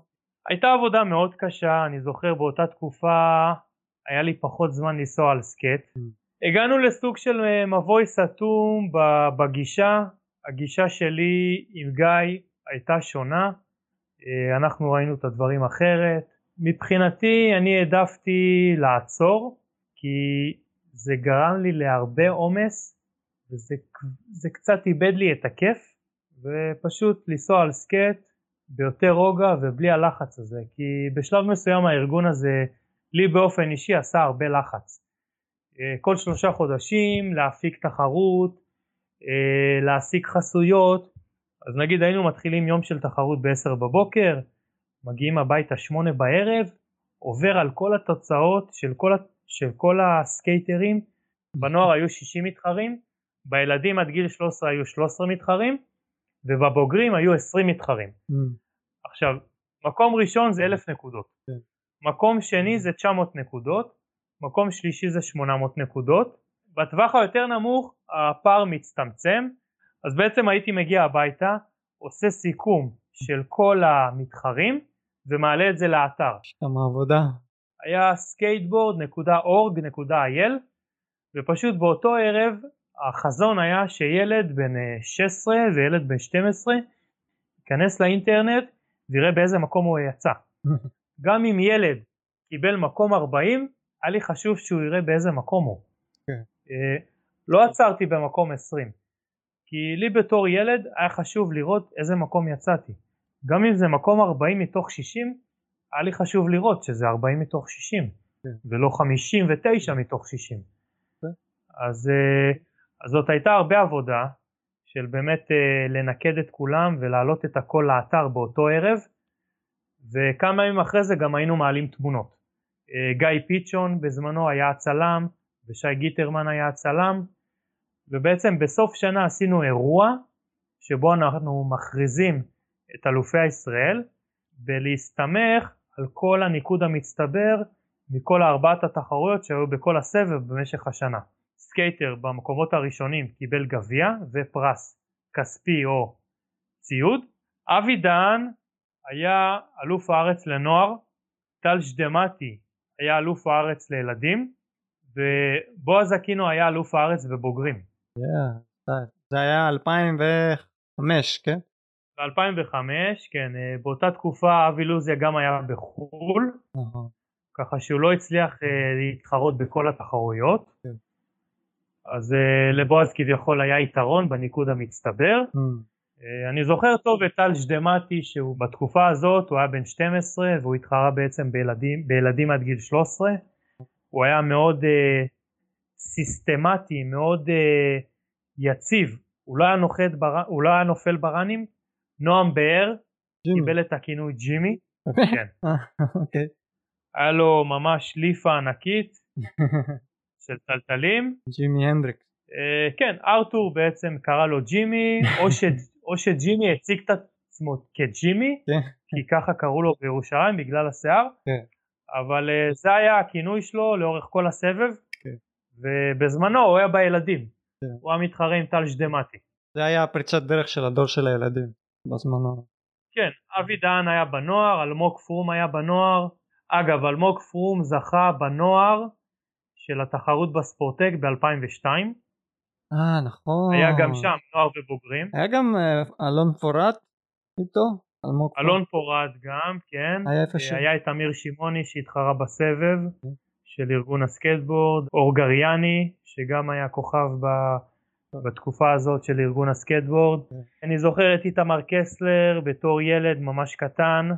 הייתה עבודה מאוד קשה, אני זוכר באותה תקופה היה לי פחות זמן לנסוע על סקט. הגענו לסוג של אה, מבוי סתום בגישה, הגישה שלי עם גיא הייתה שונה, אה, אנחנו ראינו את הדברים אחרת. מבחינתי אני העדפתי לעצור, כי זה גרם לי להרבה עומס, וזה קצת איבד לי את הכיף, ופשוט לנסוע על סקט ביותר רוגע ובלי הלחץ הזה, כי בשלב מסוים הארגון הזה לי באופן אישי עשה הרבה לחץ. אה, כל שלושה חודשים להפיק תחרות, אה, להשיג חסויות, אז נגיד היינו מתחילים יום של תחרות ב-10 בבוקר, מגיעים הביתה 8 בערב, עובר על כל התוצאות של כל, של כל הסקייטרים, בנוער היו 60 מתחרים, בילדים עד גיל 13 היו 13 מתחרים, ובבוגרים היו 20 מתחרים. Mm. עכשיו, מקום ראשון זה 1,000 נקודות. כן. מקום שני זה 900 נקודות, מקום שלישי זה 800 נקודות, בטווח היותר נמוך הפער מצטמצם, אז בעצם הייתי מגיע הביתה, עושה סיכום של כל המתחרים ומעלה את זה לאתר. יש שם עבודה. היה skateboard.org.il ופשוט באותו ערב החזון היה שילד בן 16 וילד בן 12 ייכנס לאינטרנט ויראה באיזה מקום הוא יצא. גם אם ילד קיבל מקום 40, היה לי חשוב שהוא יראה באיזה מקום הוא. Okay. כן. אה, לא עצרתי במקום 20, כי לי בתור ילד היה חשוב לראות איזה מקום יצאתי. גם אם זה מקום 40 מתוך 60, היה לי חשוב לראות שזה 40 מתוך 60, okay. כן. ולא 59 מתוך 60. Okay. כן. אז, אה, אז זאת הייתה הרבה עבודה של באמת אה, לנקד את כולם ולהעלות את הכל לאתר באותו ערב. וכמה ימים אחרי זה גם היינו מעלים תמונות. אה, גיא פיצ'ון בזמנו היה הצלם ושי גיטרמן היה הצלם ובעצם בסוף שנה עשינו אירוע שבו אנחנו מכריזים את אלופי ישראל ולהסתמך על כל הניקוד המצטבר מכל ארבעת התחרויות שהיו בכל הסבב במשך השנה. סקייטר במקומות הראשונים קיבל גביע ופרס כספי או ציוד. אבי דהן היה אלוף הארץ לנוער, טל שדמתי היה אלוף הארץ לילדים, ובועז אקינו היה אלוף הארץ בבוגרים. Yeah, זה היה 2005, כן? ב-2005, כן, אה, באותה תקופה אבי לוזיה גם היה בחו"ל. ככה שהוא לא הצליח uh, להתחרות בכל התחרויות. כן. אז uh, לבועז כביכול היה יתרון בניקוד המצטבר, mm. אה, אני זוכר טוב את טל שדמתי שהוא בתקופה הזאת הוא היה בן 12 והוא התחרה בעצם בילדים, בילדים עד גיל 13 הוא היה מאוד uh, סיסטמטי מאוד uh, יציב הוא לא היה, בר... הוא לא היה נופל בראנים נועם באר קיבל את הכינוי ג'ימי כן. okay. היה לו ממש ליפה ענקית של טלטלים ג'ימי הנדריקס uh, כן ארתור בעצם קרא לו ג'ימי או ש... או שג'ימי הציג את עצמו כג'ימי, כן. כי ככה קראו לו בירושלים בגלל השיער, כן. אבל uh, זה היה הכינוי שלו לאורך כל הסבב, כן. ובזמנו הוא היה בילדים. הוא היה מתחרה עם טל שדמתי. זה היה פריצת דרך של הדור של הילדים בזמנו. כן, אבי דהן היה בנוער, אלמוג פרום היה בנוער, אגב אלמוג פרום זכה בנוער של התחרות בספורטק ב-2002, אה נכון. היה גם שם נוער ובוגרים. היה גם אה, אלון פורט איתו? אלמוג פורט? אלון פורת גם, כן. היה איפה אה, ש... היה את אמיר שמעוני שהתחרה בסבב כן. של ארגון הסקטבורד, אור גריאני שגם היה כוכב ב... בתקופה הזאת של ארגון הסקטבורד. כן. אני זוכר את איתמר קסלר בתור ילד ממש קטן.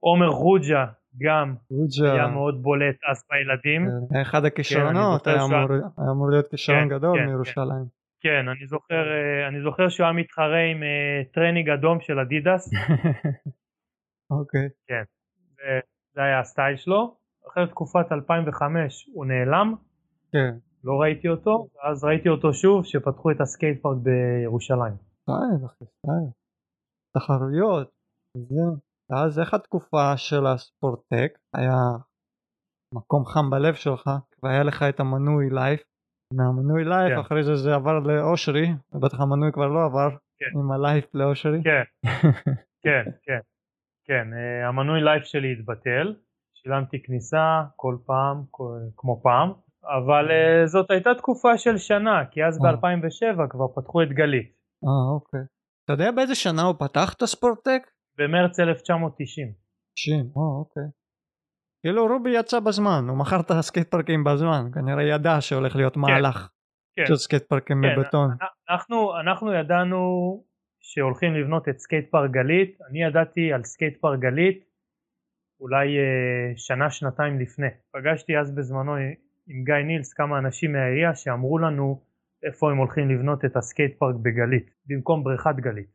עומר חוג'ה גם רוג'ה. היה מאוד בולט אז בילדים. כן, היה אחד הכישרונות, זוכר היה אמור היה אמור להיות כישרון כן, גדול כן, מירושלים. כן, אני זוכר, אה, אני זוכר שהוא היה מתחרה עם אה, טרנינג אדום של אדידס. אוקיי. זה- זה היה הסטייל שלו. אחרי תקופת 2005 הוא נעלם. כן. לא ראיתי אותו, ואז ראיתי אותו שוב שפתחו את הסקייט פארק בירושלים. סטייל אחי סטייל. תחרויות. ואז איך התקופה של הספורטק היה מקום חם בלב שלך והיה לך את המנוי life. מהמנוי life כן. אחרי זה זה עבר לאושרי ובטח המנוי כבר לא עבר כן. עם ה life לאושרי. כן, כן, כן, כן, אה, המנוי life שלי התבטל, שילמתי כניסה כל פעם, כל- כמו פעם, אבל אה, זאת הייתה תקופה של שנה, כי אז אה. ב-2007 כבר פתחו את גלית, אה אוקיי. אתה יודע באיזה שנה הוא פתח את הספורטק? במרץ 1990. 90. אה אוקיי. כאילו רובי יצא בזמן הוא מכר את הסקייט פארקים בזמן כנראה ידע שהולך להיות מהלך כן. של סקייט פארקים כן, מבטון. אנחנו, אנחנו ידענו שהולכים לבנות את סקייט פארק גלית, אני ידעתי על סקייט פארק גלית אולי אה, שנה שנתיים לפני. פגשתי אז בזמנו עם גיא נילס כמה אנשים מהעירייה שאמרו לנו איפה הם הולכים לבנות את הסקייט פארק בגלית במקום בריכת גלית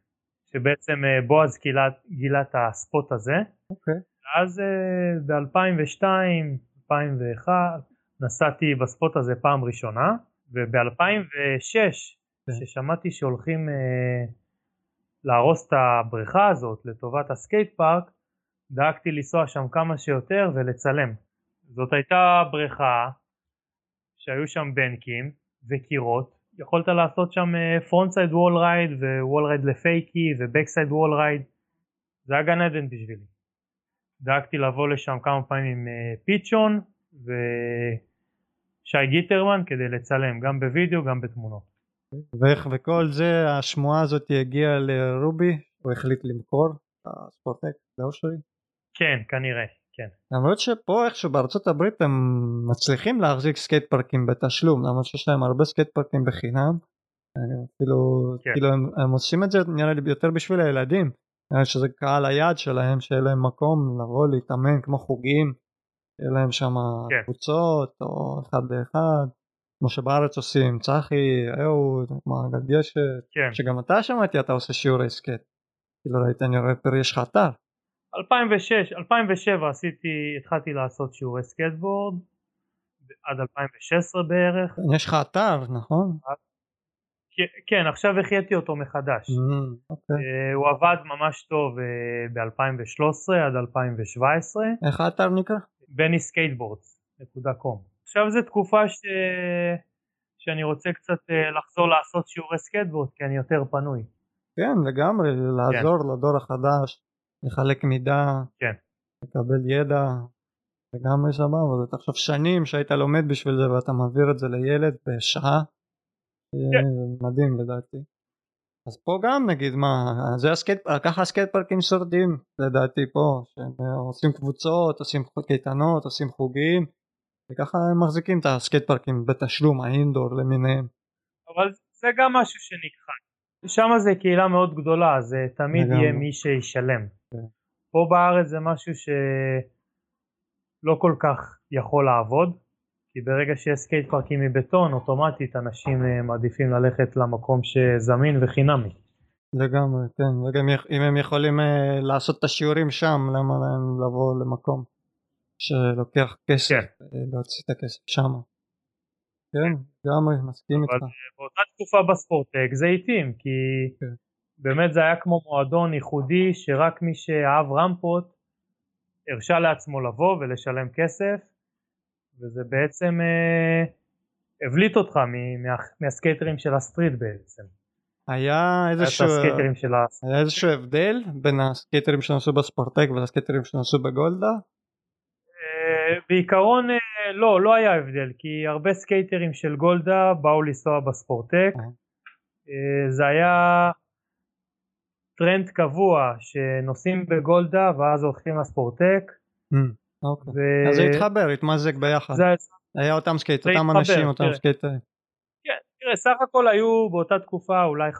שבעצם אה, בועז גילה, גילה את ה spot הזה אוקיי. אז ב-2002, 2001 נסעתי ב spot הזה פעם ראשונה וב-2006 כן. כששמעתי שהולכים אה, להרוס את הבריכה הזאת לטובת הסקייט פארק דאגתי לנסוע שם כמה שיותר ולצלם. זאת הייתה בריכה שהיו שם banks וקירות יכולת לעשות שם frontside wallride ו wallride ל fakie ו backside wallride זה היה גן עדן בשבילי. דאגתי לבוא לשם כמה פעמים עם אה, פיצ'ון ושי גיטרמן כדי לצלם גם בווידאו גם בתמונות. ואיך וכל זה השמועה הזאת הגיעה לרובי הוא החליט למכור את הספורטק לאושרי. כן כנראה כן. למרות שפה איכשהו בארצות הברית הם מצליחים להחזיק סקייט פארקים בתשלום למרות שיש להם הרבה סקייט פארקים בחינם. אה, אפילו כן. כאילו הם, הם עושים את זה נראה לי יותר בשביל הילדים. נראה לי שזה קהל היעד שלהם שיהיה להם מקום לבוא להתאמן כמו חוגים. יהיה להם שם כן. קבוצות או אחד לאחד. כמו שבארץ עושים צחי, אהוד, מעגל גשת. כן. שגם אתה שמעתי אתה עושה שיעורי סקייט. כאילו ראית אני רואה פר יש לך אתר. 2006, 2007 עשיתי, התחלתי לעשות שיעורי סקטבורד עד 2016 בערך. יש לך אתר נכון? כן, כן עכשיו החייתי אותו מחדש. Mm, אוקיי. אה, הוא עבד ממש טוב ב-2013 עד 2017. איך האתר נקרא? בני skateboards.com. עכשיו זו תקופה ש... שאני רוצה קצת אה, לחזור לעשות שיעורי סקייטבורד כי אני יותר פנוי. כן לגמרי לעזור לדור החדש לחלק מידע כן. לקבל ידע לגמרי סבבה זה תחשוב שנים שהיית לומד בשביל זה ואתה מעביר את זה לילד בשעה כן. אה, מדהים לדעתי אז פה גם נגיד מה זה הסקייט ככה הסקייט פארקים שורדים לדעתי פה שהם אה, עושים קבוצות עושים קייטנות עושים חוגים וככה הם מחזיקים את הסקייט פארקים בתשלום ה indoor למיניהם אבל זה גם משהו שנכחד. שם זה קהילה מאוד גדולה זה תמיד לגמרי. יהיה מי שישלם. פה בארץ זה משהו שלא כל כך יכול לעבוד כי ברגע שיש סקייט פארקים מבטון אוטומטית אנשים אה, מעדיפים ללכת למקום שזמין וחינמי. לגמרי, כן, וגם אם הם יכולים אה, לעשות את השיעורים שם, למה להם לבוא למקום שלוקח כסף, כן. אה, להוציא את הכסף שם. כן, לגמרי, מסכים אבל איתך. באותה תקופה בספורטק זה התאים כי כן. באמת זה היה כמו מועדון ייחודי שרק מי שאהב רמפות הרשה לעצמו לבוא ולשלם כסף וזה בעצם אה, הבליט אותך מ- מה, מהסקייטרים של ה street בעצם. היה איזשהו, של. היה איזשהו הבדל בין הסקייטרים שנסעו בספורטק ולסקייטרים שנסעו בגולדה? אה, בעיקרון אה, לא, לא היה הבדל, כי הרבה סקייטרים של גולדה באו לנסוע בספורטק. אה, זה היה טרנד קבוע שנוסעים בגולדה ואז הולכים לספורטק. אמ, אוקיי. ו- אז זה התחבר, התמזג ביחד. זה, היה אותם סקייט, זה אותם התחבר, אנשים, אותם. סקייטרים. כן, תראה, סך הכל היו באותה תקופה אולי 50-70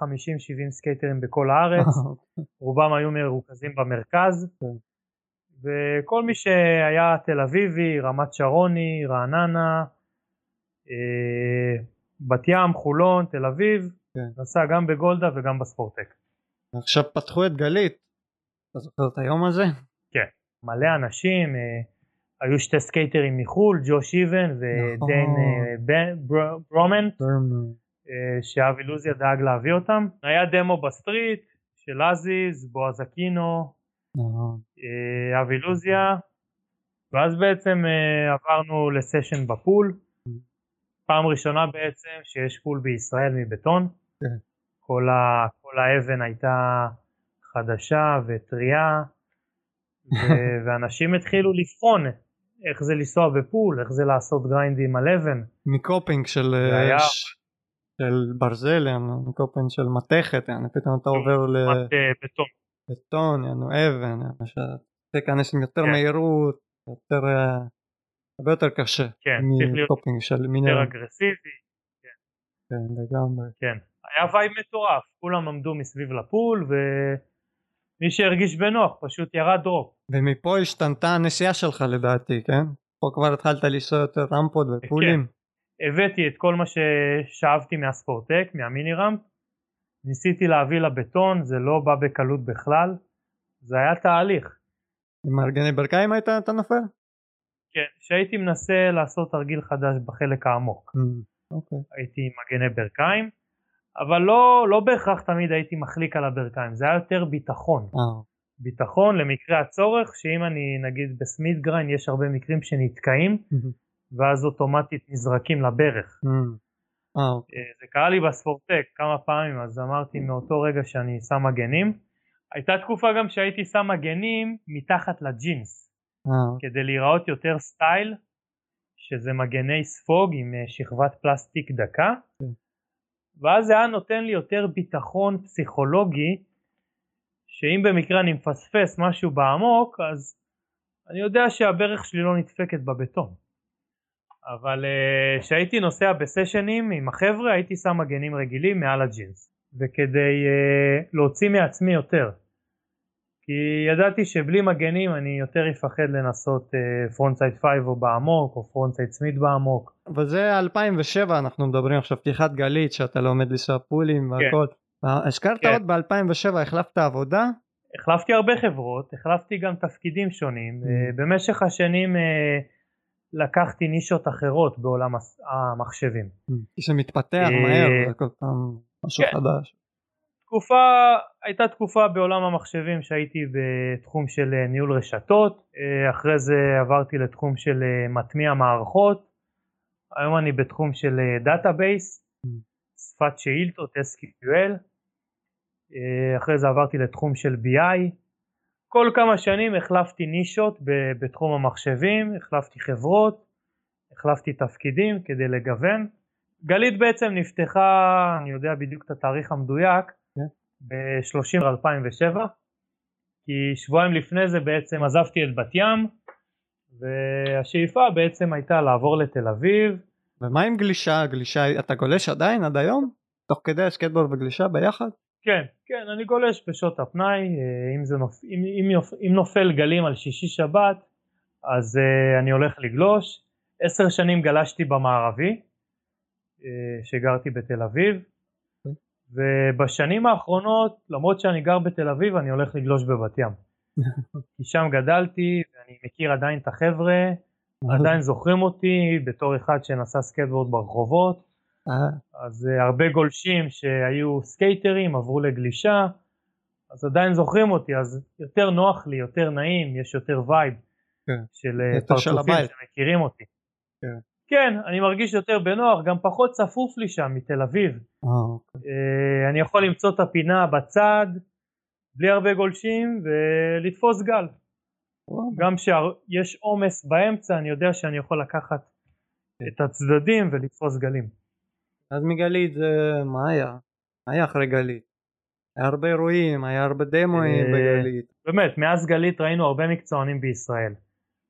סקייטרים בכל הארץ, רובם היו מרוכזים במרכז, כן. וכל מי שהיה תל אביבי, רמת שרוני, רעננה, אה, בת ים, חולון, תל אביב, כן. נסע גם בגולדה וגם בספורטק. עכשיו פתחו את גלית. אתה זוכר את היום הזה? מלא אנשים, אה, היו שתי סקייטרים מחו"ל, ג'וש איבן ודיין בן- בר- ברומן, אה, שאבי לוזיה דאג להביא אותם. היה demo ב street של אזיז, בועז אקינו, נכון. אה, אבי לוזיה, ואז בעצם אה, עברנו ל session ב pool. פעם ראשונה בעצם שיש pool בישראל מבטון. כן. כל, ה, כל האבן הייתה חדשה וטריה, ו- ואנשים התחילו לבחון איך זה לנסוע ב pool, איך זה לעשות גריינדים על אבן. מ coping של היה- ש- של ברזל, מ coping של מתכת, יענו, פתאום אתה עובר אה, בטון. לבטון, יענו, אבן, שאתה עם יותר כן. מהירות, יותר, אה, הרבה יותר קשה כן, צריך להיות מ coping של יותר אגרסיבי. כן, לגמרי. כן, היה vibe מטורף, כולם עמדו מסביב ל pool ומי שהרגיש בנוח פשוט ירד drop. ומפה השתנתה הנסיעה שלך לדעתי, כן? פה כבר התחלת לנסוע יותר רמפות ופולים. הבאתי את כל מה ששאבתי מהספורטק, מהמיני ראמפ, ניסיתי להביא לבטון, זה לא בא בקלות בכלל, זה היה תהליך. עם מארגני ברכיים היית אתה נופל? כן, כשהייתי מנסה לעשות תרגיל חדש בחלק העמוק, אמ, אוקיי. הייתי עם מגני ברכיים, אבל לא, לא בהכרח תמיד הייתי מחליק על הברכיים, זה היה יותר ביטחון. אה, ביטחון למקרה הצורך, שאם אני נגיד בסמית גריין יש הרבה מקרים שנתקעים, ואז אוטומטית נזרקים לברך. אוקיי. אה, זה קרה לי בספורטק כמה פעמים, אז אמרתי מאותו רגע שאני שם מגנים. הייתה תקופה גם שהייתי שם מגנים מתחת לג'ינס, אה, כדי להיראות יותר סטייל, שזה מגני ספוג עם שכבת פלסטיק דקה, כן. ואז זה היה נותן לי יותר ביטחון פסיכולוגי, שאם במקרה אני מפספס משהו בעמוק, אז אני יודע שהברך שלי לא נדפקת בבטון. אבל אה, כשהייתי נוסע בסשנים עם החבר'ה הייתי שם מגנים רגילים מעל הג'ינס וכדי uh, להוציא מעצמי יותר כי ידעתי שבלי מגנים אני יותר אפחד לנסות front side 5 O בעמוק או front side smith בעמוק וזה 2007 אנחנו מדברים עכשיו פתיחת גלית שאתה לומד לנסוע פולים והכל. אה, הזכרת כן. עוד ב-2007 החלפת עבודה? החלפתי הרבה חברות החלפתי גם תפקידים שונים Mm. uh, במשך השנים uh, לקחתי נישות אחרות בעולם המחשבים כי זה מתפתח אה, מהר זה כל פעם משהו כן. חדש. תקופה, הייתה תקופה בעולם המחשבים שהייתי בתחום של אה, ניהול רשתות, אה, אחרי זה עברתי לתחום של אה, מטמיע מערכות, היום אני בתחום של database, Mm. שפת שאילתות SQL, אחרי זה עברתי לתחום של BI, כל כמה שנים החלפתי נישות בתחום המחשבים, החלפתי חברות, החלפתי תפקידים כדי לגוון. גלית בעצם נפתחה, אני יודע בדיוק את התאריך המדויק, ב-30 2007 כי שבועיים לפני זה בעצם עזבתי את בת ים והשאיפה בעצם הייתה לעבור לתל אביב ומה עם גלישה? גלישה אתה גולש עדיין עד היום? תוך כדי הסקטבורד וגלישה ביחד? כן, כן, אני גולש בשעות הפנאי, אה, אם, זה נופ... אם, אם, יופ... אם נופל גלים על שישי שבת אז uh, אני הולך לגלוש, עשר שנים גלשתי במערבי, uh, שגרתי בתל אביב, ובשנים האחרונות, למרות שאני גר בתל אביב, אני הולך לגלוש בבת ים. כי שם גדלתי, ואני מכיר עדיין את החבר'ה, עדיין זוכרים אותי בתור אחד שנסע סקייטבורד ברחובות, אה, אז uh, הרבה גולשים שהיו סקייטרים עברו לגלישה, אז עדיין זוכרים אותי, אז יותר נוח לי, יותר נעים, יש יותר vibe כן. של uh, יותר של פרצופים. שמכירים אותי. כן. אני מרגיש יותר בנוח, גם פחות צפוף לי שם מתל אביב. אה, אוקיי. אה, אני יכול למצוא את הפינה בצד, בלי הרבה גולשים, ולתפוס גל. גם כשיש עומס באמצע אני יודע שאני יכול לקחת את הצדדים ולתפוס גלים. אז מגלית זה מה היה? מה היה אחרי גלית? היה הרבה אירועים, היה הרבה דמואים אה, בגלית. באמת, מאז גלית ראינו הרבה מקצוענים בישראל.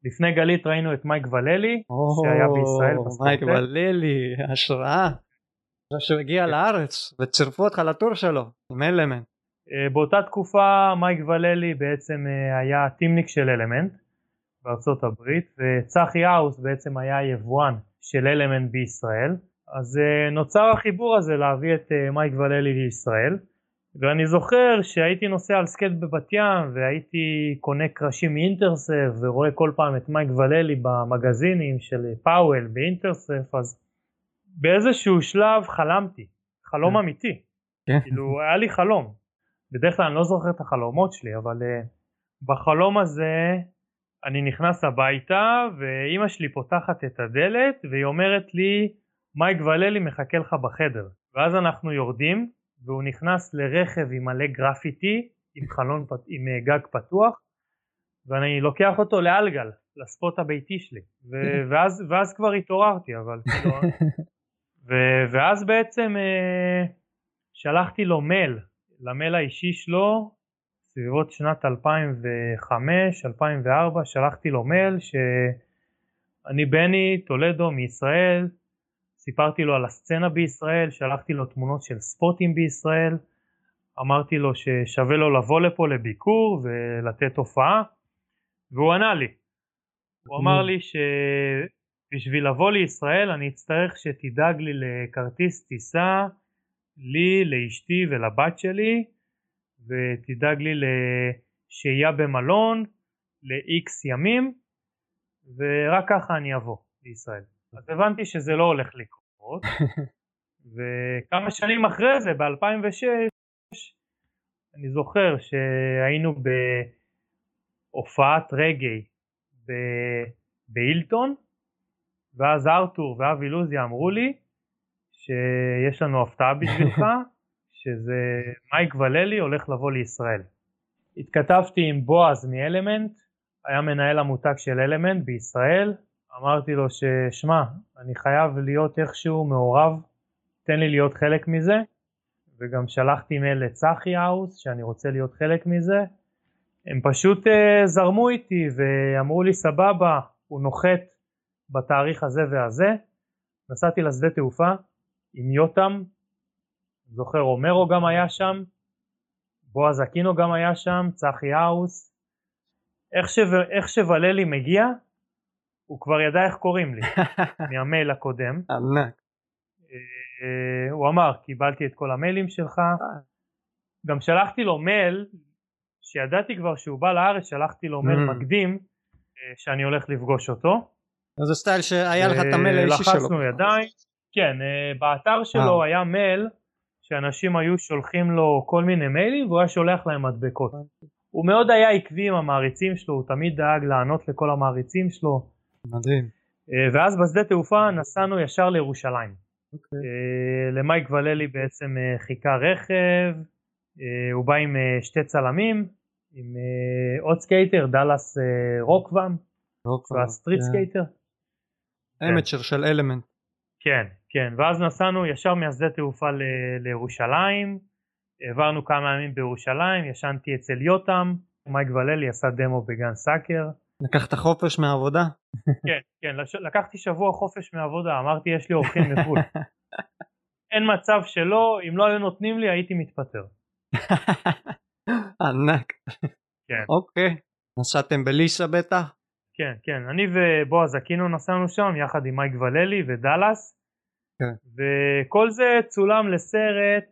לפני גלית ראינו את מייק וללי, שהיה בישראל מייק וללי, השראה. שהוא הגיע כן. לארץ וצירפו אותך לטור שלו עם Element. אה, באותה תקופה מייק וללי בעצם אה, היה team manager של Element בארצות הברית וצחי האוס בעצם היה יבואן של Element בישראל אז אה, נוצר החיבור הזה להביא את מייק וללי לישראל ואני זוכר שהייתי נוסע על סקייט בבת ים והייתי קונה קרשים מאינטרסף ורואה כל פעם את מייק וללי במגזינים של Powell באינטרסף אז באיזשהו שלב חלמתי חלום כן. אמיתי כן. כאילו היה לי חלום בדרך כלל אני לא זוכר את החלומות שלי אבל uh, בחלום הזה אני נכנס הביתה ואימא שלי פותחת את הדלת והיא אומרת לי מייק וללי מחכה לך בחדר ואז אנחנו יורדים והוא נכנס לרכב עם מלא גרפיטי עם חלון פת... עם uh, גג פתוח ואני לוקח אותו לאלגל לספוט הביתי שלי. ו- ואז, ואז כבר התעוררתי אבל כאילו ו- ואז בעצם uh, שלחתי לו מייל למייל האישי שלו סביבות שנת 2005-2004 שלחתי לו מייל שאני בני טולדו מישראל סיפרתי לו על הסצנה בישראל שלחתי לו תמונות של ספוטים בישראל אמרתי לו ששווה לו לבוא לפה לביקור ולתת הופעה והוא ענה לי הוא אמר לי שבשביל לבוא לישראל אני אצטרך שתדאג לי לכרטיס טיסה לי, לאשתי ולבת שלי ותדאג לי לשהייה במלון ל-X ימים ורק ככה אני אבוא לישראל. אז הבנתי שזה לא הולך לקרות וכמה שנים אחרי זה ב-2006 אני זוכר שהיינו בהופעת רגעי בהילטון ואז ארתור ואבי לוזי אמרו לי שיש לנו הפתעה בשבילך, שזה מייק וללי הולך לבוא לישראל. התכתבתי עם בועז מאלמנט, היה מנהל המותג של אלמנט בישראל, אמרתי לו ששמע, אני חייב להיות איכשהו מעורב, תן לי להיות חלק מזה, וגם שלחתי מייל לצחי האוס שאני רוצה להיות חלק מזה. הם פשוט uh, זרמו איתי ואמרו לי סבבה, הוא נוחת בתאריך הזה והזה. נסעתי לשדה תעופה, עם יותם, זוכר אומרו גם היה שם, בועז אקינו גם היה שם, צחי האוס. איך, ש... איך שווללי מגיע, הוא כבר ידע איך קוראים לי, מהמייל הקודם. ענק. אה, הוא אמר, קיבלתי את כל המיילים שלך. גם שלחתי לו מייל, שידעתי כבר שהוא בא לארץ, שלחתי לו מייל Mm. מקדים, אה, שאני הולך לפגוש אותו. זה סטייל שהיה לך את המייל האישי שלו. לחצנו ידיים, כן, אה, באתר שלו אה. היה מייל שאנשים היו שולחים לו כל מיני מיילים והוא היה שולח להם מדבקות. הוא מאוד היה עקבי עם המעריצים שלו, הוא תמיד דאג לענות לכל המעריצים שלו. מדהים. אה, ואז בשדה תעופה נסענו ישר לירושלים. אוקיי. אה, למייק וללי בעצם אה, חיכה רכב, הוא בא עם שתי צלמים, עם עוד סקייטר, דאלאס רוקוואם, וה street כן. סקייטר. amateur של Element. כן, כן, ואז נסענו ישר מהשדה תעופה ל- לירושלים, העברנו כמה ימים בירושלים, ישנתי אצל יותם, מייק וללי עשה דמו בגן סאקר, לקחת חופש מהעבודה? כן, כן, לקחתי שבוע חופש מעבודה, אמרתי יש לי אורחים מחו"ל, אין מצב שלא, אם לא היו נותנים לי הייתי מתפטר. ענק. כן. אוקיי. נסעתם בליסה בטח? כן, כן, אני ובועז אקינו נסענו שם יחד עם מייק וללי ודאלאס, כן. וכל זה צולם לסרט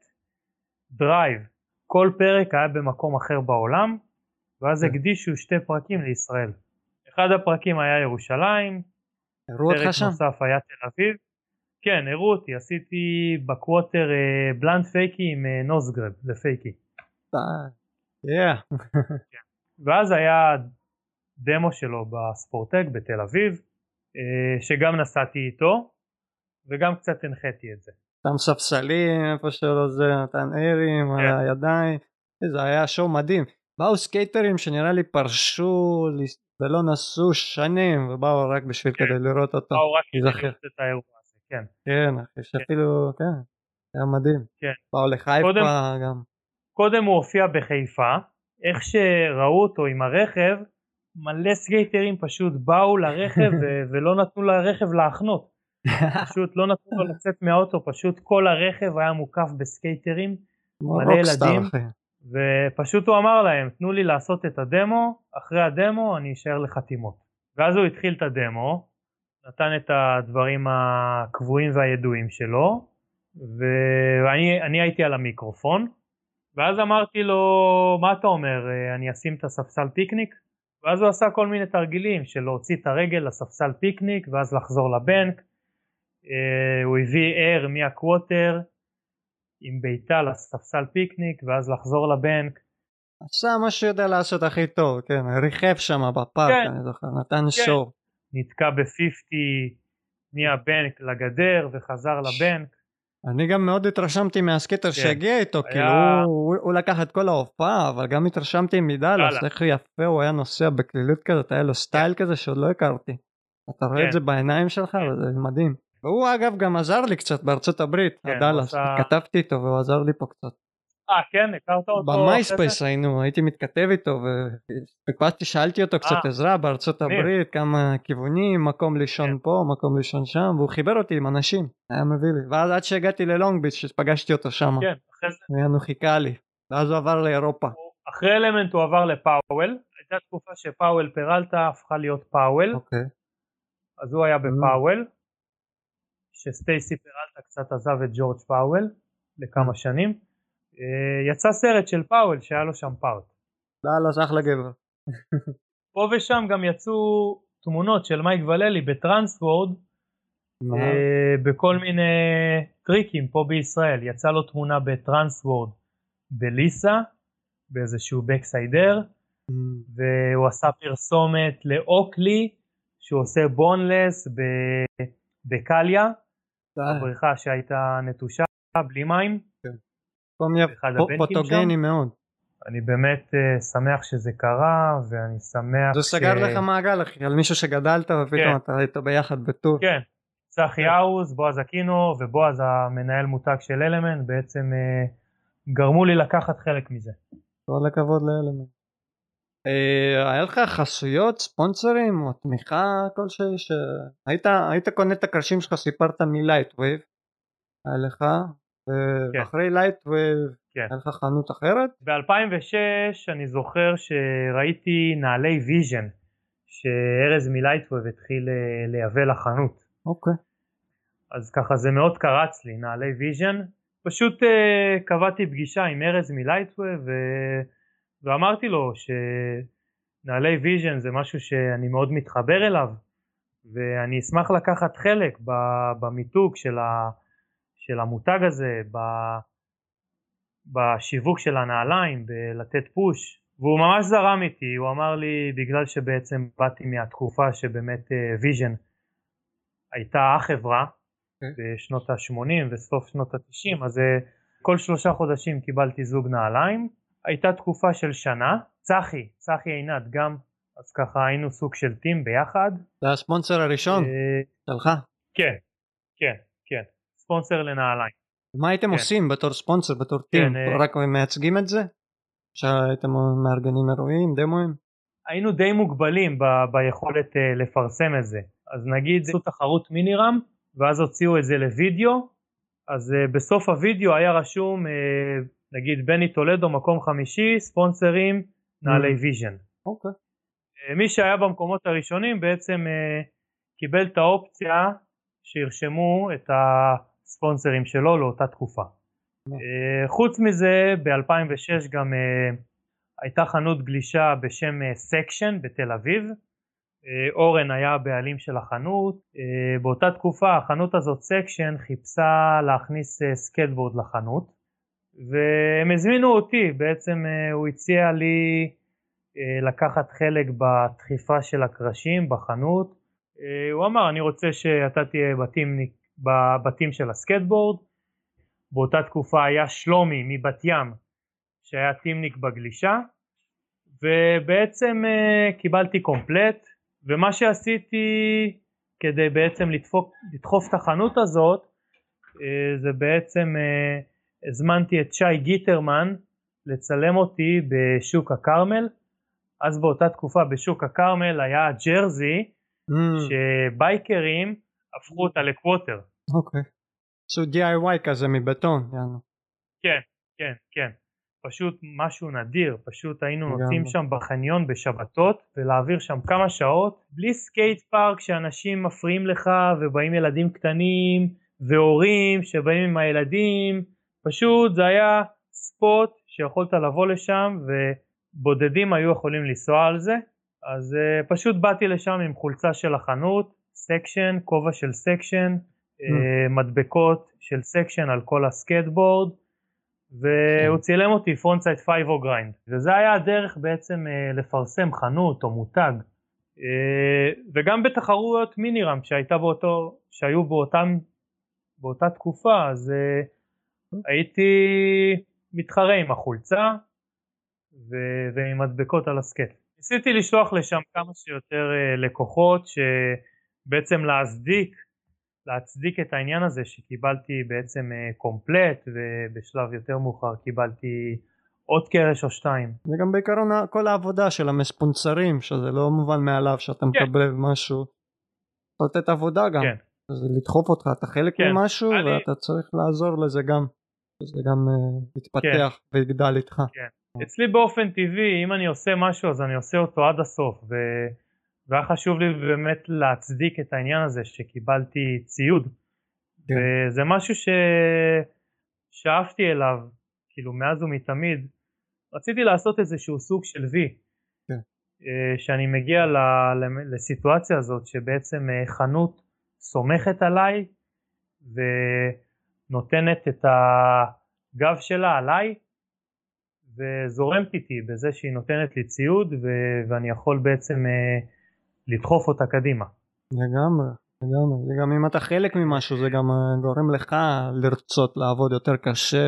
Drive, כל פרק היה במקום אחר בעולם, ואז כן. הקדישו שתי פרקים לישראל. אחד הפרקים היה ירושלים, הראו פרק אותך שם? נוסף היה תל אביב, כן, הראו אותי, עשיתי ב quarter אה, blunt fakie עם nosegrab, זה fakie. Yeah. ואז היה דמו שלו בספורטק בתל אביב, אה, שגם נסעתי איתו, וגם קצת הנחיתי את זה. שם ספסלים איפה שלא זה נתן ערים על כן. הידיים. זה היה show מדהים. באו סקייטרים שנראה לי פרשו ולא נסעו שנים ובאו רק בשביל כן. כדי לראות אותו. באו רק כדי. לראות את האירוע הזה, כן. כן, אחי, שאפילו, כן, היה מדהים. כן. באו לחיפה קודם- גם. קודם הוא הופיע בחיפה, איך שראו אותו עם הרכב, מלא סקייטרים פשוט באו לרכב ולא נתנו לרכב להחנות. פשוט לא נתנו לו לצאת מהאוטו, פשוט כל הרכב היה מוקף בסקייטרים, מלא ילדים. אחי. ופשוט הוא אמר להם, תנו לי לעשות את הדמו, אחרי הדמו אני אשאר לחתימות. ואז הוא התחיל את הדמו, נתן את הדברים הקבועים והידועים שלו, ואני אני הייתי על המיקרופון, ואז אמרתי לו, מה אתה אומר, אני אשים את הספסל פיקניק? ואז הוא עשה כל מיני תרגילים של להוציא את הרגל לספסל פיקניק ואז לחזור לבנק. אה, הוא הביא ער מהקווטר עם בעיטה לספסל פיקניק ואז לחזור לבנק. עשה מה שהוא יודע לעשות הכי טוב, כן, ריחף שם בפארק, כן. אני זוכר, נתן שואו. נתקע ב-50 מהבנק לגדר וחזר לבנק. אני גם מאוד התרשמתי מהסקייטר כן. שהגיע איתו, היה- כאילו הוא, הוא לקח את כל ההופעה, אבל גם התרשמתי מדאלאס, דאלאס. איך יפה הוא היה נוסע בקלילות כזאת, היה לו סטייל כזה שעוד לא הכרתי. אתה רואה כן. את זה בעיניים שלך כן. וזה מדהים. והוא אגב גם עזר לי קצת בארצות הברית, כן, הדאלאס, עשה- כתבתי איתו והוא עזר לי פה קצת. אה כן, הכרת אותו? במייספייס? היינו, הייתי מתכתב איתו וחיפשתי, שאלתי אותו קצת אה, עזרה בארצות מגניב. הברית, כמה כיוונים, מקום לישון כן. פה, מקום לישון שם, והוא חיבר אותי עם אנשים, היה מביא לי. ואז עד שהגעתי ללונג ביץ', פגשתי אותו שם, כן, אחרי זה, הוא חיכה לי. ואז הוא עבר לאירופה. אחרי אלמנט הוא עבר לפאוול, הייתה תקופה שפאוול פרלטה הפכה להיות פאוול, אוקיי. אז הוא היה בפאוול, שסטייסי פרלטה קצת עזב את ג'ורג' פאוול לכמה Mm. שנים, אה, יצא סרט של פאוול שהיה לו שם part. דאלאס אחלה גבר. פה ושם גם יצאו תמונות של מייק וללי בטרנסוורד מה? אה, בכל מיני טריקים פה בישראל. יצא לו תמונה בטרנסוורד בליסה, באיזשהו בקסיידר, אמ, והוא עשה פרסומת לאוקלי, שהוא עושה בונלס בקליה. הבריכה שהייתה נטושה בלי מים. מקום הבנקים פוטוגני. מאוד. אני באמת אה, שמח שזה קרה, ואני שמח זה סגר לך מעגל אחי, על מישהו שגדלת ופתאום כן. אתה היית ביחד בטור. כן, צחי האוז, בועז אקינו ובועז המנהל מותג של אלמנט בעצם אה, גרמו לי לקחת חלק מזה. כל הכבוד לאלמנט. אה, היה לך חסויות, ספונסרים או תמיכה כלשהי שהיית היית קונה את הקרשים שלך סיפרת מלייטווייב היה לך כן. ואחרי לייטווייב כן. היה לך חנות אחרת? ב-2006 אני זוכר שראיתי נעלי ויז'ן שארז מלייטווב התחיל אה, לייבא לחנות. אוקיי. אז ככה זה מאוד קרץ לי, נעלי ויז'ן. פשוט uh, קבעתי פגישה עם ארז מלייטווב ו... ואמרתי לו שנעלי ויז'ן זה משהו שאני מאוד מתחבר אליו ואני אשמח לקחת חלק במיתוג של, ה... של המותג הזה, ב... בשיווק של הנעליים, בלתת push. והוא ממש זרם איתי, הוא אמר לי בגלל שבעצם באתי מהתקופה שבאמת ויז'ן הייתה החברה בשנות ה-80 וסוף שנות ה-90 אז אה, כל שלושה חודשים קיבלתי זוג נעליים הייתה תקופה של שנה צחי צחי עינת גם אז ככה היינו סוג של team ביחד זה הספונסר הראשון אה, שלך. כן כן כן ספונסר לנעליים מה הייתם כן. עושים בתור ספונסר בתור כן, team? אה, רק מייצגים את זה? שהייתם מארגנים אירועים דמוים? היינו די מוגבלים ב- ביכולת אה, לפרסם את זה אז נגיד עשו תחרות mini ramp ואז הוציאו את זה לוידאו אז אה, בסוף הוידאו היה רשום אה, נגיד בני טולדו מקום חמישי ספונסרים נעלי Mm. ויז'ן אוקיי. אה, מי שהיה במקומות הראשונים בעצם אה, קיבל את האופציה שירשמו את הספונסרים שלו לאותה תקופה. אה, חוץ מזה ב-2006 גם הייתה חנות גלישה בשם סקשן בתל אביב. אורן היה הבעלים של החנות. באותה תקופה החנות הזאת סקשן חיפשה להכניס סקייטבורד לחנות והם הזמינו אותי בעצם אה, הוא הציע לי אה, לקחת חלק בדחיפה של הקרשים בחנות. אה, הוא אמר אני רוצה שאתה תהיה ב team, ב team של הסקייטבורד. באותה תקופה היה שלומי מבת ים שהיה טימניק בגלישה ובעצם קיבלתי complete ומה שעשיתי כדי בעצם לדפוק, לדחוף את החנות הזאת זה בעצם הזמנתי את שי גיטרמן לצלם אותי בשוק הכרמל אז באותה תקופה בשוק הכרמל היה jersey mm. שבייקרים הפכו אותה ל quarter. אוקיי. Okay. so DIY כזה מבטון. יענו. כן, כן, כן. פשוט משהו נדיר, פשוט היינו נוסעים שם בחניון בשבתות ולהעביר שם כמה שעות בלי skate park שאנשים מפריעים לך ובאים ילדים קטנים והורים שבאים עם הילדים, פשוט זה היה spot שיכולת לבוא לשם ובודדים היו יכולים לנסוע על זה, אז uh, פשוט באתי לשם עם חולצה של החנות, סקשן, כובע של סקשן, mm. uh, מדבקות של סקשן על כל הסקייטבורד והוא צילם אותי frontside 5-0 grind. וזה היה הדרך בעצם אה, לפרסם חנות או מותג. אה, וגם בתחרויות mini ramp שהייתה באותו, שהיו באותם, באותה תקופה אז אה, הייתי מתחרה עם החולצה ו, ועם מדבקות על הסקט. ניסיתי לשלוח לשם כמה שיותר לקוחות שבעצם להצדיק להצדיק את העניין הזה שקיבלתי בעצם אה, קומפלט ובשלב יותר מאוחר קיבלתי עוד קרש או שתיים. זה גם בעיקרון כל העבודה של המספונסרים שזה לא מובן מאליו שאתה כן. מקבל משהו. לתת עבודה גם. כן. זה לדחוף אותך אתה חלק כן. ממשהו אני... ואתה צריך לעזור לזה גם. שזה גם uh, יתפתח כן. ויגדל איתך. כן. אצלי באופן טבעי אם אני עושה משהו אז אני עושה אותו עד הסוף. ו... והיה חשוב לי באמת להצדיק את העניין הזה שקיבלתי ציוד כן. וזה משהו ששאפתי אליו כאילו מאז ומתמיד רציתי לעשות איזשהו סוג של וי כן. אה, שאני מגיע ל, לסיטואציה הזאת שבעצם אה, חנות סומכת עליי ונותנת את הגב שלה עליי וזורמת איתי בזה שהיא נותנת לי ציוד ו- ואני יכול בעצם uh, לדחוף אותה קדימה. לגמרי, לגמרי, זה גם אם אתה חלק ממשהו זה גם אה, גורם לך לרצות לעבוד יותר קשה.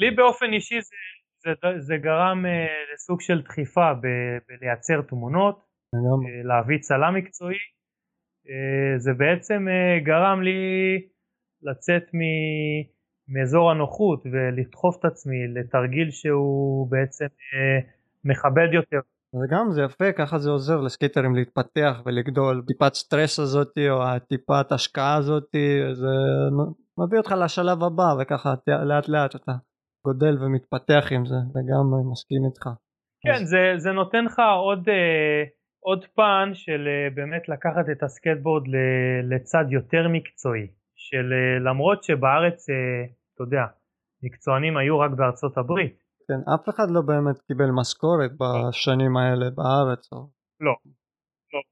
לי באופן אישי זה, זה, זה גרם uh, לסוג של דחיפה ב- בלייצר תמונות, לגמרי. Uh, להביא צלם מקצועי, זה בעצם uh, גרם לי לצאת מ- מאזור הנוחות ולדחוף את עצמי לתרגיל שהוא בעצם uh, מכבד יותר וגם זה יפה ככה זה עוזר לסקייטרים להתפתח ולגדול טיפת סטרס הזאתי או הטיפת השקעה הזאתי זה מביא אותך לשלב הבא וככה לאט לאט אתה גודל ומתפתח עם זה וגם מסכים איתך. כן אז... זה, זה נותן לך עוד, אה, עוד פן של אה, באמת לקחת את הסקייטבורד לצד יותר מקצועי של אה, למרות שבארץ אה, אתה יודע מקצוענים היו רק בארצות הברית כן, אף אחד לא באמת קיבל משכורת בשנים האלה בארץ. או... לא,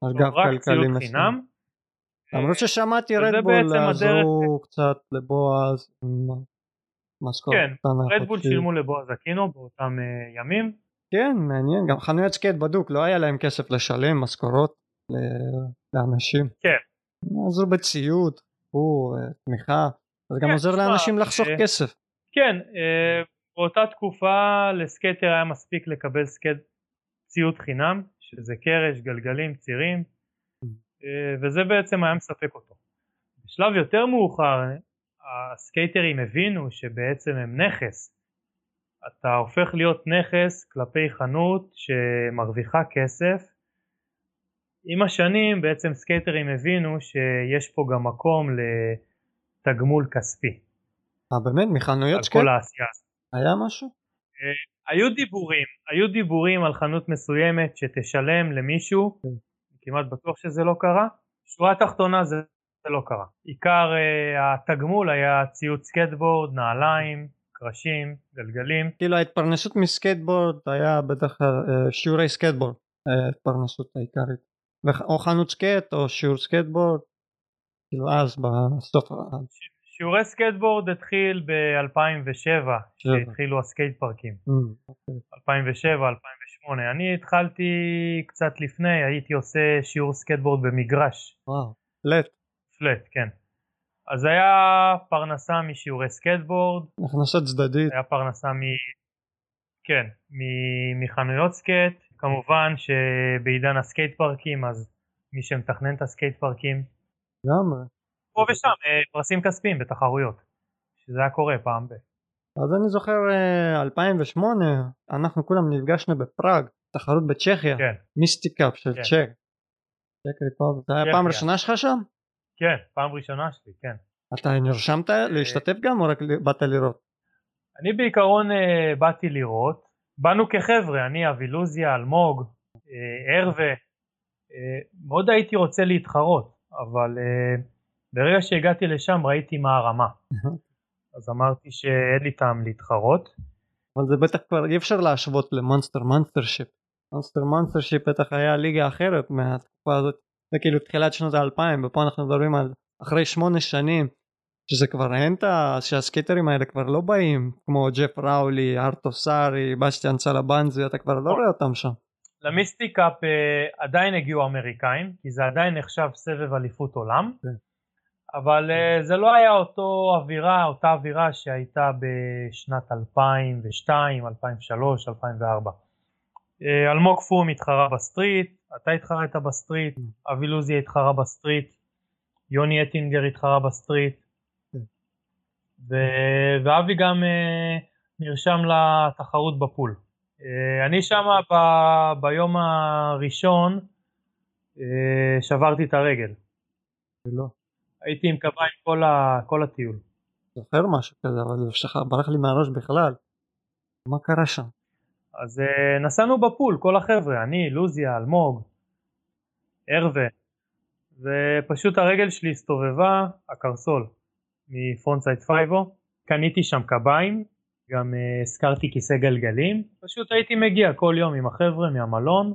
לא, לא רק ציוד חינם. למרות ששמעתי רדבול עזרו קצת לבועז משכורת כן, רדבול שילמו לבועז אקינו באותם ימים. כן, מעניין, גם חנויות סקייט בדוק, לא היה להם כסף לשלם משכורות לאנשים. כן. עזרו בציוד, הוא, אה, תמיכה, זה גם כן, עוזר לאנשים לחסוך אה, כסף. כן, באותה תקופה לסקייטר היה מספיק לקבל סקייט ציוד חינם שזה קרש, גלגלים, צירים אה, וזה בעצם היה מספק אותו. בשלב יותר מאוחר הסקייטרים הבינו שבעצם הם נכס. אתה הופך להיות נכס כלפי חנות שמרוויחה כסף. עם השנים בעצם סקייטרים הבינו שיש פה גם מקום לתגמול כספי. אה באמת? מחנויות סקייט? על כל העשייה הזאת. היה משהו? אה, היו דיבורים, היו דיבורים על חנות מסוימת שתשלם למישהו, כן. כמעט בטוח שזה לא קרה, שורה תחתונה זה, זה לא קרה. עיקר אה, התגמול היה ציוד סקייטבורד, נעליים, קרשים, גלגלים. כאילו ההתפרנסות מסקייטבורד היה בדרך כלל אה, שיעורי סקייטבורד, ההתפרנסות העיקרית. או חנות סקייט או שיעור סקייטבורד, כאילו אז בסוף. שיעורי סקייטבורד התחיל ב-2007 כשהתחילו הסקייט פארקים. 2007, 2008. אני התחלתי קצת לפני, הייתי עושה שיעור סקייטבורד במגרש. וואו, flat. flat, כן. אז היה פרנסה משיעורי סקייטבורד. הכנסה צדדית. היה פרנסה מ... כן, מחנויות סקייט, כמובן שבעידן הסקייט פארקים אז מי שמתכנן את הסקייט פארקים לגמרי. פה ושם אה, פרסים כספיים בתחרויות שזה היה קורה פעם ב... אז אני זוכר אה, 2008 אנחנו כולם נפגשנו בפראג תחרות בצ'כיה כן, Mystic Cup של כן. Czech. Czech Republic. זה היה. פעם ראשונה שלך שם? כן, פעם ראשונה שלי, כן. אתה נרשמת להשתתף גם או רק באת לראות? אני בעיקרון אה, באתי לראות, באנו כחבר'ה, אני אבי לוזיה, אלמוג, אה, ערווה, אה, מאוד הייתי רוצה להתחרות, אבל אה, ברגע שהגעתי לשם ראיתי מה הרמה, אז אמרתי שאין לי טעם להתחרות. אבל זה בטח כבר אי אפשר להשוות ל Münster Mastership. Münster Mastership בטח היה ליגה אחרת מהתקופה הזאת. זה כאילו תחילת שנות האלפיים ופה אנחנו מדברים על אחרי שמונה שנים שזה כבר אין את ה... שהסקייטרים האלה כבר לא באים כמו ג'ף ראולי, ארטו סארי, בסטיאן סלבנזי אתה כבר לא רואה אותם שם. ל Mystic Cup אה, עדיין הגיעו אמריקאים, כי זה עדיין נחשב סבב אליפות עולם, כן. אבל אה, זה לא היה אותו אווירה, אותה אווירה שהייתה בשנת 2002, 2003, 2004. אה, אלמוג פום התחרה בסטריט, אתה התחרת בסטריט, אבי לוזי התחרה בסטריט, יוני אטינגר התחרה בסטריט, כן. ו- ואבי גם אה, נרשם לתחרות ב pool. אה, אני שמה ב- ביום הראשון אה, שברתי את הרגל. לא. הייתי עם קביים כל, ה- כל הטיול. זוכר משהו כזה אבל ברח לי מהראש בכלל. מה קרה שם? אז אה, נסענו ב pool, כל החבר'ה, אני, לוזיה, אלמוג, ערווה, ופשוט הרגל שלי הסתובבה, הקרסול, מ frontside 5-0, קניתי שם קביים, גם אה, השכרתי כיסא גלגלים, פשוט הייתי מגיע כל יום עם החבר'ה מהמלון,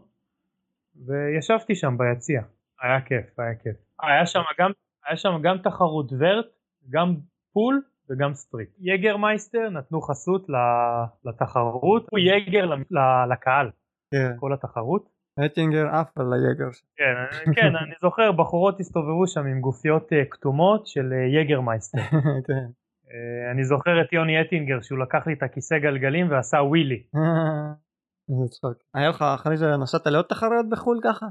וישבתי שם ביציע, היה כיף, היה כיף. היה שם גם, היה שם גם תחרות vert, גם pool וגם street. יגרמייסטר נתנו חסות לתחרות, היה יגר לקהל, כן. כל התחרות. אטינגר עף על היגר. כן, אני- כן, אני זוכר בחורות הסתובבו שם עם גופיות אה, כתומות של אה, יגרמייסטר. כן. אה, אני זוכר את יוני אטינגר שהוא לקח לי את הכיסא גלגלים ועשה wheelie. איזה צחוק. היה לך אחרי זה נסעת לעוד תחרויות בחו"ל ככה?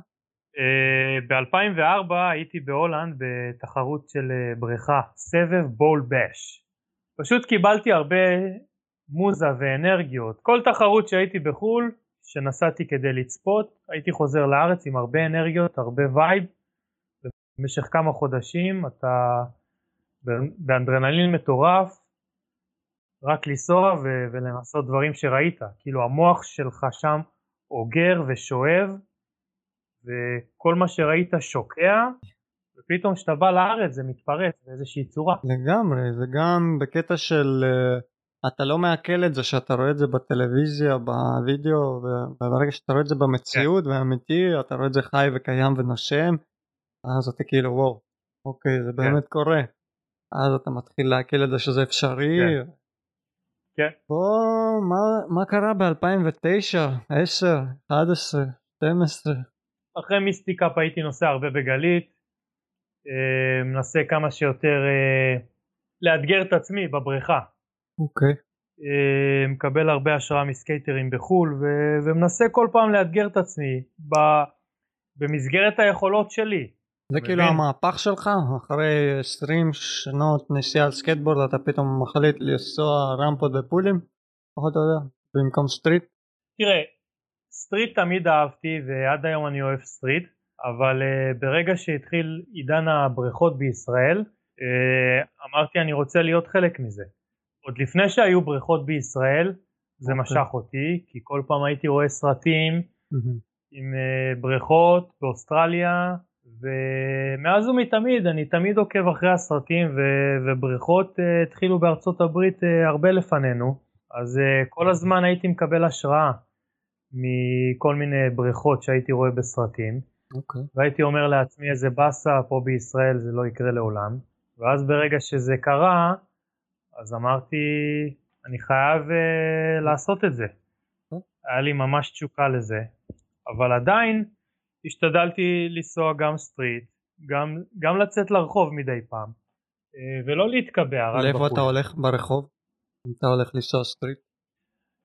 ב-2004 הייתי בהולנד בתחרות של אה, בריכה, סבב Bowl Bash. פשוט קיבלתי הרבה מוזה ואנרגיות. כל תחרות שהייתי בחו"ל, שנסעתי כדי לצפות, הייתי חוזר לארץ עם הרבה אנרגיות, הרבה vibe. במשך כמה חודשים אתה באנדרנלין מטורף, רק לנסוע ולנסות דברים שראית. כאילו המוח שלך שם אוגר ושואב, וכל מה שראית שוקע, ופתאום כשאתה בא לארץ זה מתפרץ באיזושהי צורה. לגמרי, זה גם בקטע של אה, אתה לא מעכל את זה שאתה רואה את זה בטלוויזיה, בווידאו, וברגע שאתה רואה את זה במציאות ואמיתי, אתה רואה את זה חי וקיים ונושם, אז אתה כאילו וואו, אוקיי, זה באמת קורה. אז אתה מתחיל לעכל את זה שזה אפשרי. כן. כן. בוא, מה, מה קרה ב-2009, 10, 11, 12? אחרי מיסטיקאפ הייתי נוסע הרבה בגלית, אה, מנסה כמה שיותר אה, לאתגר את עצמי בבריכה. אוקיי. אה, מקבל הרבה השראה מסקייטרים בחו"ל ו- ומנסה כל פעם לאתגר את עצמי ב- במסגרת היכולות שלי. זה מעניין? כאילו המהפך שלך אחרי 20 שנות נסיעה על סקייטבורד אתה פתאום מחליט לנסוע רמפות ופולים פחות או יותר במקום street תראה, street תמיד אהבתי ועד היום אני אוהב street, אבל אה, ברגע שהתחיל עידן הבריכות בישראל, אה, אמרתי אני רוצה להיות חלק מזה. עוד לפני שהיו בריכות בישראל, זה אוקיי. משך אותי, כי כל פעם הייתי רואה סרטים. עם uh, בריכות באוסטרליה, ומאז ומתמיד אני תמיד עוקב אחרי הסרטים ו- ובריכות התחילו בארצות הברית הרבה לפנינו, אז כל הזמן הייתי מקבל השראה מכל מיני בריכות שהייתי רואה בסרטים, אוקיי והייתי אומר לעצמי איזה באסה פה בישראל זה לא יקרה לעולם, ואז ברגע שזה קרה, אז אמרתי אני חייב uh, לעשות את זה. היה לי ממש תשוקה לזה, אבל עדיין השתדלתי לנסוע גם street, גם, גם לצאת לרחוב מדי פעם, אה, ולא להתקבע רק לאיפה בחוץ. אתה הולך ברחוב? אם אתה הולך לנסוע street?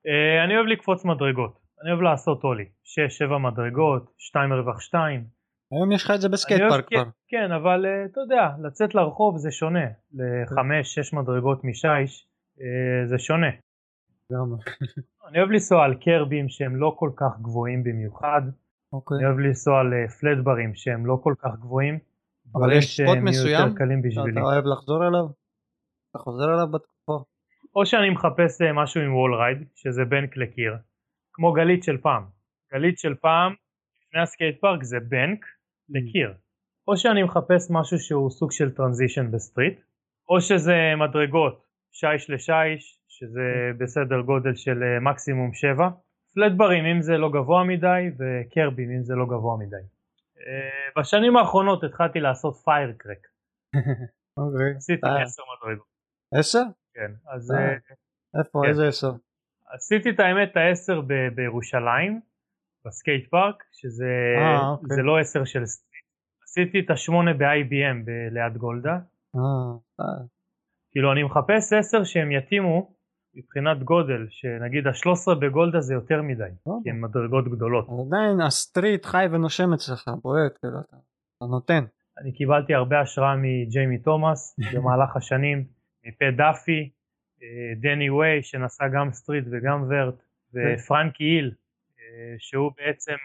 אה, אני אוהב לקפוץ מדרגות. אני אוהב לעשות ollie, 6-7 מדרגות, 2 רווח 2. היום יש לך את זה בסקייט פארק כבר. כן, כן, אבל אה, אתה יודע, לצאת לרחוב זה שונה, ל-5-6 מדרגות משיש אה, זה שונה. אני אוהב לנסוע על קרבים שהם לא כל כך גבוהים במיוחד, אוקיי. אני אוהב לנסוע על אה, פלטברים שהם לא כל כך גבוהים. אבל יש ספוט מסוים שאתה. אוהב לחזור אליו? אתה חוזר אליו בתקופה? או שאני מחפש משהו עם wall ride, שזה בנק לקיר, כמו גלית של פעם. גלית של פעם, לפני הסקייט פארק זה בנק לקיר. או שאני מחפש משהו שהוא סוג של transition ב street, או שזה מדרגות שיש לשיש, שזה בסדר גודל של אה, מקסימום 7. פלטברים אם זה לא גבוה מדי, וקרבים אם זה לא גבוה מדי. אה, בשנים האחרונות התחלתי לעשות firecracker, אוקיי. עשיתי אה, 10 מדרגות. עשר? כן, אז איפה? כן. איזה עשר? עשיתי את האמת את העשר ב- בירושלים, בסקייט פארק, שזה אה, אוקיי. לא עשר של street. עשיתי את השמונה ב-IBM ב- ליד גולדה. אה, אה, כאילו אני מחפש עשר שהם יתאימו מבחינת גודל, שנגיד ה-13 בגולדה זה יותר מדי, טוב. כי הן מדרגות גדולות. עדיין ה street חי ונושם אצלך, בועט, כאילו, אתה נותן. אני קיבלתי הרבה השראה מג'יימי תומאס במהלך השנים, מפט דאפי, דני ווי שנסע גם street וגם vert, ופרנקי היל אה, שהוא בעצם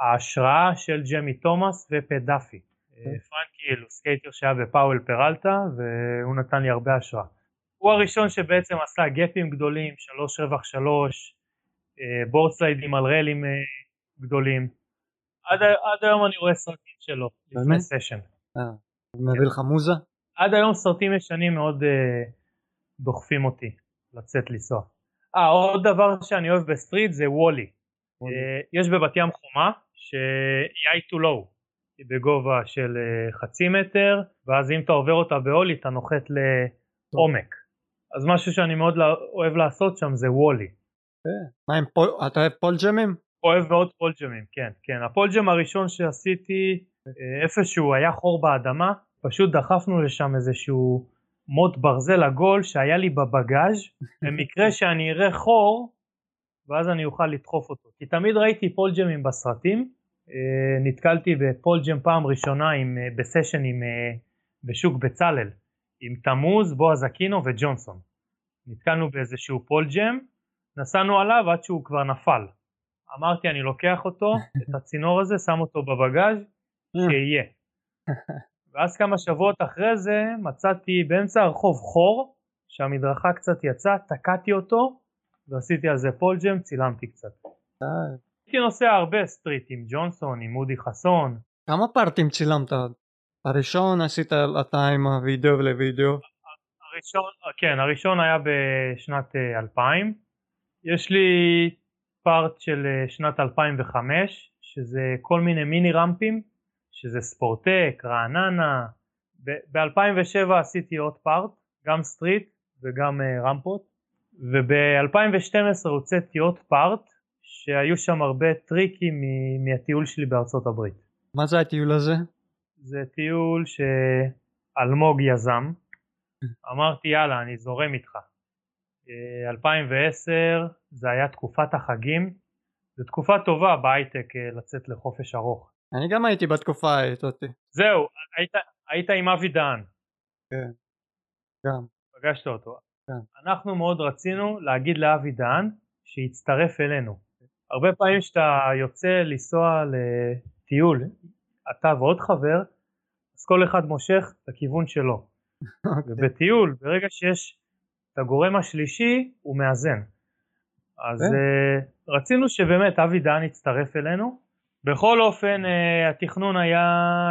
ההשראה של ג'יימי תומאס ופט דאפי. אה, פרנקי היל הוא סקייטר שהיה בפאוול פרלטה והוא נתן לי הרבה השראה. הוא הראשון שבעצם עשה גאפים גדולים, שלוש רווח שלוש, אה, בורדסליידים על ריילים אה, גדולים. עד, עד היום אני רואה סרטים שלו, לפני? session. אה, מביא לך מוזה? עד היום סרטים ישנים מאוד אה, דוחפים אותי לצאת לנסוע. אה, עוד דבר שאני אוהב ב street זה wallie. אה, יש בבת ים חומה שהיא high to low, היא בגובה של אה, חצי מטר, ואז אם אתה עובר אותה ב ollie אתה נוחת לעומק. אז משהו שאני מאוד לא- אוהב לעשות שם זה wallie. מה עם פול, אתה אוהב פולג'מים? אוהב מאוד פולג'מים, כן, כן. ה pole jam הראשון שעשיתי, אה, איפשהו היה חור באדמה, פשוט דחפנו לשם איזשהו מוט ברזל עגול שהיה לי בבגאז' במקרה שאני אראה חור, ואז אני אוכל לדחוף אותו. כי תמיד ראיתי פולג'מים בסרטים, אה, נתקלתי ב pole jam פעם ראשונה עם, אה, בסשן עם, אה, בשוק בצלאל, עם תמוז, בועז אקינו וג'ונסון. נתקלנו באיזשהו pole jam, נסענו עליו עד שהוא כבר נפל. אמרתי אני לוקח אותו, את הצינור הזה, שם אותו בבגאז' שיהיה. ואז כמה שבועות אחרי זה מצאתי באמצע הרחוב חור, שהמדרכה קצת יצאה, תקעתי אותו ועשיתי על זה pole jam, צילמתי קצת. אה, הייתי נוסע הרבה street עם ג'ונסון, עם אודי חסון, כמה פארטים צילמת? הראשון עשית אתה עם הוידאו לוידאו. הראשון, כן, הראשון היה בשנת אה, 2000. יש לי part של אה, שנת 2005, שזה כל מיני מיני רמפים, שזה ספורטק, רעננה. ב-2007 עשיתי עוד part, גם street וגם אה, רמפות. וב-2012 הוצאתי עוד part, שהיו שם הרבה טריקים מהטיול שלי בארצות הברית. מה זה הטיול הזה? זה טיול שאלמוג יזם. אמרתי יאללה אני זורם איתך. אה, 2010 זה היה תקופת החגים. זו תקופה טובה בהייטק אה, לצאת לחופש ארוך. אני גם הייתי בתקופה אותי. זהו, היית, היית עם אבי דהן, גם. פגשת אותו. כן. אנחנו מאוד רצינו להגיד לאבי דהן שיצטרף אלינו. הרבה פעמים כשאתה יוצא לנסוע לטיול, אתה ועוד חבר, אז כל אחד מושך לכיוון שלו. אוקיי. ובטיול, ברגע שיש את הגורם השלישי, הוא מאזן. אז כן. uh, רצינו שבאמת אבי דהן יצטרף אלינו. בכל אופן, uh, התכנון היה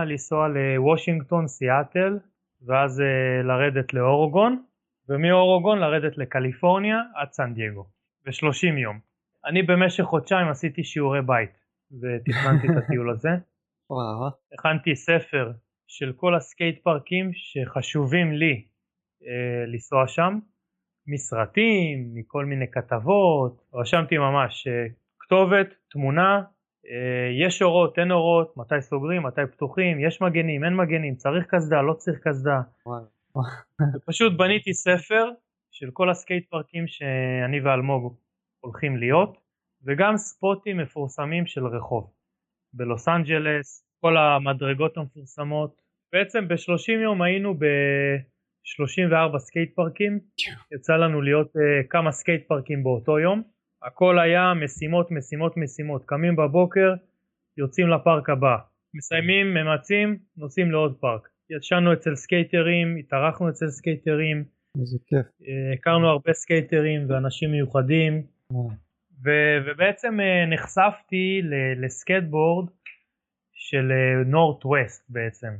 לנסוע לוושינגטון, סיאטל, ואז uh, לרדת לאורוגון, ומאורוגון לרדת לקליפורניה עד סן דייגו, ב-30 יום. אני במשך חודשיים עשיתי שיעורי בית, ותכננתי את הטיול הזה. וואו. הכנתי ספר של כל הסקייט פארקים שחשובים לי אה, לנסוע שם, מסרטים, מכל מיני כתבות, רשמתי ממש אה, כתובת, תמונה, אה, יש אורות, אין אורות, מתי סוגרים, מתי פתוחים, יש מגנים, אין מגנים, צריך קסדה, לא צריך קסדה. ופשוט בניתי ספר של כל הסקייט פארקים שאני ואלמוג הולכים להיות, וגם ספוטים מפורסמים של רחוב. בלוס אנג'לס, כל המדרגות המפורסמות. בעצם ב-30 יום היינו ב-34 סקייט פארקים, יצא לנו להיות אה, כמה סקייט פארקים באותו יום. הכל היה משימות, משימות, משימות. קמים בבוקר, יוצאים לפארק הבא. מסיימים, ממצים, נוסעים לעוד פארק. ישנו אצל סקייטרים, התארחנו אצל סקייטרים. איזה כיף. אה, הכרנו הרבה סקייטרים ואנשים מיוחדים. ו- ובעצם אה, נחשפתי ל- לסקייטבורד של north אה, west בעצם,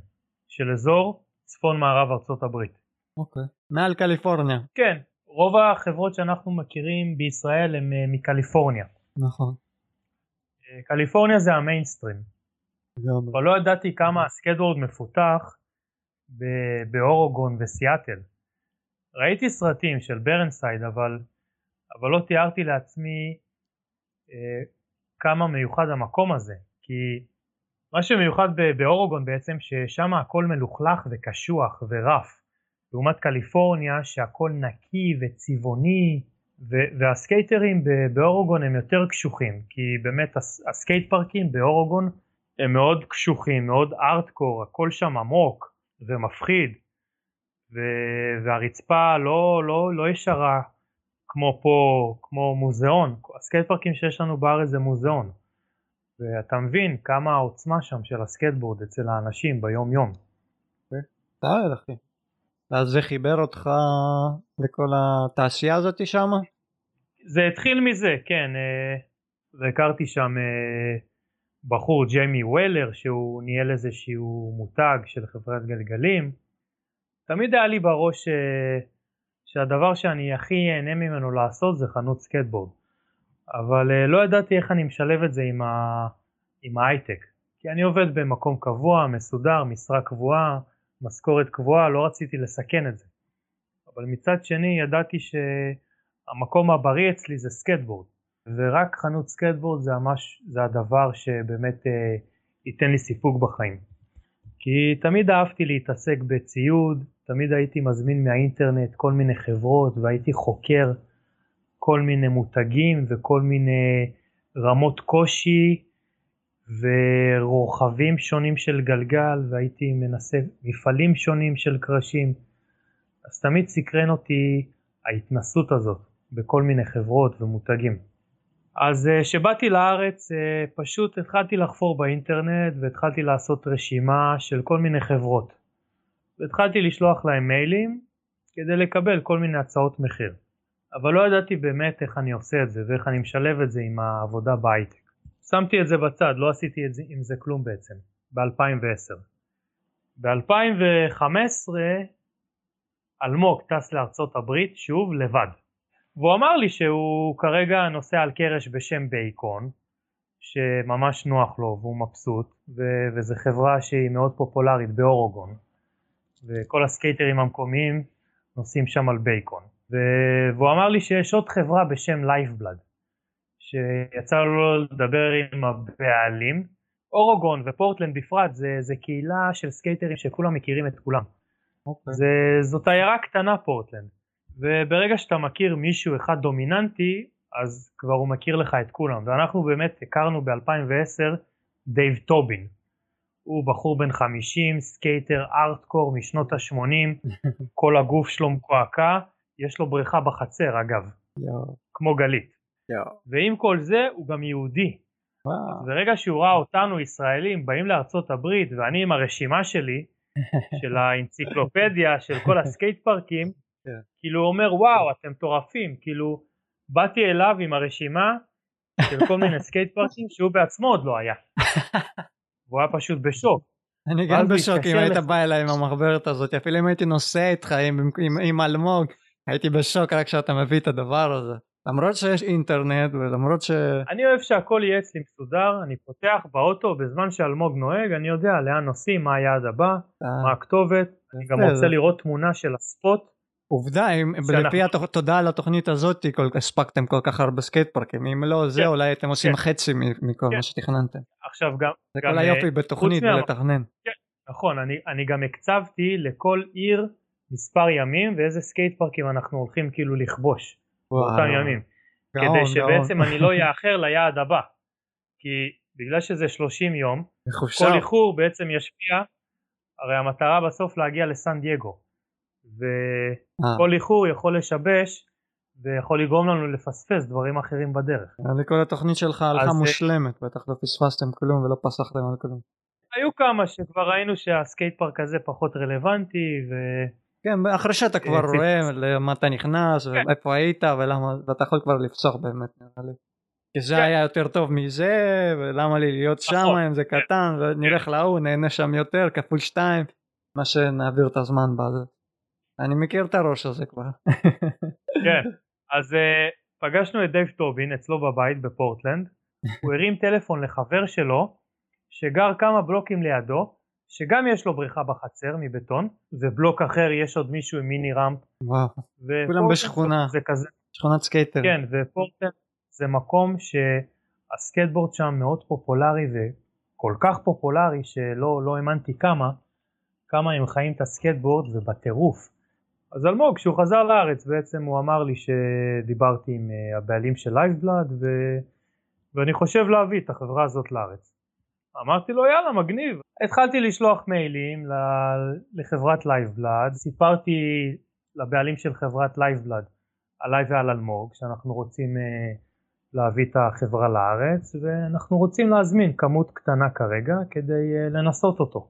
של אזור צפון מערב ארצות הברית. אוקיי. מעל קליפורניה. כן, רוב החברות שאנחנו מכירים בישראל הם אה, מקליפורניה. נכון. אה, קליפורניה זה המיינסטרים. אבל לא ידעתי כמה הסקייטבורד מפותח ב- באורגון וסיאטל. ראיתי סרטים של ברנסייד אבל, אבל לא תיארתי לעצמי אה, כמה מיוחד המקום הזה, כי מה שמיוחד באורוגון בעצם ששם הכל מלוכלך וקשוח ו rough, לעומת קליפורניה שהכל נקי וצבעוני והסקייטרים באורוגון הם יותר קשוחים, כי באמת הסקייט פארקים באורוגון הם מאוד קשוחים, מאוד ארטקור, הכל שם עמוק ומפחיד והרצפה לא, לא, לא ישרה כמו פה, כמו מוזיאון, הסקייט פארקים שיש לנו בארץ זה מוזיאון. ואתה מבין כמה העוצמה שם של הסקייטבורד אצל האנשים ביום יום. תאר אחי. ואז זה חיבר אותך לכל התעשייה הזאת שם? זה התחיל מזה, כן. אה, והכרתי שם אה, בחור ג'יימי וולר שהוא ניהל איזשהו מותג של חברת גלגלים. תמיד היה לי בראש אה, שהדבר שאני הכי אהנה ממנו לעשות זה חנות סקטבורד. אבל לא ידעתי איך אני משלב את זה. עם ההייטק. כי אני עובד במקום קבוע, מסודר, משרה קבועה, משכורת קבועה, לא רציתי לסכן את זה. אבל מצד שני ידעתי שהמקום הבריא אצלי זה סקטבורד. ורק חנות סקטבורד זה, ממש, זה הדבר שבאמת אה, ייתן לי סיפוק בחיים. כי תמיד אהבתי להתעסק בציוד, תמיד הייתי מזמין מהאינטרנט כל מיני חברות והייתי חוקר כל מיני מותגים וכל מיני רמות קושי ורוחבים שונים של גלגל והייתי מנסה מפעלים שונים של קרשים. אז תמיד סקרן אותי ההתנסות הזאת בכל מיני חברות ומותגים. אז כשבאתי אה, לארץ אה, פשוט התחלתי לחפור באינטרנט והתחלתי לעשות רשימה של כל מיני חברות. והתחלתי לשלוח להם מיילים כדי לקבל כל מיני הצעות מחיר. אבל לא ידעתי באמת איך אני עושה את זה ואיך אני משלב את זה עם העבודה בהייטק. שמתי את זה בצד, לא עשיתי זה, עם זה כלום בעצם, ב-2010. ב-2015 אלמוג טס לארצות הברית שוב לבד. והוא אמר לי שהוא כרגע נוסע על קרש בשם Bacon, שממש נוח לו והוא מבסוט, ו- וזו חברה שהיא מאוד פופולרית באורוגון. וכל הסקייטרים המקומיים נוסעים שם על Bacon. והוא אמר לי שיש עוד חברה בשם Lifeblood, שיצא לו לדבר עם הבעלים. אורוגון ופורטלנד בפרט זה, זה קהילה של סקייטרים שכולם מכירים את כולם. Okay. אוקיי. זה, זאת עיירה קטנה פורטלנד, וברגע שאתה מכיר מישהו אחד דומיננטי, אז כבר הוא מכיר לך את כולם, ואנחנו באמת הכרנו ב-2010 דייב טובין, הוא בחור בן 50, סקייטר ארטקור משנות ה-80, כל הגוף שלו מקועקע, יש לו בריכה בחצר אגב, יו. כמו גלית. ועם כל זה הוא גם יהודי. וואו. ברגע שהוא ראה אותנו ישראלים באים לארצות הברית ואני עם הרשימה שלי, של האנציקלופדיה של כל הסקייט פארקים. כן. כאילו הוא אומר וואו אתם מטורפים, כאילו באתי אליו עם הרשימה של כל מיני סקייט פארקים שהוא בעצמו עוד לא היה. והוא היה פשוט בשוק. אני גם בשוק אם היית בא אליי עם המחברת הזאת, אפילו אם הייתי נוסע איתך עם אלמוג, הייתי בשוק רק כשאתה מביא את הדבר הזה. למרות שיש אינטרנט ולמרות ש... אני אוהב שהכל יהיה אצלי מסודר, אני פותח באוטו בזמן שאלמוג נוהג, אני יודע לאן נוסעים, מה היעד הבא, אה. מה הכתובת, אני גם רוצה לראות תמונה של ה spot. עובדה, אם לפי תודה על התוכנית הזאת הספקתם כל כך הרבה סקייט פארקים, אם לא זה כן. אולי הייתם עושים כן. חצי מכל מה כן. שתכננתם. עכשיו גם... זה כל היופי אה, בתוכנית ולתכנן. נכון, אני גם הקצבתי לכל עיר מספר ימים ואיזה סקייט פארקים אנחנו הולכים כאילו לכבוש באותם ימים. גאון, כדי שבעצם גאון. אני לא אאחר ליעד הבא. כי בגלל שזה 30 יום. כל איחור בעצם ישפיע, הרי המטרה בסוף להגיע לסן דייגו. וכל אה, איחור יכול לשבש ויכול לגרום לנו לפספס דברים אחרים בדרך. נראה לי כל התוכנית שלך הלכה אה, מושלמת, בטח לא פספסתם כלום ולא פסחתם על כלום. היו כמה שכבר ראינו שהסקייט פארק הזה פחות רלוונטי ו... כן, אחרי שאתה כבר אה, רואה למה אתה נכנס כן. ואיפה היית ולמה, ואתה יכול כבר לפסוח באמת נראה לי. כי זה כן. היה יותר טוב מזה, ולמה לי להיות שם נכון, אם זה כן. קטן, ונלך להוא, נהנה שם יותר, כפול שתיים, מה שנעביר את הזמן בזה. אני מכיר את הראש הזה כבר. כן, אז אה, פגשנו את דייב טובין אצלו בבית בפורטלנד, הוא הרים טלפון לחבר שלו שגר כמה בלוקים לידו, שגם יש לו בריכה בחצר מבטון, ובלוק אחר יש עוד מישהו עם mini ramp. וואו, כולם בשכונה. זה כזה, שכונת סקייטר. כן, ופורטלנד זה מקום שהסקייטבורד שם מאוד פופולרי וכל כך פופולרי שלא לא האמנתי כמה, כמה הם חיים את הסקייטבורד ובטירוף. אז אלמוג, כשהוא חזר לארץ בעצם הוא אמר לי שדיברתי עם אה, הבעלים של Lifeblood ו... ואני חושב להביא את החברה הזאת לארץ. אמרתי לו יאללה מגניב. התחלתי לשלוח מיילים לחברת Lifeblood, סיפרתי לבעלים של חברת Lifeblood עליי ועל אלמוג שאנחנו רוצים אה, להביא את החברה לארץ ואנחנו רוצים להזמין כמות קטנה כרגע כדי אה, לנסות אותו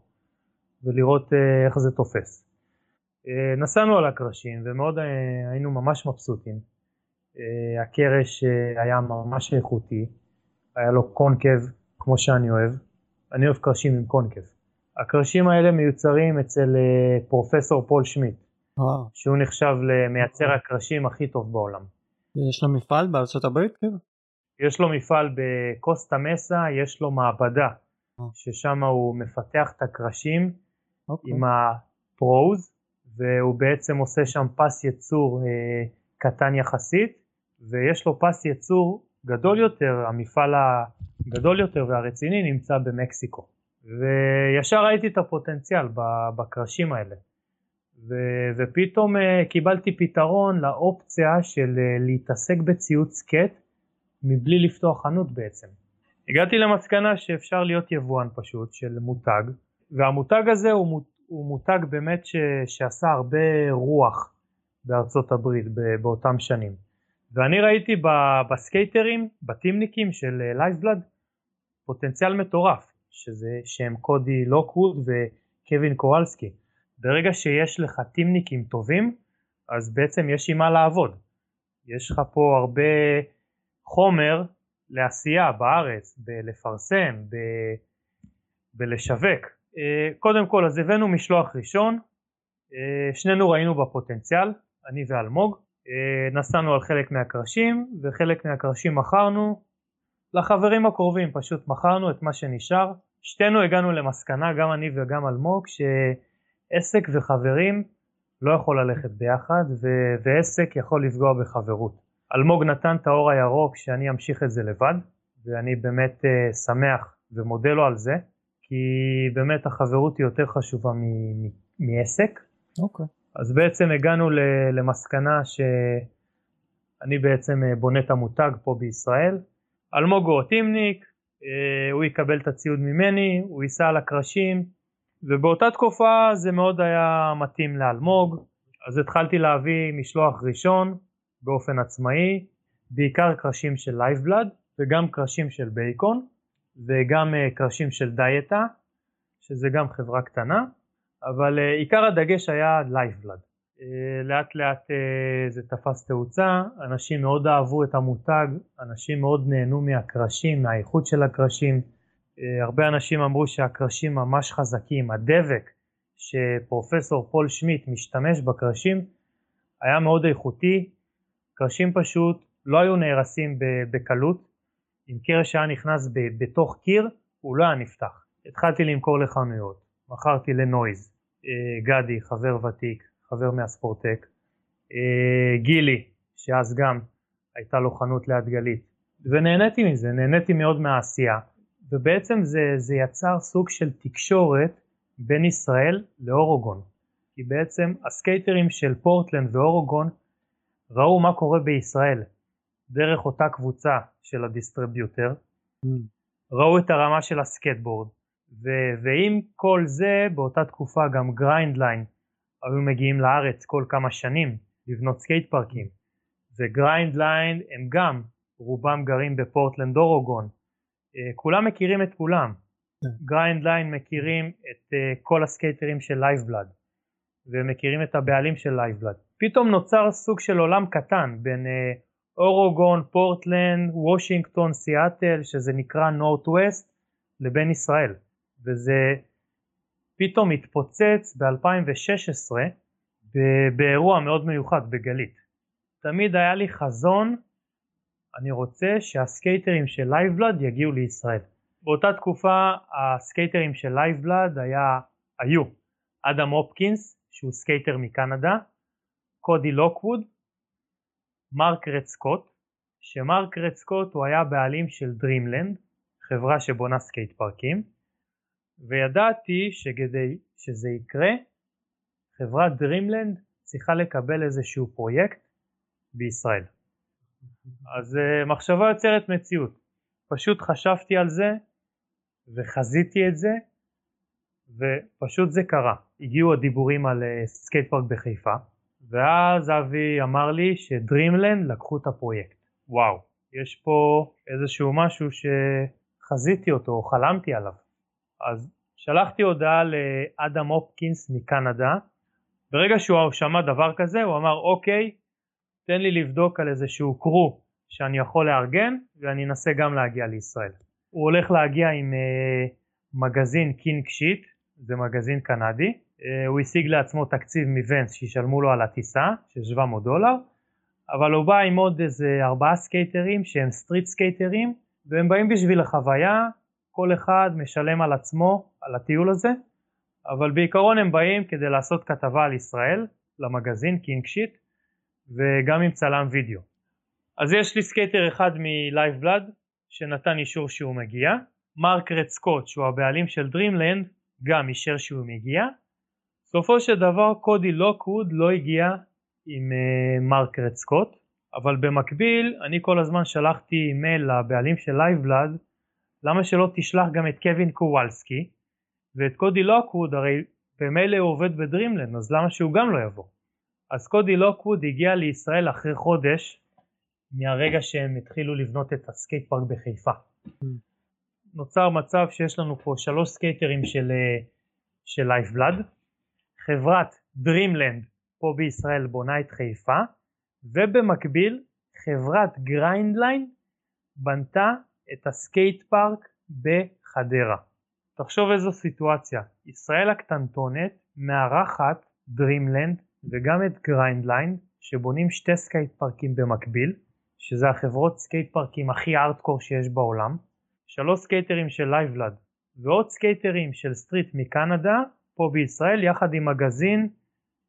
ולראות אה, איך זה תופס. נסענו על הקרשים ומאוד היינו ממש מבסוטים. הקרש היה ממש איכותי, היה לו קונקב כמו שאני אוהב, אני אוהב קרשים עם קונקב. הקרשים האלה מיוצרים אצל אה, פרופסור פול שמיט, וואו. שהוא נחשב למייצר הקרשים הכי טוב בעולם. יש לו מפעל בארצות הברית כאילו? יש לו מפעל בקוסטה מסה, יש לו מעבדה, אה. ששם הוא מפתח את הקרשים אוקיי. עם הפרוז, והוא בעצם עושה שם פס ייצור אה, קטן יחסית, ויש לו פס ייצור גדול יותר, המפעל הגדול יותר והרציני נמצא במקסיקו. וישר ראיתי את הפוטנציאל בקרשים האלה. ו- ופתאום אה, קיבלתי פתרון לאופציה של אה, להתעסק בציוד סקט מבלי לפתוח חנות בעצם. הגעתי למסקנה שאפשר להיות יבואן פשוט של מותג, והמותג הזה הוא, הוא מותג באמת ש- שעשה הרבה רוח בארצות הברית באותם שנים. ואני ראיתי בסקייטרים, בטימניקים של Lifeblood, פוטנציאל מטורף, שזה שהם קודי לוקווד וקווין קוואלסקי. ברגע שיש לך טימניקים טובים, אז בעצם יש עם מה לעבוד. יש לך פה הרבה חומר לעשייה בארץ, בלפרסם, ב... בלשווק. אה, קודם כל אז הבאנו משלוח ראשון, אה, שנינו ראינו בפוטנציאל, אני ואלמוג, אה, נסענו על חלק מהקרשים וחלק מהקרשים מכרנו לחברים הקרובים, פשוט מכרנו את מה שנשאר. שתינו הגענו למסקנה, גם אני וגם אלמוג, שעסק וחברים לא יכול ללכת ביחד ו- ועסק יכול לפגוע בחברות. אלמוג נתן את האור הירוק שאני אמשיך את זה לבד ואני באמת uh, שמח ומודה לו על זה כי באמת החברות היא יותר חשובה מ- מ- מעסק אוקיי. אז בעצם הגענו למסקנה שאני בעצם אה, בונה את המותג פה בישראל. אלמוג הוא הטימניק, אה, הוא יקבל את הציוד ממני, הוא ייסע על הקרשים ובאותה תקופה זה מאוד היה מתאים לאלמוג אז התחלתי להביא משלוח ראשון באופן עצמאי, בעיקר קרשים של Lifeblood וגם קרשים של Bacon וגם uh, קרשים של דייטה שזה גם חברה קטנה אבל uh, עיקר הדגש היה Lifeblood. Uh, לאט לאט uh, זה תפס תאוצה, אנשים מאוד אהבו את המותג, אנשים מאוד נהנו מהקרשים, מהאיכות של הקרשים, הרבה אנשים אמרו שהקרשים ממש חזקים, הדבק שפרופסור פול שמיט משתמש בקרשים היה מאוד איכותי, קרשים פשוט לא היו נהרסים בקלות, אם קרש היה נכנס בתוך קיר הוא לא היה נפתח. התחלתי למכור לחנויות, מכרתי לנויז, אה, גדי חבר ותיק, חבר מהספורטק, אה, גילי שאז גם הייתה לו חנות ליד גלית. ונהניתי מזה, נהניתי מאוד מהעשייה. ובעצם זה, זה יצר סוג של תקשורת בין ישראל לאורגון כי בעצם הסקייטרים של פורטלנד ואורגון ראו מה קורה בישראל דרך אותה קבוצה של ה distributor, Mm. ראו את הרמה של הסקייטבורד, ו- ועם כל זה באותה תקופה גם Grindline היו מגיעים לארץ כל כמה שנים לבנות סקייט פארקים, ו Grindline הם גם, רובם גרים בפורטלנד אורגון, אה, כולם מכירים את כולם, כן. Grindline מכירים את uh, כל הסקייטרים של Lifeblood ומכירים את הבעלים של Lifeblood. פתאום נוצר סוג של עולם קטן בין uh, אורגון, פורטלנד, וושינגטון, סיאטל, שזה נקרא Northwest, לבין ישראל. וזה פתאום התפוצץ ב-2016 באירוע מאוד מיוחד בגלית. תמיד היה לי חזון, אני רוצה שהסקייטרים של Lifeblood יגיעו לישראל. באותה תקופה הסקייטרים של Lifeblood היה, היו אדם הופקינס שהוא סקייטר מקנדה, קודי לוקווד, מרק רד סקוט, שמרק רד סקוט הוא היה בעלים של Dreamland, חברה שבונה סקייט פארקים, וידעתי שכדי שזה יקרה, חברת Dreamland צריכה לקבל איזשהו פרויקט בישראל. אז uh, מחשבה יוצרת מציאות. פשוט חשבתי על זה וחזיתי את זה ופשוט זה קרה. הגיעו הדיבורים על uh, סקייט פארק בחיפה ואז אבי אמר לי ש Dreamland לקחו את הפרויקט. וואו, יש פה איזשהו משהו שחזיתי אותו או חלמתי עליו. אז שלחתי הודעה לאדם הופקינס מקנדה. ברגע שהוא שמע דבר כזה הוא אמר אוקיי, תן לי לבדוק על איזשהו crew שאני יכול לארגן ואני אנסה גם להגיע לישראל. הוא הולך להגיע עם uh, מגזין King Shit, זה מגזין קנדי, uh, הוא השיג לעצמו תקציב מ Vans שישלמו לו על הטיסה של 700 דולר, אבל הוא בא עם עוד איזה ארבעה סקייטרים שהם street סקייטרים והם באים בשביל החוויה, כל אחד משלם על עצמו על הטיול הזה, אבל בעיקרון הם באים כדי לעשות כתבה על ישראל למגזין King Shit וגם עם צלם וידאו. אז יש לי סקייטר אחד מ Lifeblood שנתן אישור שהוא מגיע, מרק רד סקוט שהוא הבעלים של Dreamland גם אישר שהוא מגיע, בסופו של דבר קודי לוקווד לא הגיע עם uh, מרק רד סקוט, אבל במקביל אני כל הזמן שלחתי אימייל לבעלים של Lifeblood למה שלא תשלח גם את קווין קוואלסקי ואת קודי לוקווד הרי במילא הוא עובד ב Dreamland אז למה שהוא גם לא יבוא. אז קודי לוקווד הגיע לישראל אחרי חודש מהרגע שהם התחילו לבנות את הסקייט פארק בחיפה. נוצר מצב שיש לנו פה שלוש סקייטרים של, אה, של חברת Dreamland פה בישראל בונה את חיפה, ובמקביל חברת Grindline בנתה את הסקייט פארק בחדרה. תחשוב איזו סיטואציה, ישראל הקטנטונת מארחת Dreamland וגם את Grindline שבונים שתי סקייט פארקים במקביל שזה החברות סקייט פארקים הכי הארדקור שיש בעולם, שלוש סקייטרים של Lifeblood ועוד סקייטרים של street מקנדה פה בישראל יחד עם מגזין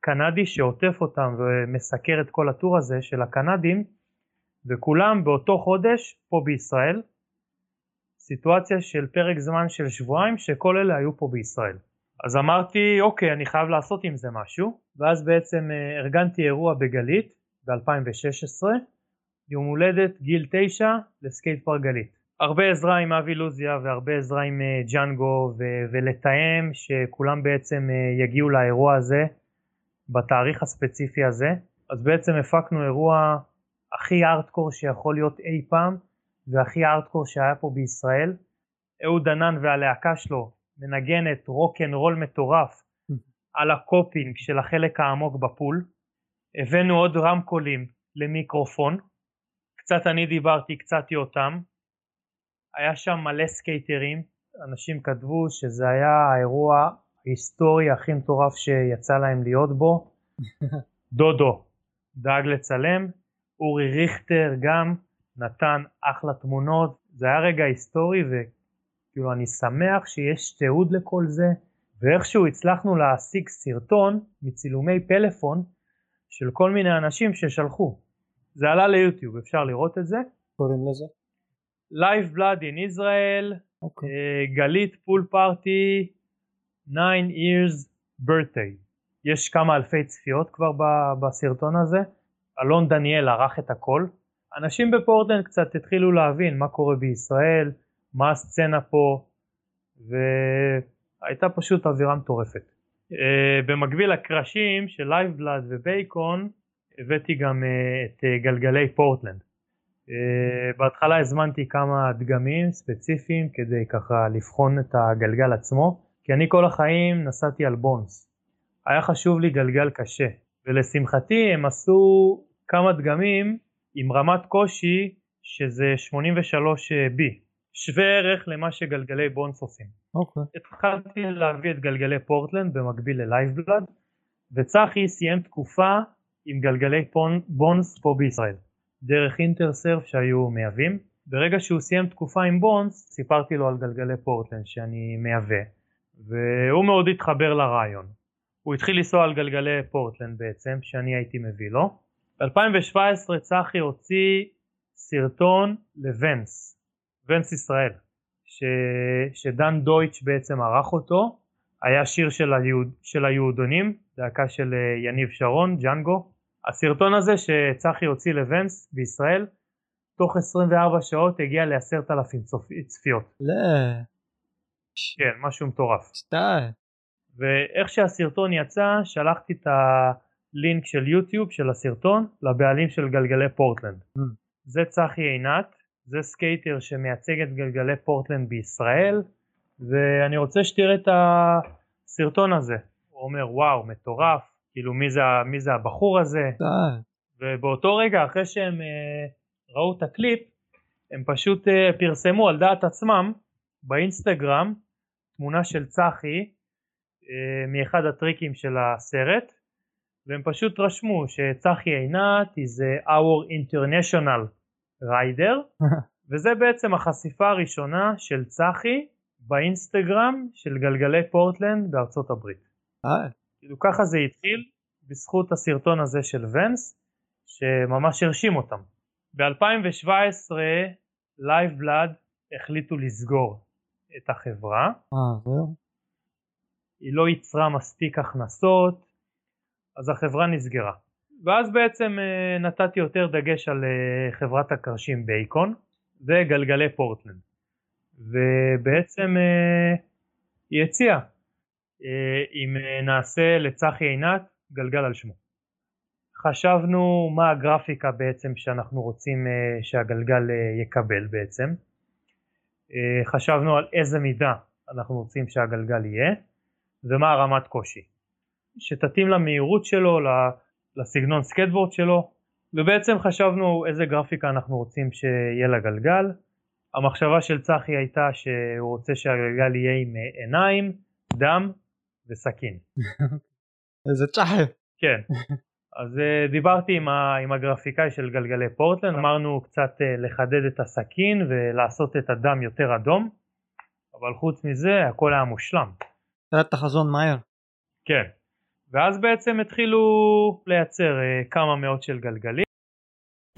קנדי שעוטף אותם ומסקר את כל ה tour הזה של הקנדים וכולם באותו חודש פה בישראל סיטואציה של פרק זמן של שבועיים שכל אלה היו פה בישראל אז אמרתי אוקיי אני חייב לעשות עם זה משהו ואז בעצם אה, ארגנתי אירוע בגלית ב-2016 יום הולדת גיל 9 לסקייט פארק גלית. הרבה עזרה עם אבי לוזיה והרבה עזרה עם uh, ג'אנגו ו- ולתאם שכולם בעצם uh, יגיעו לאירוע הזה בתאריך הספציפי הזה. אז בעצם הפקנו אירוע הכי ארטקור שיכול להיות אי פעם והכי ארטקור שהיה פה בישראל. אהוד ענן והלהקה שלו מנגנת רוקן רול מטורף על ה coping של החלק העמוק ב pool. הבאנו עוד רמקולים למיקרופון קצת אני דיברתי, קצת יותם. היה שם מלא סקייטרים, אנשים כתבו שזה היה האירוע ההיסטורי הכי מטורף שיצא להם להיות בו. דודו דאג לצלם, אורי ריכטר גם נתן אחלה תמונות, זה היה רגע היסטורי וכאילו אני שמח שיש תיעוד לכל זה ואיכשהו הצלחנו להשיג סרטון מצילומי פלאפון של כל מיני אנשים ששלחו. זה עלה ליוטיוב, אפשר לראות את זה. קוראים לזה? Live Blood in Israel, okay. אוקיי. uh, גלית פול פארטי, 9 years birthday. יש כמה אלפי צפיות כבר בסרטון הזה. אלון דניאל ערך את הכל. אנשים בפורטלנד קצת התחילו להבין מה קורה בישראל, מה הסצנה פה, והייתה פשוט אווירה מטורפת. אה, במקביל לקרשים של Lifeblood ו Bacon הבאתי גם אה, את אה, גלגלי פורטלנד. אה, בהתחלה הזמנתי כמה דגמים ספציפיים כדי ככה לבחון את הגלגל עצמו, כי אני כל החיים נסעתי על Bones. היה חשוב לי גלגל קשה, ולשמחתי הם עשו כמה דגמים עם רמת קושי שזה 83B, שווה ערך למה שגלגלי Bones עושים. אוקיי. אוקיי. התחלתי להביא את גלגלי פורטלנד במקביל ל Lifeblood, וצחי סיים תקופה עם גלגלי Bones פה בישראל, דרך Intersurf שהיו מייבאים. ברגע שהוא סיים תקופה עם Bones, סיפרתי לו על גלגלי פורטלנד שאני מייבא, והוא מאוד התחבר לרעיון. הוא התחיל לנסוע על גלגלי פורטלנד בעצם, שאני הייתי מביא לו. ב-2017 צחי הוציא סרטון לוונס, ונס ישראל, ש... שדן דויטש בעצם ערך אותו, היה שיר של, היהוד... של היהודונים, להקה של אה, יניב שרון, ג'אנגו. הסרטון הזה שצחי הוציא לוונס בישראל, תוך 24 שעות הגיע לעשרת אלפים צפיות. לא. כן, משהו מטורף. סתם. ואיך שהסרטון יצא, שלחתי את הלינק של יוטיוב של הסרטון לבעלים של גלגלי פורטלנד. ממ. זה צחי עינת, זה סקייטר שמייצג את גלגלי פורטלנד בישראל, ואני רוצה שתראה את הסרטון הזה. הוא אומר וואו מטורף, כאילו מי זה, מי זה הבחור הזה, סתם. ובאותו רגע אחרי שהם אה, ראו את הקליפ, הם פשוט אה, פרסמו על דעת עצמם באינסטגרם תמונה של צחי אה, מאחד הטריקים של הסרט, והם פשוט רשמו שצחי עינת is our international rider, וזה בעצם החשיפה הראשונה של צחי באינסטגרם של גלגלי פורטלנד בארצות הברית. אה, כאילו ככה זה התחיל בזכות הסרטון הזה של Vans שממש הרשים אותם. ב-2017 Lifeblood החליטו לסגור את החברה, אה, זהו. היא לא ייצרה מספיק הכנסות אז החברה נסגרה. ואז בעצם אה, נתתי יותר דגש על אה, חברת הקרשים בייקון וגלגלי פורטלנד. ובעצם אה, היא הציעה אם נעשה לצחי עינת גלגל על שמו. חשבנו מה הגרפיקה בעצם שאנחנו רוצים שהגלגל יקבל בעצם. חשבנו על איזה מידה אנחנו רוצים שהגלגל יהיה ומה הרמת קושי. שתתאים למהירות שלו, לסגנון סקייטבורד שלו ובעצם חשבנו איזה גרפיקה אנחנו רוצים שיהיה לגלגל. המחשבה של צחי הייתה שהוא רוצה שהגלגל יהיה עם עיניים, דם וסכין. איזה צ'חר. כן. אז uh, דיברתי עם, ה, עם הגרפיקאי של גלגלי פורטלנד, אמרנו קצת uh, לחדד את הסכין ולעשות את הדם יותר אדום, אבל חוץ מזה הכל היה מושלם. תראה את החזון מהר. כן. ואז בעצם התחילו לייצר uh, כמה מאות של גלגלים.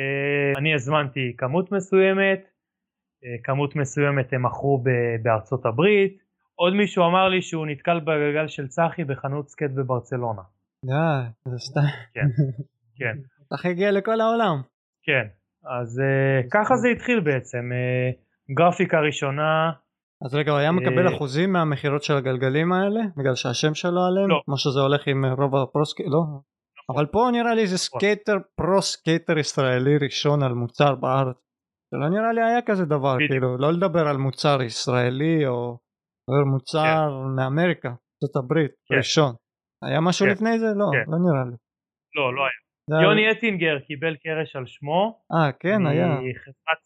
Uh, אני הזמנתי כמות מסוימת, uh, כמות מסוימת הם מכרו בארצות הברית, עוד מישהו אמר לי שהוא נתקל בגלגל של צחי בחנות סקייט בברצלונה. די, זה סתם. כן, כן. צחי הגיע לכל העולם. כן, אז ככה זה התחיל בעצם, גרפיקה ראשונה. אז רגע, הוא היה מקבל אה, אחוזים מהמכירות של הגלגלים האלה? בגלל שהשם שלו עליהם? לא. כמו שזה הולך עם רוב ה pro סקיי... לא. נכון. אבל פה נראה לי זה סקייטר, pro סקייטר ישראלי ראשון על מוצר בארץ. זה לא נראה לי היה כזה דבר. כאילו, לא לדבר על מוצר ישראלי או מוצר מאמריקה, ארצות הברית, כן. ראשון. היה משהו כן. לפני זה? לא, כן. לא נראה לי. לא, לא היה- יוני אטינגר קיבל קרש על שמו. אה, כן, היה. מחברת,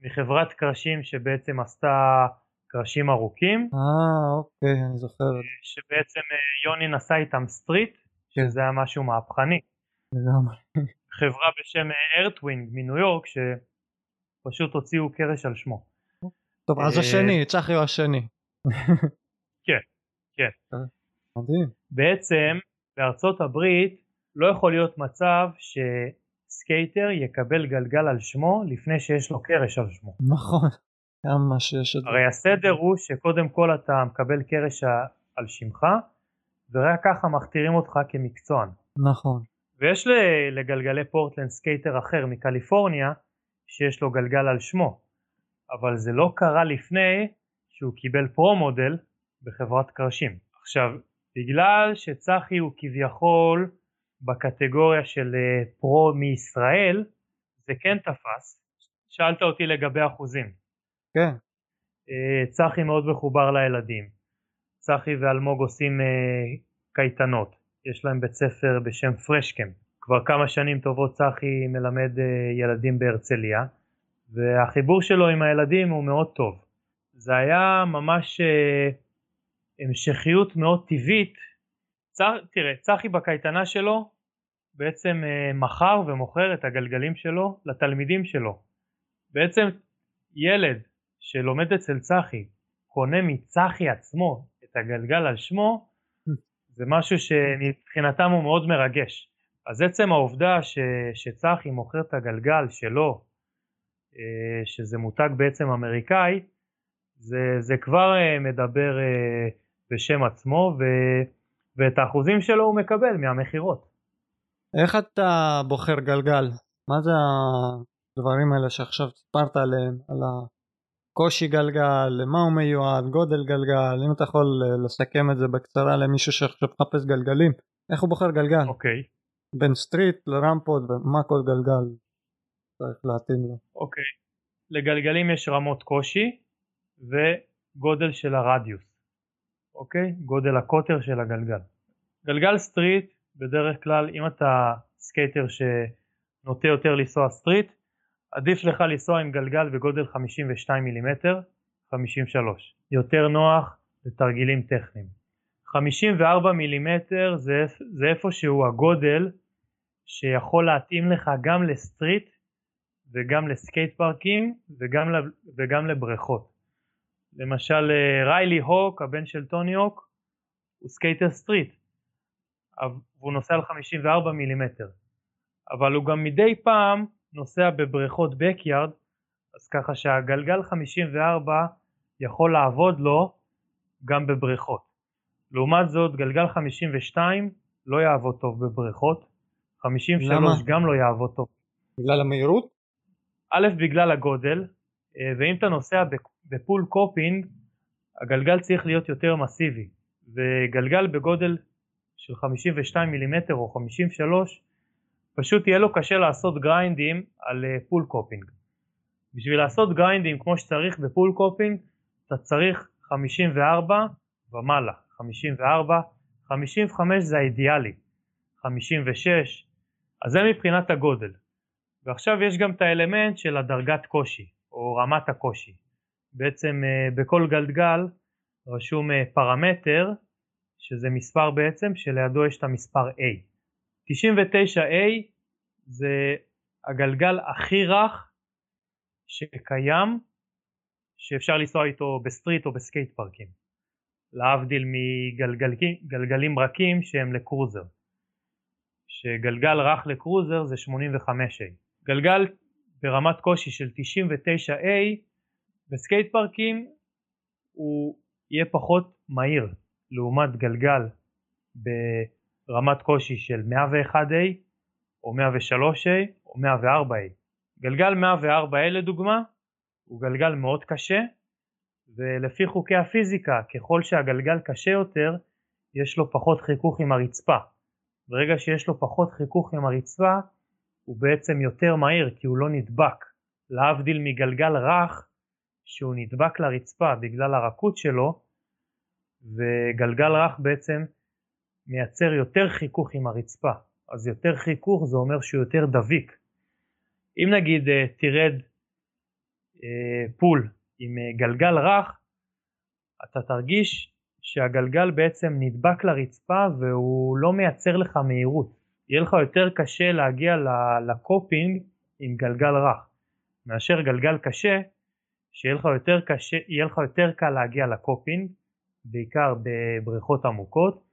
מחברת קרשים שבעצם עשתה קרשים ארוכים, אה, אוקיי, אני זוכר. את זה. שבעצם אה, יוני נסע איתם סטריט, כן. שזה היה משהו מהפכני. לגמרי. חברה בשם ארטווינג מניו יורק, שפשוט הוציאו קרש על שמו. טוב, אז אה, השני, צחי הוא השני. כן, כן. מדהים. בעצם בארצות הברית לא יכול להיות מצב שסקייטר יקבל גלגל על שמו לפני שיש לו קרש על שמו. נכון. כמה שיש את זה. הרי הסדר הוא שקודם כל אתה מקבל קרש על שמך ורק ככה מכתירים אותך כמקצוען. נכון. ויש לגלגלי פורטלנד סקייטר אחר מקליפורניה שיש לו גלגל על שמו, אבל זה לא קרה לפני שהוא קיבל pro model בחברת קרשים. עכשיו, בגלל שצחי הוא כביכול בקטגוריה של אה, pro מישראל, זה כן תפס. שאלת אותי לגבי אחוזים. כן. אה, צחי מאוד מחובר לילדים. צחי ואלמוג עושים אה, קייטנות. יש להם בית ספר בשם פרשקם. כבר כמה שנים טובות צחי מלמד ילדים בהרצליה, והחיבור שלו עם הילדים הוא מאוד טוב. זה היה ממש המשכיות מאוד טבעית. צ... תראה, צחי בקייטנה שלו בעצם אה, מכר ומוכר את הגלגלים שלו לתלמידים שלו. בעצם ילד שלומד אצל צחי קונה מצחי עצמו את הגלגל על שמו זה משהו שמבחינתם הוא מאוד מרגש. אז עצם העובדה ש, שצחי מוכר את הגלגל שלו, אה, שזה מותג בעצם אמריקאי, זה, זה כבר אה, מדבר בשם עצמו ו, ואת האחוזים שלו הוא מקבל מהמכירות. איך אתה בוחר גלגל? מה זה הדברים האלה שעכשיו סיפרת עליהם? על הקושי גלגל, למה הוא מיועד, גודל גלגל, אם אתה יכול לסכם את זה בקצרה למישהו שעכשיו מחפש גלגלים, איך הוא בוחר גלגל? אוקיי. אוקיי. בין street לרמפות ומה כל גלגל צריך להתאים לו. אוקיי. Okay. לגלגלים יש רמות קושי וגודל של הרדיוס. אוקיי? גודל הקוטר של הגלגל. גלגל street בדרך כלל אם אתה סקייטר שנוטה יותר לנסוע street עדיף לך לנסוע עם גלגל בגודל 52 מילימטר 53 יותר נוח לתרגילים טכניים 54 מילימטר זה, זה איפשהו הגודל שיכול להתאים לך גם ל street וגם לסקייט פארקים וגם, וגם לבריכות למשל אה, ריילי הוק הבן של טוני הוק הוא סקייטר street והוא נוסע על 54 מילימטר אבל הוא גם מדי פעם נוסע בבריכות backyard אז ככה שהגלגל 54 יכול לעבוד לו גם בבריכות לעומת זאת גלגל 52 לא יעבוד טוב בבריכות 53 למה? גם לא יעבוד טוב בגלל המהירות? א' בגלל הגודל אה, ואם אתה נוסע ב pool coping הגלגל צריך להיות יותר מסיבי וגלגל בגודל של 52 מילימטר או 53 פשוט יהיה לו קשה לעשות גריינדים על pool אה, coping. בשביל לעשות גריינדים כמו שצריך ב pool coping אתה צריך 54 ומעלה, 54, 55 זה האידיאלי, 56, אז זה מבחינת הגודל. ועכשיו יש גם את האלמנט של הדרגת קושי או רמת הקושי. בעצם אה, בכל גלגל רשום אה, פרמטר שזה מספר בעצם שלידו יש את המספר A. 99A זה הגלגל הכי רך שקיים שאפשר לנסוע איתו ב street או בסקייט פארקים. להבדיל מגלגלים רכים שהם לקרוזר. שגלגל רך לקרוזר זה 85A גלגל ברמת קושי של 99A בסקייט פארקים הוא יהיה פחות מהיר לעומת גלגל ברמת קושי של 101A או 103A או 104A. גלגל 104A לדוגמה הוא גלגל מאוד קשה ולפי חוקי הפיזיקה ככל שהגלגל קשה יותר יש לו פחות חיכוך עם הרצפה. ברגע שיש לו פחות חיכוך עם הרצפה הוא בעצם יותר מהיר כי הוא לא נדבק להבדיל מגלגל רך שהוא נדבק לרצפה בגלל הרכות שלו וגלגל רך בעצם מייצר יותר חיכוך עם הרצפה. אז יותר חיכוך זה אומר שהוא יותר דביק. אם נגיד אה, תרד אה, pool עם אה, גלגל רך אתה תרגיש שהגלגל בעצם נדבק לרצפה והוא לא מייצר לך מהירות. יהיה לך יותר קשה להגיע ל coping עם גלגל רך. מאשר גלגל קשה שיהיה לך יותר קשה, יהיה לך יותר קל להגיע ל coping בעיקר בבריכות עמוקות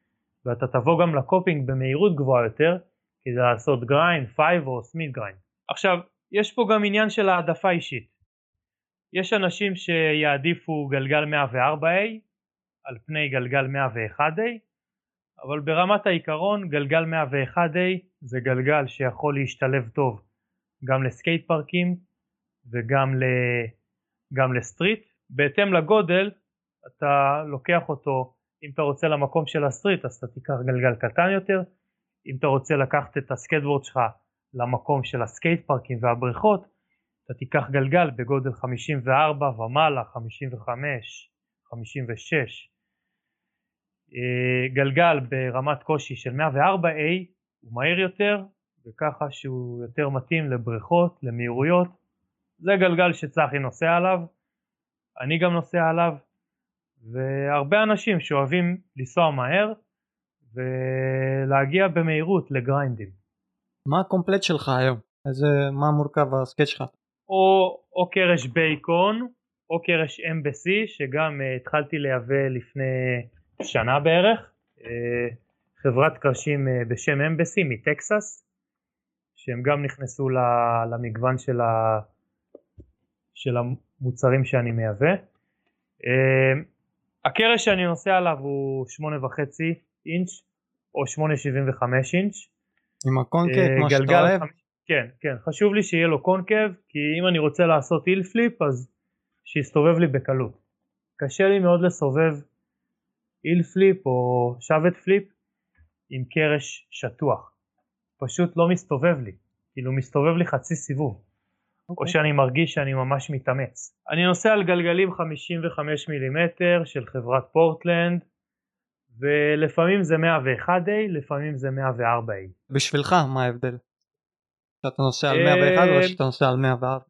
ואתה תבוא גם ל coping במהירות גבוהה יותר כדי לעשות grind, five-o Smith grind. עכשיו יש פה גם עניין של העדפה אישית. יש אנשים שיעדיפו גלגל 104A על פני גלגל 101A אבל ברמת העיקרון גלגל 101A זה גלגל שיכול להשתלב טוב גם לסקייט פארקים וגם. גם ל street. בהתאם לגודל אתה לוקח אותו, אם אתה רוצה למקום של ה street אז אתה תיקח גלגל קטן יותר, אם אתה רוצה לקחת את הסקייטבורד שלך למקום של הסקייט פארקים והבריכות, אתה תיקח גלגל בגודל 54 ומעלה, 55, 56. אה, גלגל ברמת קושי של 104A הוא מהיר יותר וככה שהוא יותר מתאים לבריכות, למהירויות. זה גלגל שצחי נוסע עליו, אני גם נוסע עליו, והרבה אנשים שאוהבים לנסוע מהר ולהגיע במהירות לגריינדים. מה ה complete שלך היום? איזה, מה מורכב הסקייט שלך? או, או קרש Bacon או קרש Embassy שגם אה, התחלתי לייבא לפני שנה בערך, אה, חברת קרשים אה, בשם Embassy מטקסס שהם גם נכנסו למגוון של, ה, של המוצרים שאני מייבא. אה, הקרש שאני נוסע עליו הוא 8.5 אינץ' או 8.75 אינץ'. עם ה concave, כמו שאתה אוהב? כן, כן, חשוב לי שיהיה לו concave, כי אם אני רוצה לעשות heelflip אז שיסתובב לי בקלות. קשה לי מאוד לסובב heelflip או shove-it flip עם קרש שטוח. פשוט לא מסתובב לי, כאילו מסתובב לי חצי סיבוב. Okay. או אוקיי. שאני מרגיש שאני ממש מתאמץ. אני נוסע על גלגלים 55 מילימטר של חברת פורטלנד, ולפעמים זה 101A, לפעמים זה 104A. בשבילך מה ההבדל? שאתה נוסע על 101 או שאתה נוסע על 104?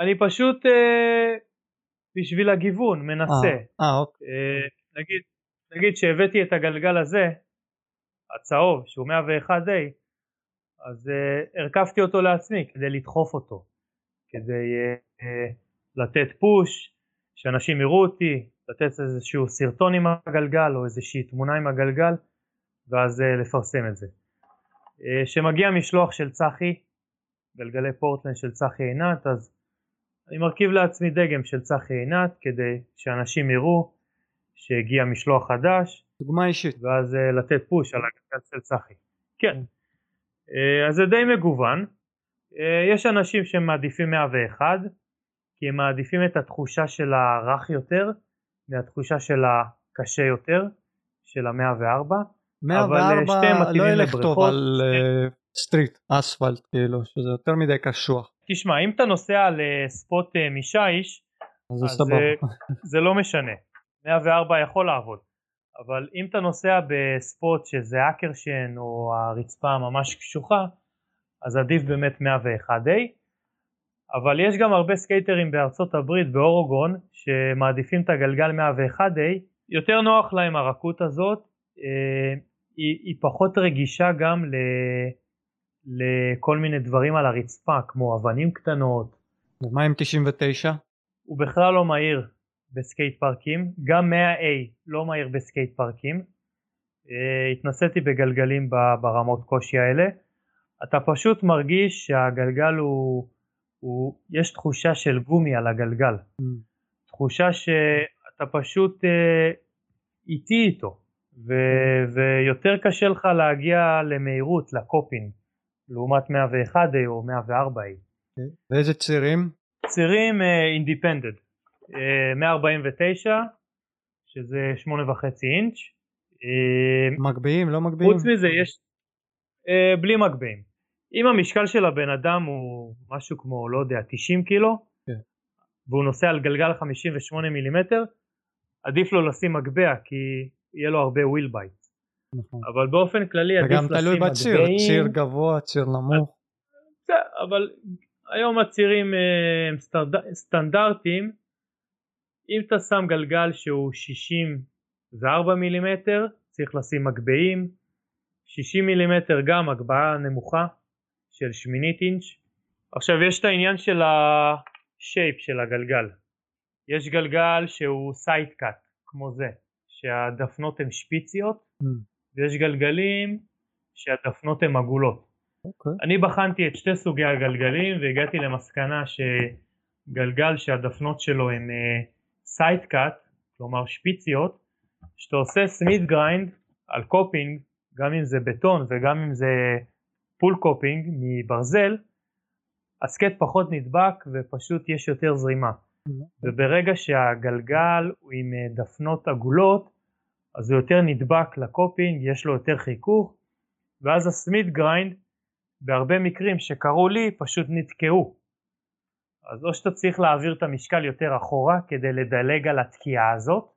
אני פשוט אה, בשביל הגיוון מנסה. אה, אה אוקיי. נגיד, נגיד שהבאתי את הגלגל הזה, הצהוב, שהוא 101A, אז uh, הרכבתי אותו לעצמי כדי לדחוף אותו, כדי uh, uh, לתת פוש, שאנשים יראו אותי, לתת איזשהו סרטון עם הגלגל או איזושהי תמונה עם הגלגל ואז uh, לפרסם את זה. כשמגיע uh, משלוח של צחי, גלגלי פורטלנד של צחי עינת, אז אני מרכיב לעצמי דגם של צחי עינת כדי שאנשים יראו שהגיע משלוח חדש. דוגמה אישית. ואז uh, לתת פוש על הגלגל של צחי. כן. Uh, אז זה די מגוון. Uh, יש אנשים שמעדיפים 101 כי הם מעדיפים את התחושה של הרך יותר מהתחושה של הקשה יותר של ה-104. 104 לא ילך טוב על street, אספלט כאילו, שזה יותר מדי קשוח. תשמע, אם אתה נוסע על spot משיש, אז, אז זה, זה לא משנה, 104 יכול לעבוד, אבל אם אתה נוסע ב spot שזה אקרשן או הרצפה ממש קשוחה, אז עדיף באמת 101A, אבל יש גם הרבה סקייטרים בארצות הברית, באורגון, שמעדיפים את הגלגל 101A, יותר נוח להם הרכות הזאת, אה, היא, היא פחות רגישה גם ל... לכל מיני דברים על הרצפה כמו אבנים קטנות. ומה עם 99? הוא בכלל לא מהיר בסקייט פארקים, גם 100A לא מהיר בסקייט פארקים. אה, התנסיתי בגלגלים ברמות קושי האלה. אתה פשוט מרגיש שהגלגל הוא, הוא יש תחושה של גומי על הגלגל. Mm. תחושה שאתה פשוט אה, איטי איתו, ו, ויותר קשה לך להגיע למהירות, ל coping. לעומת 101A או 104A. ואיזה צירים? צירים Independent, אה, אה, 149 שזה 8.5 אינץ'. אה, מגביהים לא מגביהים? חוץ מזה יש אה, בלי מגביהים. אם המשקל של הבן אדם הוא משהו כמו לא יודע 90 קילו. כן. והוא נוסע על גלגל 58 מילימטר עדיף לו לשים מגביה כי יהיה לו הרבה wheel bite. נכון. אבל באופן כללי עדיף לשים מגבהים. וגם תלוי בציר, ציר גבוה, ציר נמוך. אבל היום הצירים אה, הם סטנדרטיים. אם אתה שם גלגל שהוא 64 מילימטר, צריך לשים מגבהים. 60 מילימטר גם הגבהה נמוכה של שמינית אינץ'. עכשיו יש את העניין של ה shape של הגלגל. יש גלגל שהוא side cut כמו זה, שהדפנות הן שפיציות. Mm. ויש גלגלים שהדפנות הן עגולות. Okay. אוקיי. אני בחנתי את שתי סוגי הגלגלים והגעתי למסקנה שגלגל שהדפנות שלו הן side cut, אה, כלומר שפיציות, שאתה עושה Smith grind על coping, גם אם זה בטון וגם אם זה pool coping מברזל, ה side cut פחות נדבק ופשוט יש יותר זרימה. וברגע שהגלגל הוא עם אה, דפנות עגולות, אז הוא יותר נדבק ל coping, יש לו יותר חיכוך, ואז ה Smith grind, בהרבה מקרים שקרו לי, פשוט נתקעו. אז או שאתה צריך להעביר את המשקל יותר אחורה כדי לדלג על התקיעה הזאת,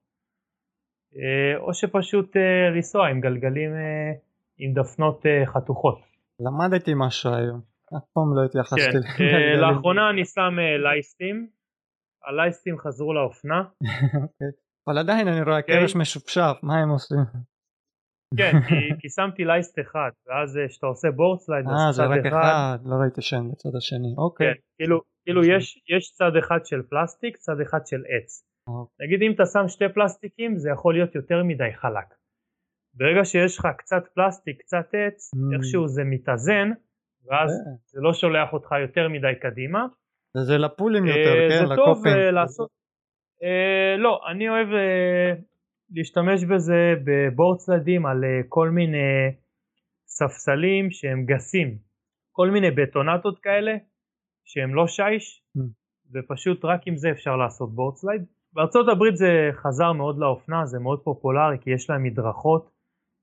או שפשוט אה, לנסוע עם גלגלים עם דפנות חתוכות. למדתי משהו היום, אף פעם לא התייחסתי. כן, לאחרונה אני שם לייסטים, הלייסטים חזרו לאופנה. אוקיי. אבל עדיין אני רואה קרש כן. משופשף, מה הם עושים? כן, כי שמתי לייסט אחד, ואז אה, כשאתה עושה boardslide, אה זה רק אחד, לא ראיתי שם בצד השני, אוקיי. כן, כאילו, כאילו יש צד אחד של פלסטיק, צד אחד של עץ. נגיד אם אתה שם שתי פלסטיקים זה יכול להיות יותר מדי חלק. ברגע שיש לך קצת פלסטיק, קצת עץ, mm. איכשהו זה מתאזן, ואז אוקיי. זה לא שולח אותך יותר מדי קדימה, זה לפולים יותר, אה, כן? זה טוב אה, לעשות... אה, לא, אני אוהב להשתמש בזה בבורד צדדים על כל מיני ספסלים שהם גסים, כל מיני בטונטות כאלה שהם לא שיש mm. ופשוט רק עם זה אפשר לעשות board slide. בארצות הברית זה חזר מאוד לאופנה, זה מאוד פופולרי כי יש להם מדרכות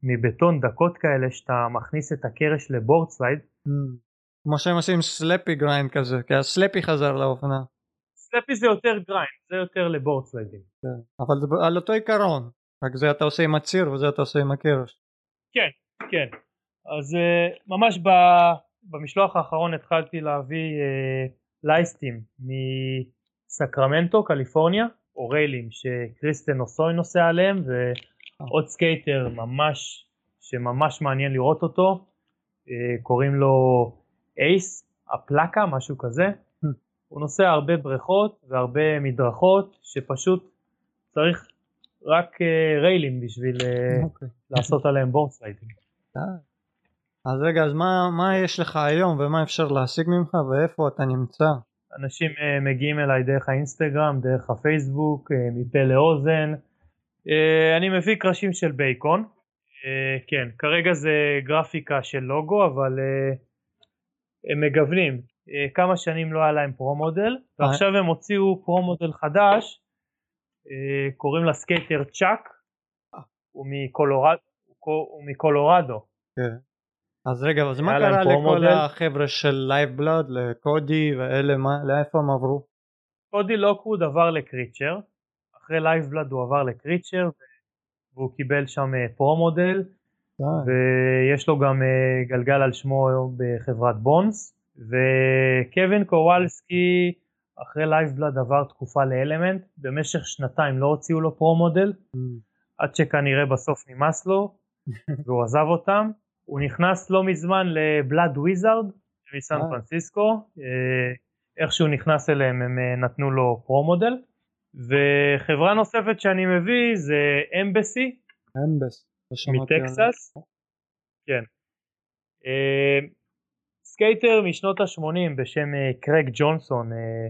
מבטון דקות כאלה שאתה מכניס את הקרש ל board slide mm. כמו שהם עושים slappy grind כזה, כי ה slappy חזר לאופנה. slappy זה יותר grind, זה יותר לבורד סליידים. כן, אבל זה על אותו עיקרון, רק זה אתה עושה עם הציר וזה אתה עושה עם הקרש. כן, כן. אז uh, ממש ב, במשלוח האחרון התחלתי להביא uh, לייסטים מסקרמנטו, קליפורניה, או ריילים שקריסטן אוסוי נוסע עליהם, ועוד סקייטר ממש, שממש מעניין לראות אותו, uh, קוראים לו אייס, הפלקה, משהו כזה. Hmm. הוא נוסע הרבה בריכות והרבה מדרכות שפשוט צריך רק uh, ריילים בשביל אה. אוקיי. לעשות עליהם בורדסליידים. אה. אז רגע, אז מה, מה יש לך היום ומה אפשר להשיג ממך ואיפה אתה נמצא? אנשים uh, מגיעים אליי דרך האינסטגרם, דרך הפייסבוק, uh, מפה לאוזן. Uh, אני מביא קרשים של Bacon. כן, כרגע זה גרפיקה של לוגו, אבל הם מגוונים, אה, כמה שנים לא היה להם pro model, ועכשיו הם הוציאו pro model חדש, אה, קוראים לה סקייטר צ'אק, הוא מקולורדו. כן. אז רגע, אז מה קרה לכל החבר'ה של Lifeblood, לקודי ואלה, לאיפה הם עברו? קודי לוקווד עבר ל Creature, אחרי Lifeblood הוא עבר ל Creature, והוא קיבל שם pro model, ויש לו גם אה, גלגל על שמו בחברת Bones וקווין קוואלסקי אחרי Lifeblood עבר תקופה ל Element במשך שנתיים לא הוציאו לו pro model mm. עד שכנראה בסוף נמאס לו והוא עזב אותם הוא נכנס לא מזמן ל Blood Wizard מסן אה. פרנסיסקו אה, איך שהוא נכנס אליהם הם נתנו לו pro model וחברה נוספת שאני מביא זה אמבסי אמבסי מטקסס. כן. אה, סקייטר משנות ה-80 בשם אה, קרג ג'ונסון אה,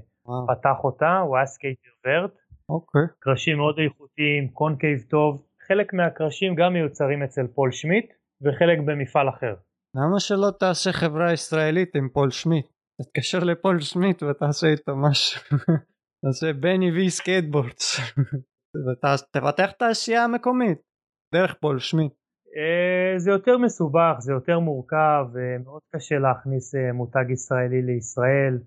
פתח אותה, הוא היה סקייטר vert. אוקיי. קרשים מאוד איכותיים, concave טוב. חלק מהקרשים גם מיוצרים אצל פול שמיט וחלק במפעל אחר. למה שלא תעשה חברה ישראלית עם פול שמיט? תתקשר לפול שמיט ותעשה איתו משהו. תעשה בני וי Skateboards. ותפתח תעשייה מקומית. דרך פול שמיט? אה, זה יותר מסובך, זה יותר מורכב, מאוד קשה להכניס אה, מותג ישראלי לישראל,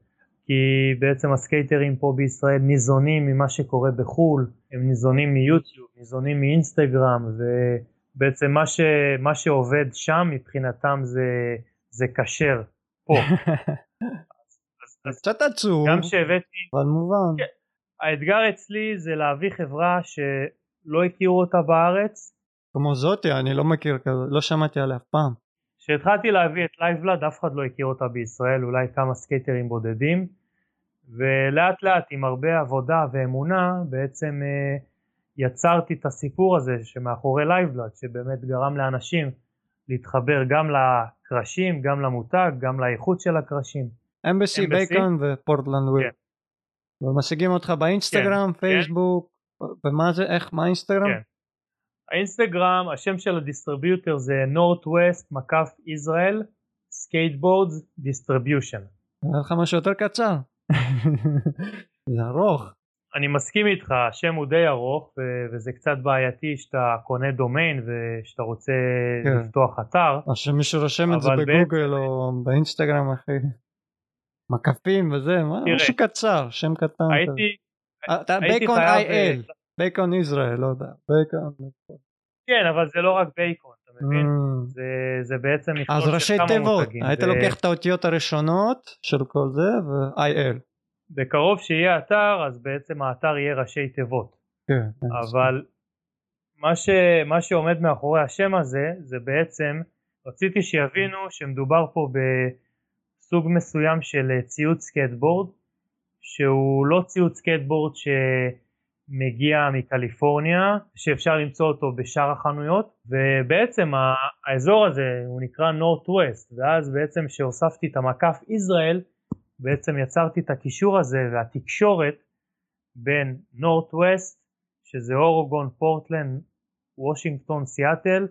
כי בעצם הסקייטרים פה בישראל ניזונים ממה שקורה בחו"ל, הם ניזונים מיוטיוב, ניזונים מאינסטגרם, ובעצם מה, ש, מה שעובד שם מבחינתם זה, זה כשר פה. אז, קצת עצוב, גם שהבאתי, אבל מובן. כן, האתגר אצלי זה להביא חברה שלא הכירו אותה בארץ, כמו זאתי אני לא מכיר כזה לא שמעתי עליה אף פעם. כשהתחלתי להביא את Lifeblood אף אחד לא הכיר אותה בישראל אולי כמה סקייטרים בודדים ולאט לאט עם הרבה עבודה ואמונה בעצם אה, יצרתי את הסיפור הזה שמאחורי Lifeblood שבאמת גרם לאנשים להתחבר גם לקרשים גם למותג גם לאיכות של הקרשים. Embassy Bacon ו Portland Wheel. כן. ומשיגים אותך באינסטגרם כן, פייסבוק כן. ומה זה איך מה אינסטגרם? כן. האינסטגרם, השם של ה distributor זה Northwest מקף ישראל Skateboards Distribution. היה לך משהו יותר קצר. זה ארוך. אני מסכים איתך, השם הוא די ארוך ו- וזה קצת בעייתי שאתה קונה דומיין ושאתה רוצה כן. לפתוח אתר. אז שמישהו רושם את זה בגוגל או באינסטגרם אחי. מקפים וזה, מה? תראה. משהו קצר, שם קטן. הייתי, אה, אתה הייתי Bacon חייב... IL, אה, Bacon ישראל, לא יודע. בייקון. כן, אבל זה לא רק Bacon, אתה מבין? Mm. זה, זה בעצם אז ראשי תיבות. היית ו- לוקח את האותיות הראשונות של כל זה ו-IL. בקרוב שיהיה אתר, אז בעצם האתר יהיה ראשי תיבות. כן. אבל מה, ש, מה שעומד מאחורי השם הזה זה בעצם רציתי שיבינו שמדובר פה בסוג מסוים של אה, ציוד סקייטבורד שהוא לא ציוד סקייטבורד שמגיע מקליפורניה שאפשר למצוא אותו בשאר החנויות ובעצם האזור הזה הוא נקרא Northwest ואז בעצם שהוספתי את המקף ישראל בעצם יצרתי את הקישור הזה והתקשורת בין Northwest שזה אורגון, פורטלנד, וושינגטון, סיאטל,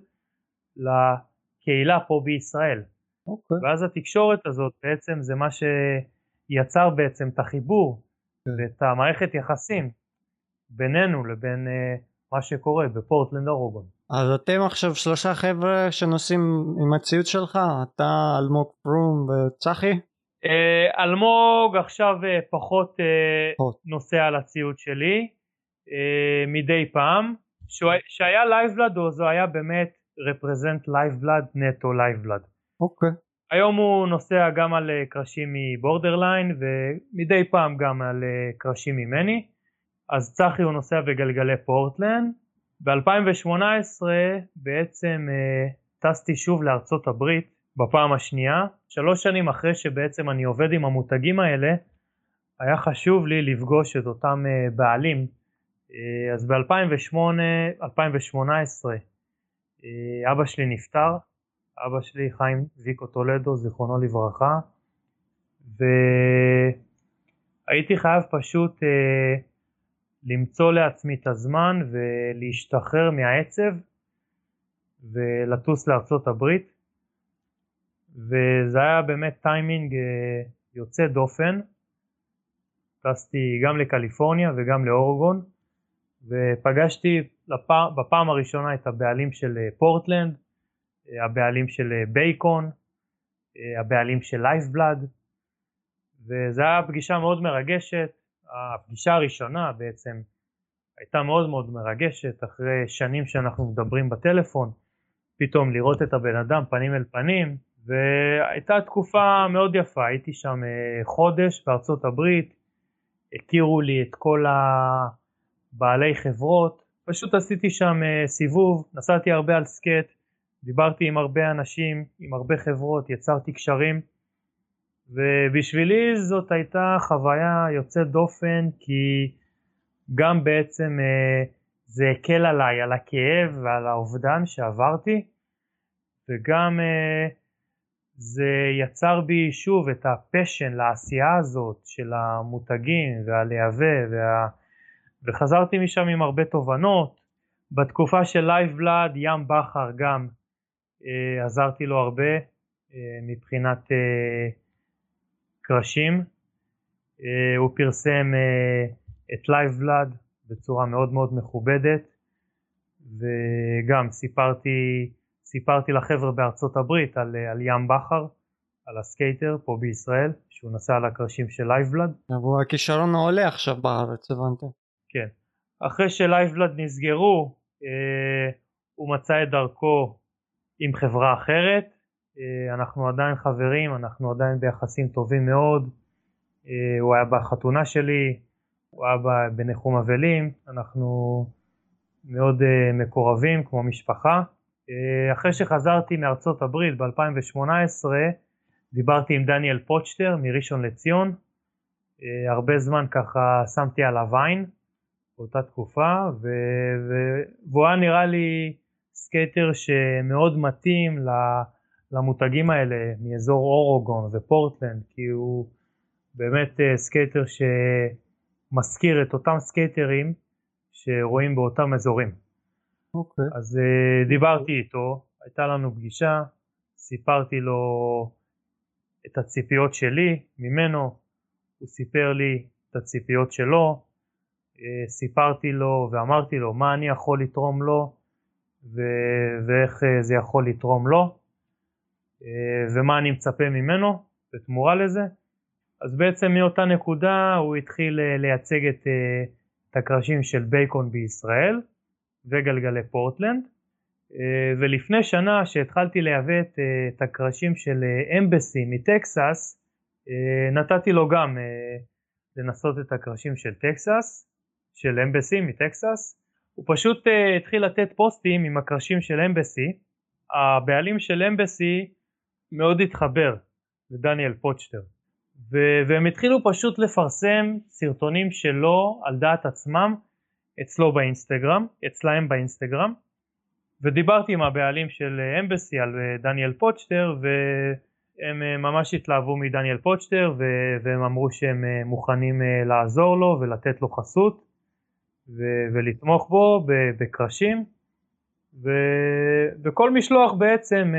לקהילה פה בישראל. אוקיי. ואז התקשורת הזאת בעצם זה מה שיצר בעצם את החיבור כן. ואת המערכת יחסים בינינו לבין uh, מה שקורה בפורטלנד אורגון. אז אתם עכשיו שלושה חבר'ה שנוסעים עם הציוד שלך? אתה, אלמוג פרום וצחי? Uh, אלמוג עכשיו פחות uh, פחות. נוסע על הציוד שלי מדי פעם. שהיה Lifeblood או זה היה באמת represent Lifeblood נטו Lifeblood. אוקיי. היום הוא נוסע גם על אה, קרשים מ Borderline ומדי פעם גם על אה, קרשים ממני. אז צחי הוא נוסע בגלגלי פורטלנד. ב-2018 בעצם אה, טסתי שוב לארצות הברית בפעם השנייה. שלוש שנים אחרי שבעצם אני עובד עם המותגים האלה, היה חשוב לי לפגוש את אותם אה, בעלים. אה, אז ב-2008, 2018 אה, אבא שלי נפטר, אבא שלי חיים ויקו טולדו זיכרונו לברכה. והייתי חייב פשוט למצוא לעצמי את הזמן ולהשתחרר מהעצב ולטוס לארצות הברית וזה היה באמת טיימינג אה, יוצא דופן טסתי גם לקליפורניה וגם לאורגון ופגשתי. בפעם הראשונה את הבעלים של אה, פורטלנד אה, הבעלים של בייקון, הבעלים של לייפבלאד, וזו הייתה פגישה מאוד מרגשת, הפגישה הראשונה בעצם הייתה מאוד מאוד מרגשת, אחרי שנים שאנחנו מדברים בטלפון, פתאום לראות את הבן אדם פנים אל פנים, והייתה תקופה מאוד יפה, הייתי שם אה, חודש בארצות הברית, הכירו לי את כל הבעלי חברות, פשוט עשיתי שם אה, סיבוב, נסעתי הרבה על סקייט, דיברתי עם הרבה אנשים, עם הרבה חברות, יצרתי קשרים ובשבילי זאת הייתה חוויה יוצאת דופן כי גם בעצם אה, זה הקל עליי, על הכאב ועל האובדן שעברתי וגם זה יצר בי שוב את ה passion לעשייה הזאת של המותגים ולייבא וה... וחזרתי משם עם הרבה תובנות. בתקופה של Lifeblood ים בכר גם אה, עזרתי לו הרבה אה, מבחינת אה, קרשים. אה, הוא פרסם אה, את Lifeblood בצורה מאוד מאוד מכובדת וגם סיפרתי, סיפרתי לחבר'ה בארצות הברית על, אה, על ים בכר, על הסקייטר פה בישראל, שהוא נסע על הקרשים של Lifeblood. אבל הכישרון עולה עכשיו בארץ, הבנתי. כן. אחרי שלייבבלאד נסגרו, אה, הוא מצא את דרכו עם חברה אחרת. אה, אנחנו עדיין חברים, אנחנו עדיין ביחסים טובים מאוד. אה, הוא היה בחתונה שלי, הוא היה בניחום אבלים, אנחנו מאוד אה, מקורבים כמו משפחה. אה, אחרי שחזרתי מארצות הברית ב-2018, דיברתי עם דניאל פוצ'טר מראשון לציון. אה, הרבה זמן ככה שמתי עליו עין. באותה תקופה ו... והוא היה נראה לי סקייטר שמאוד מתאים למותגים האלה מאזור אורגון ופורטלנד כי הוא באמת אה, סקייטר שמזכיר את אותם סקייטרים שרואים באותם אזורים. אוקיי. אז אה, דיברתי איתו, הייתה לנו פגישה, סיפרתי לו את הציפיות שלי ממנו, הוא סיפר לי את הציפיות שלו, אה, סיפרתי לו ואמרתי לו מה אני יכול לתרום לו ו- ואיך אה, זה יכול לתרום לו ומה אני מצפה ממנו בתמורה לזה. אז בעצם מאותה נקודה הוא התחיל לייצג את, את הקרשים של בייקון בישראל וגלגלי פורטלנד. אה, ולפני שנה שהתחלתי לייבא את, אה, את הקרשים של Embassy אה, מטקסס נתתי לו גם לנסות את הקרשים של טקסס, של Embassy מטקסס. הוא פשוט התחיל לתת פוסטים עם הקרשים של Embassy. הבעלים של Embassy מאוד התחבר לדניאל פוצ'טר. והם התחילו פשוט לפרסם סרטונים שלו על דעת עצמם אצלו באינסטגרם, אצלהם באינסטגרם ודיברתי עם הבעלים של Embassy על אה, דניאל פוצ'טר והם אה, ממש התלהבו מדניאל פוצ'טר והם אמרו שהם אה, מוכנים לעזור לו ולתת לו חסות ולתמוך בו בקרשים וכל משלוח בעצם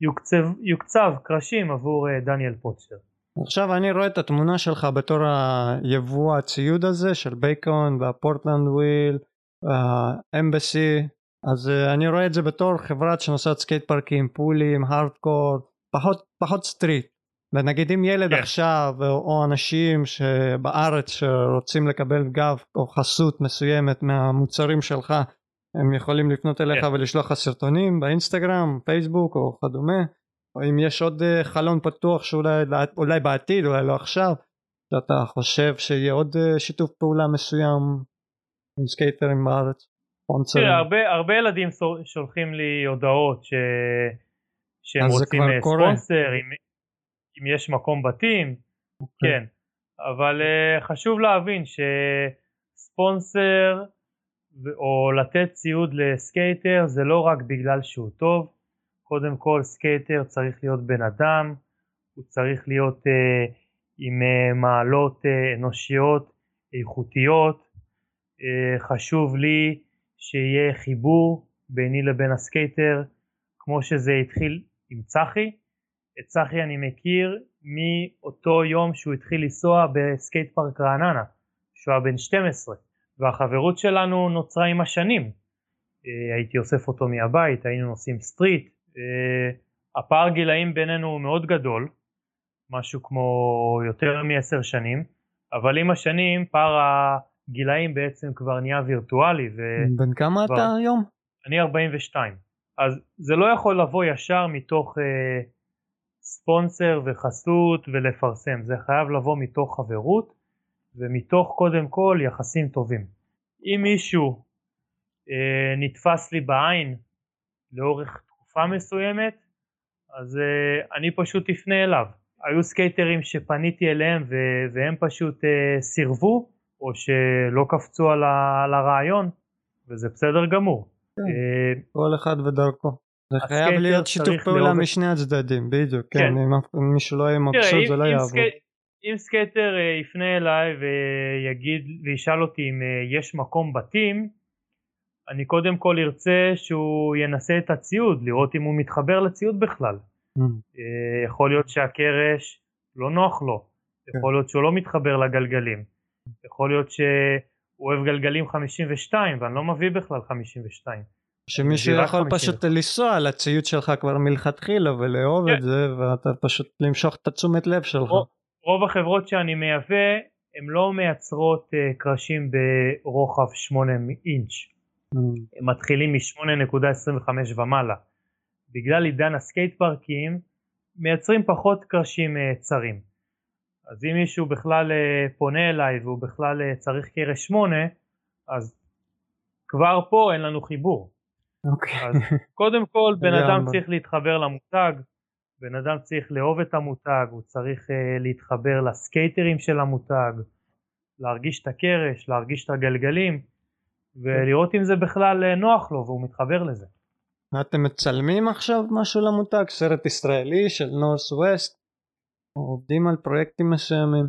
יוקצב, יוקצב קרשים עבור דניאל פוצ'טר. עכשיו אני רואה את התמונה שלך בתור היבוא הציוד הזה של Bacon וה Portland Wheel, ה Embassy, אז אה, אני רואה את זה בתור חברה שנוסעת סקייט פארקים, פולים, הארדקור, פחות, פחות street. ונגיד אם ילד כן. עכשיו או אנשים שבארץ שרוצים לקבל גב או חסות מסוימת מהמוצרים שלך הם יכולים לפנות אליך כן. ולשלוח לך סרטונים באינסטגרם, פייסבוק או כדומה אם יש עוד אה, חלון פתוח שאולי אולי בעתיד אולי לא עכשיו שאתה חושב שיהיה עוד אה, שיתוף פעולה מסוים עם סקייטרים בארץ. תראה, הרבה, הרבה ילדים שולחים לי הודעות ש... שהם רוצים אה, ספונסר, אם, אם יש מקום ב team, אוקיי. כן, אבל אה, חשוב להבין שספונסר או לתת ציוד לסקייטר זה לא רק בגלל שהוא טוב, קודם כל סקייטר צריך להיות בן אדם, הוא צריך להיות אה, עם אה, מעלות אה, אנושיות איכותיות, אה, חשוב לי שיהיה חיבור ביני לבין הסקייטר כמו שזה התחיל עם צחי. את צחי אני מכיר מאותו יום שהוא התחיל לנסוע בסקייט פארק רעננה, שהוא היה בן 12, והחברות שלנו נוצרה עם השנים. אה, הייתי אוסף אותו מהבית, היינו נוסעים street. אה, הפער גילאים בינינו הוא מאוד גדול, משהו כמו יותר מעשר שנים, אבל עם השנים פער גילאים בעצם כבר נהיה וירטואלי. ו... בן כמה כבר... אתה היום? אני 42. אז זה לא יכול לבוא ישר מתוך אה, ספונסר וחסות ולפרסם, זה חייב לבוא מתוך חברות ומתוך קודם כל יחסים טובים. אם מישהו אה, נתפס לי בעין לאורך תקופה מסוימת, אז אה, אני פשוט אפנה אליו. היו סקייטרים שפניתי אליהם והם פשוט אה, סירבו או שלא קפצו על, ה, על הרעיון, וזה בסדר גמור. כן, אה, כל אחד ודרכו. זה חייב להיות שיתוף פעולה משני הצדדים, בדיוק, כן, כן. אם מישהו לא יהיה מבסוט זה לא יעבוד. אם סקייטר יפנה אליי ויגיד וישאל אותי אם יש מקום בתים, אני קודם כל ארצה שהוא ינסה את הציוד, לראות אם הוא מתחבר לציוד בכלל. Mm. יכול להיות שהקרש לא נוח לו, כן. יכול להיות שהוא לא מתחבר לגלגלים. יכול להיות שהוא אוהב גלגלים 52 ואני לא מביא בכלל 52. שמישהו יכול 50. פשוט לנסוע על הציוד שלך כבר מלכתחילה ולאהוב כן. את זה ואתה פשוט למשוך את התשומת לב שלך. רוב, רוב החברות שאני מייבא הן לא מייצרות אה, קרשים ברוחב 8 אינץ'. הם מתחילים מ-8.25 ומעלה. בגלל עידן הסקייט פארקים מייצרים פחות קרשים אה, צרים. אז אם מישהו בכלל אה, פונה אליי והוא בכלל אה, צריך קרש 8 אז כבר פה אין לנו חיבור. אוקיי. אז קודם כל בן אדם צריך להתחבר למותג, בן אדם צריך לאהוב את המותג, הוא צריך uh, להתחבר לסקייטרים של המותג, להרגיש את הקרש, להרגיש את הגלגלים ולראות אם זה בכלל נוח לו והוא מתחבר לזה. אתם מצלמים עכשיו משהו למותג? סרט ישראלי של נורס ווסט? עובדים על פרויקטים מסוימים?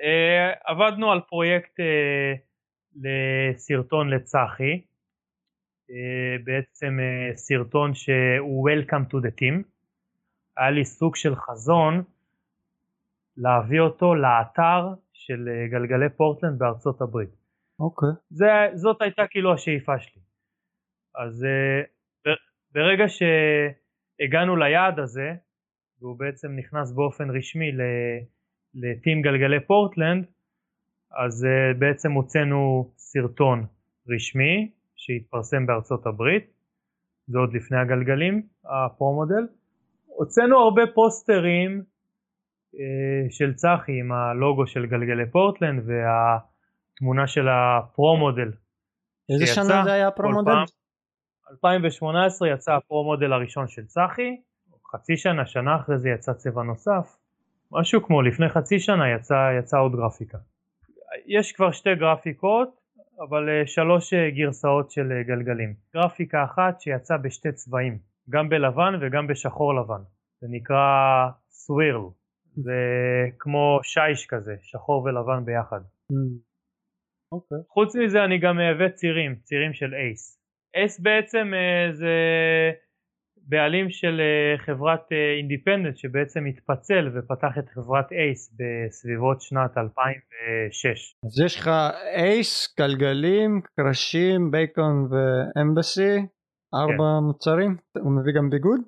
Uh, עבדנו על פרויקט uh, לסרטון לצחי, uh, בעצם uh, סרטון שהוא Welcome to the team. היה לי סוג של חזון להביא אותו לאתר של אה, גלגלי פורטלנד בארצות הברית. אוקיי. זה, זאת הייתה כאילו השאיפה שלי. אז אה, ברגע שהגענו ליעד הזה, והוא בעצם נכנס באופן רשמי לטים גלגלי פורטלנד, אז uh, בעצם הוצאנו סרטון רשמי שהתפרסם בארצות הברית, זה עוד לפני הגלגלים, הפרו-מודל. הוצאנו הרבה פוסטרים uh, של צחי עם הלוגו של גלגלי פורטלנד והתמונה של הפרו-מודל. איזה שנה זה היה הפרו-מודל? 2018 יצא הפרו-מודל הראשון של צחי, חצי שנה, שנה אחרי זה יצא צבע נוסף, משהו כמו לפני חצי שנה יצא, יצא עוד גרפיקה. יש כבר שתי גרפיקות, אבל אה, שלוש אה, גרסאות של אה, גלגלים. גרפיקה אחת שיצאה בשתי צבעים, גם בלבן וגם בשחור לבן. זה נקרא סווירל, זה כמו שיש כזה, שחור ולבן ביחד. אוקיי. חוץ מזה אני גם מייבא צירים, צירים של אייס. אייס בעצם זה בעלים של אה, חברת אינדיפנדנט אה, שבעצם התפצל ופתח את חברת אייס בסביבות שנת 2006. אז יש לך אייס, גלגלים, קרשים, בייקון ואמבסי, ארבע כן. מוצרים, הוא מביא גם ביגוד?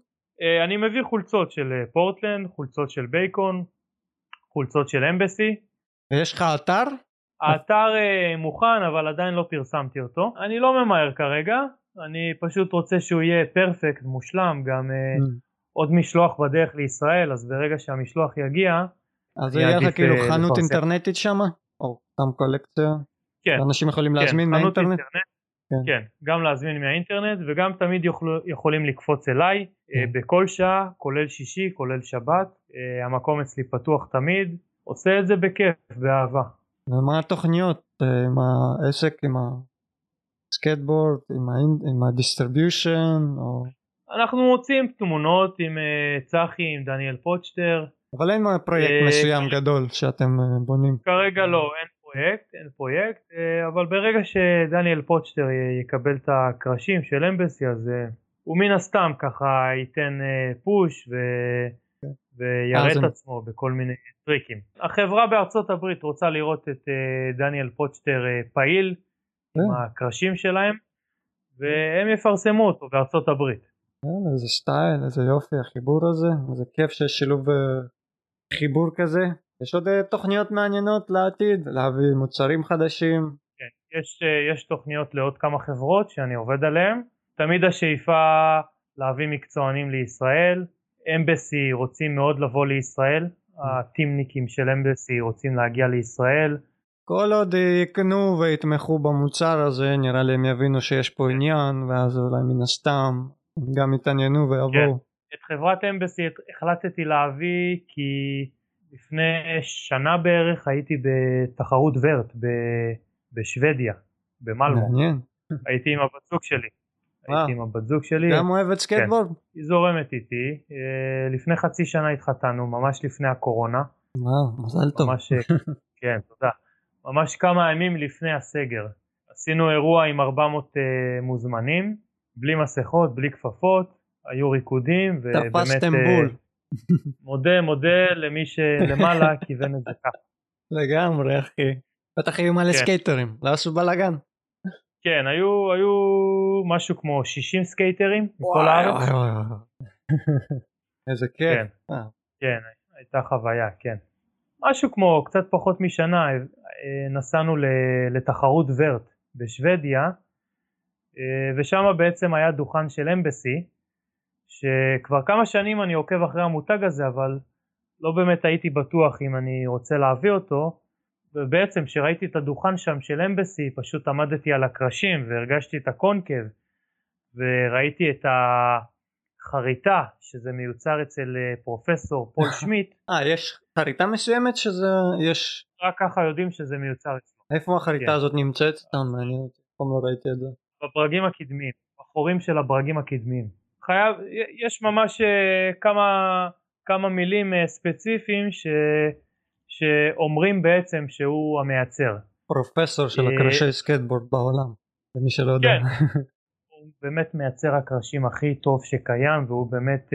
אה, אני מביא חולצות של פורטלנד, חולצות של בייקון, חולצות של אמבסי. ויש לך אתר? האתר מוכן אבל עדיין לא פרסמתי אותו. אני לא ממהר כרגע, אני פשוט רוצה שהוא יהיה פרפקט, מושלם, גם uh, mm. עוד משלוח בדרך לישראל, אז ברגע שהמשלוח יגיע, אז יהיה לך כאילו אה, חנות. אינטרנטית שם? או סתם קולקציה? כן. אנשים יכולים כן, להזמין מהאינטרנט? אינטרנט, כן. כן, גם להזמין מהאינטרנט וגם תמיד יוכלו, יכולים לקפוץ אליי כן. בכל שעה, כולל שישי, כולל שבת, המקום אצלי פתוח תמיד, עושה את זה בכיף, באהבה. ומה התוכניות עם העסק, עם סקייטבורד עם, עם ה distribution או... אנחנו מוציאים תמונות עם אה, צחי עם דניאל פוצ'טר. אבל אין פרויקט אה, מסוים גדול שאתם בונים. כרגע לא אין פרויקט אין פרויקט אבל ברגע שדניאל פוצ'טר יקבל את הקרשים של Embassy אז הוא מן הסתם ככה ייתן פוש ו... ויראה את עצמו בכל מיני טריקים. החברה בארצות הברית רוצה לראות את אה, דניאל פוצ'טר אה, פעיל עם כן. הקרשים שלהם והם יפרסמו אותו בארצות הברית. כן, איזה סטייל, איזה יופי החיבור הזה, איזה כיף שיש שילוב אה, חיבור כזה. יש עוד אה, תוכניות מעניינות לעתיד, להביא מוצרים חדשים. כן, יש, אה, יש תוכניות לעוד כמה חברות שאני עובד עליהן. תמיד השאיפה להביא מקצוענים לישראל. אמבסי רוצים מאוד לבוא לישראל. הטימניקים של אמבסי רוצים להגיע לישראל. כל עוד יקנו ויתמכו במוצר הזה נראה לי הם יבינו שיש פה עניין ואז אולי מן הסתם גם יתעניינו ויבואו. כן. את חברת Embassy החלטתי להביא כי לפני שנה בערך הייתי בתחרות vert בשוודיה, במלמו. מעניין. הייתי עם הבת זוג שלי. הייתי עם הבת זוג שלי. גם אוהבת סקייטבורד? כן. היא זורמת איתי. אה, לפני חצי שנה התחתנו, ממש לפני הקורונה. וואו, מזל טוב. ממש, אה, כן, תודה. ממש כמה ימים לפני הסגר. עשינו אירוע עם 400 uh, אה, מוזמנים, בלי מסכות, בלי כפפות, היו ריקודים, ובאמת... תפסתם בול. מודה, מודה למי שלמעלה כיוון את זה ככה. לגמרי, אחי. בטח היו מלא כן. סקייטרים, לא עשו בלאגן. כן, היו, היו משהו כמו 60 סקייטרים מכל הארץ. וואי וואי וואי. איזה כיף. כן, אה. כן, הייתה חוויה, כן. משהו כמו קצת פחות משנה אה, נסענו לתחרות ורט בשוודיה אה, ושם בעצם היה דוכן של אמבסי שכבר כמה שנים אני עוקב אחרי המותג הזה אבל לא באמת הייתי בטוח אם אני רוצה להביא אותו ובעצם כשראיתי את הדוכן שם של אמבסי פשוט עמדתי על הקרשים והרגשתי את הקונקב וראיתי את החריטה שזה מיוצר אצל אה, פרופסור פול שמיט. אה יש חריטה מסוימת שזה יש רק ככה יודעים שזה מיוצר אצלו. איפה החריטה כן. הזאת נמצאת? סתם מעניין אותי, אף פעם לא ראיתי את זה. בברגים הקדמיים, בחורים של הברגים הקדמיים. חייב, יש ממש אה, כמה, כמה מילים אה, ספציפיים ש, שאומרים בעצם שהוא המייצר. פרופסור של הקרשי אה, סקטבורד בעולם, למי שלא יודע. כן, הוא באמת מייצר הקרשים הכי טוב שקיים והוא באמת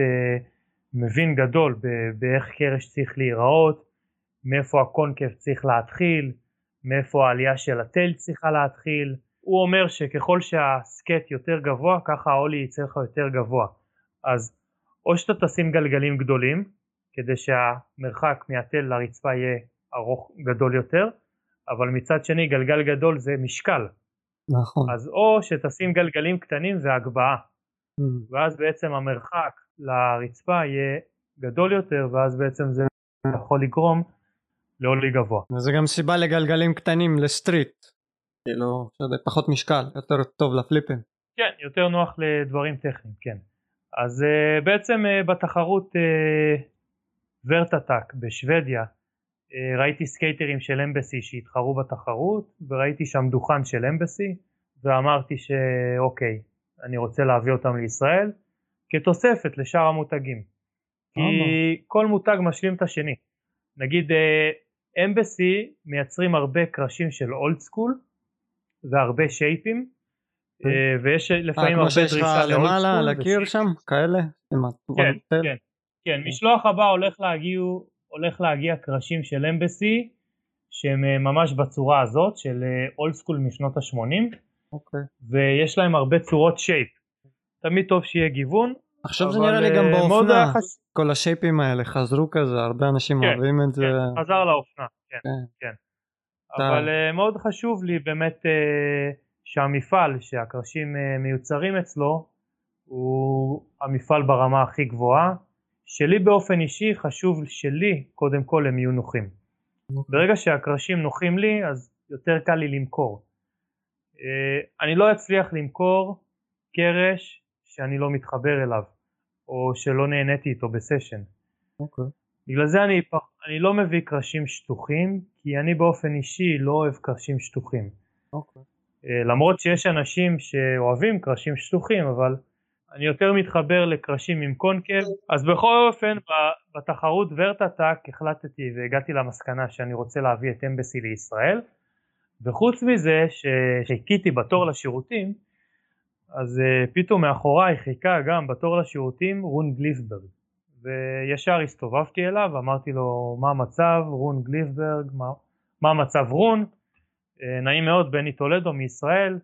מבין גדול באיך קרש צריך להיראות, מאיפה הקונקב צריך להתחיל, מאיפה העלייה של התל צריכה להתחיל. הוא אומר שככל שהסקט יותר גבוה ככה העולי יצא לך יותר גבוה. אז או שאתה תשים גלגלים גדולים כדי שהמרחק מהתל לרצפה יהיה ארוך גדול יותר, אבל מצד שני גלגל גדול זה משקל. נכון. אז או שתשים גלגלים קטנים זה הגבהה. Mm. ואז בעצם המרחק לרצפה יהיה גדול יותר ואז בעצם זה יכול לגרום ל ollie גבוה. וזה גם סיבה לגלגלים קטנים ל street. כאילו, שזה פחות משקל, יותר טוב לפליפים. כן, יותר נוח לדברים טכניים, כן. אז uh, בעצם uh, בתחרות uh, Vert Attack בשוודיה uh, ראיתי סקייטרים של Embassy שהתחרו בתחרות וראיתי שם דוכן של Embassy ואמרתי שאוקיי, אני רוצה להביא אותם לישראל כתוספת לשאר המותגים. כי כל מותג משלים את השני. נגיד Embassy מייצרים הרבה קרשים של old school והרבה שייפים כן. אה, ויש לפעמים הרבה דרישה לאולד סקול. כמו שיש לך למעלה על הקיר שם? כאלה? כן, כן, כן. משלוח הבא הולך להגיע, הולך להגיע קרשים של Embassy שהם אה, ממש בצורה הזאת של אולד אה, סקול משנות ה-80 אוקיי. ויש להם הרבה צורות שייפ. תמיד טוב שיהיה גיוון. עכשיו זה נראה לי גם באופנה, כל השייפים האלה חזרו כזה, הרבה אנשים כן, אוהבים את זה. כן, חזר לאופנה, כן, כן. כן. אבל מאוד חשוב לי באמת שהמפעל שהקרשים אה, מיוצרים אצלו הוא המפעל ברמה הכי גבוהה. שלי באופן אישי חשוב שלי קודם כל הם יהיו נוחים. אוקיי. ברגע שהקרשים נוחים לי אז יותר קל לי למכור. אה, אני לא אצליח למכור קרש שאני לא מתחבר אליו או שלא נהניתי איתו בסשן. אוקיי. בגלל זה אני, אני לא מביא קרשים שטוחים כי אני באופן אישי לא אוהב קרשים שטוחים. אוקיי. אה, למרות שיש אנשים שאוהבים קרשים שטוחים אבל אני יותר מתחבר לקרשים עם קונקב. אז בכל אופן בתחרות ורטאטאק החלטתי והגעתי למסקנה שאני רוצה להביא את אמבסי לישראל. וחוץ מזה שחיכיתי בתור לשירותים אז uh, פתאום מאחוריי חיכה גם בתור לשירותים רון גליפברג. וישר הסתובבתי אליו אמרתי לו מה המצב רון גליפברג? מה, מה המצב רון? אה, נעים מאוד בני טולדו מישראל. אה,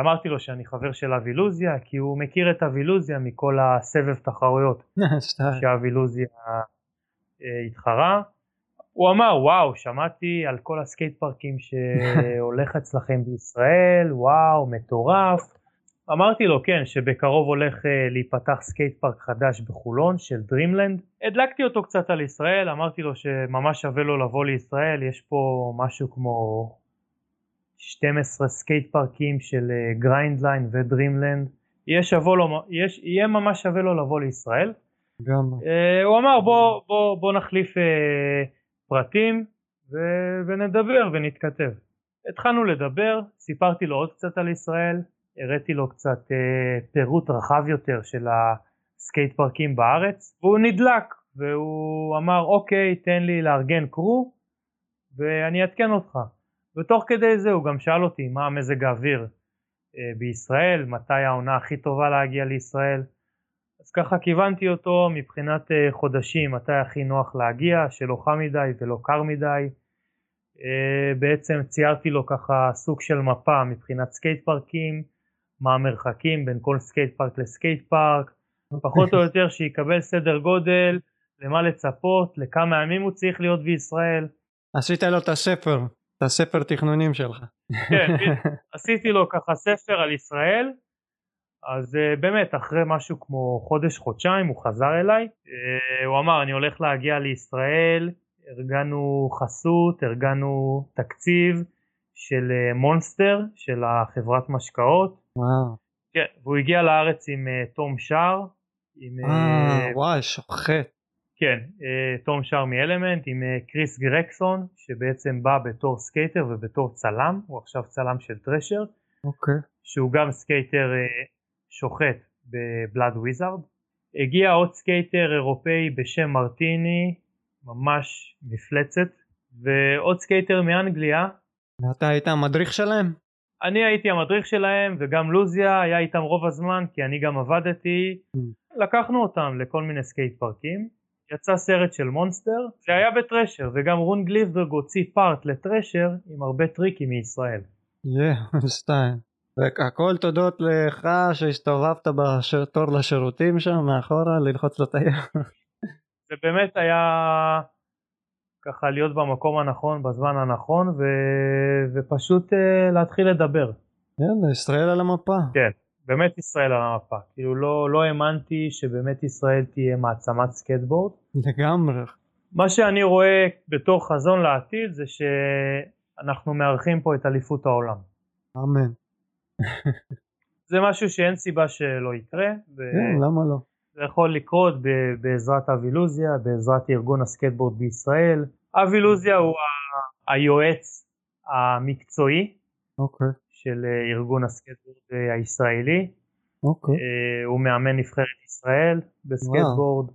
אמרתי לו שאני חבר של אבי לוזיה כי הוא מכיר את אבי לוזיה מכל הסבב תחרויות. שאבי לוזיה אה, התחרה. הוא אמר וואו שמעתי על כל הסקייט פארקים שהולך אצלכם בישראל וואו מטורף. אמרתי לו כן שבקרוב הולך uh, להיפתח סקייט פארק חדש בחולון של Dreamland הדלקתי אותו קצת על ישראל אמרתי לו שממש שווה לו לבוא לישראל יש פה משהו כמו 12 סקייט פארקים של Grindline uh, ו Dreamland. יהיה, לו, יש, יהיה ממש שווה לו לבוא לישראל. גם uh, הוא אמר בוא, בוא, בוא נחליף uh, פרטים ו, ונדבר ונתכתב. התחלנו לדבר סיפרתי לו עוד קצת על ישראל הראיתי לו קצת אה, פירוט רחב יותר של הסקייט פארקים בארץ והוא נדלק והוא אמר אוקיי תן לי לארגן crew ואני אעדכן אותך ותוך כדי זה הוא גם שאל אותי מה המזג האוויר אה, בישראל? מתי העונה הכי טובה להגיע לישראל? אז ככה כיוונתי אותו מבחינת אה, חודשים מתי הכי נוח להגיע שלא חם מדי ולא קר מדי. אה, בעצם ציירתי לו ככה סוג של מפה מבחינת סקייט פארקים מה המרחקים בין כל סקייט פארק לסקייט פארק, פחות או יותר שיקבל סדר גודל, למה לצפות, לכמה ימים הוא צריך להיות בישראל. עשית לו את הספר, את הספר תכנונים שלך. כן, עשיתי לו ככה ספר על ישראל, אז uh, באמת אחרי משהו כמו חודש חודשיים הוא חזר אליי, uh, הוא אמר אני הולך להגיע לישראל, ארגנו חסות, ארגנו תקציב של uh, מונסטר, של החברת משקאות, וואו. כן, והוא הגיע לארץ עם Tom Schaar. עם, אה, וואי, שוחט. כן, uh, Tom Schaar מ Element עם uh, Chris Gregson, שבעצם בא בתור סקייטר ובתור צלם, הוא עכשיו צלם של Thrasher. אוקיי. שהוא גם סקייטר uh, שוחט ב Blood Wizard. הגיע עוד סקייטר אירופאי בשם מרטיני, ממש מפלצת, ועוד סקייטר מאנגליה. ואתה היית המדריך שלהם? אני הייתי המדריך שלהם וגם לוזיה היה איתם רוב הזמן כי אני גם עבדתי. Mm. לקחנו אותם לכל מיני סקייט פארקים. יצא סרט של Monster, זה היה ב Thrasher וגם Rune Glifberg הוציא part ל Thrasher עם הרבה טריקים מישראל. יא, סטייל. והכל תודות לך שהסתובבת בתור לשירותים שם מאחורה ללחוץ לטייל. זה באמת היה ככה להיות במקום הנכון בזמן הנכון ו... ופשוט uh, להתחיל לדבר. יאללה, ישראל על המפה. כן, באמת ישראל על המפה. כאילו לא, לא האמנתי שבאמת ישראל תהיה מעצמת סקטבורד. לגמרי. מה שאני רואה בתור חזון לעתיד זה שאנחנו מארחים פה את אליפות העולם. אמן. זה משהו שאין סיבה שלא יקרה. ו... כן, למה לא? זה יכול לקרות בעזרת אבי לוזיה, בעזרת ארגון הסקטבורד בישראל. אבי לוזיה הוא ה- היועץ המקצועי אוקיי, של ארגון הסקטבורד אה, הישראלי. אוקיי. אה, הוא מאמן נבחרת ישראל בסקטבורד.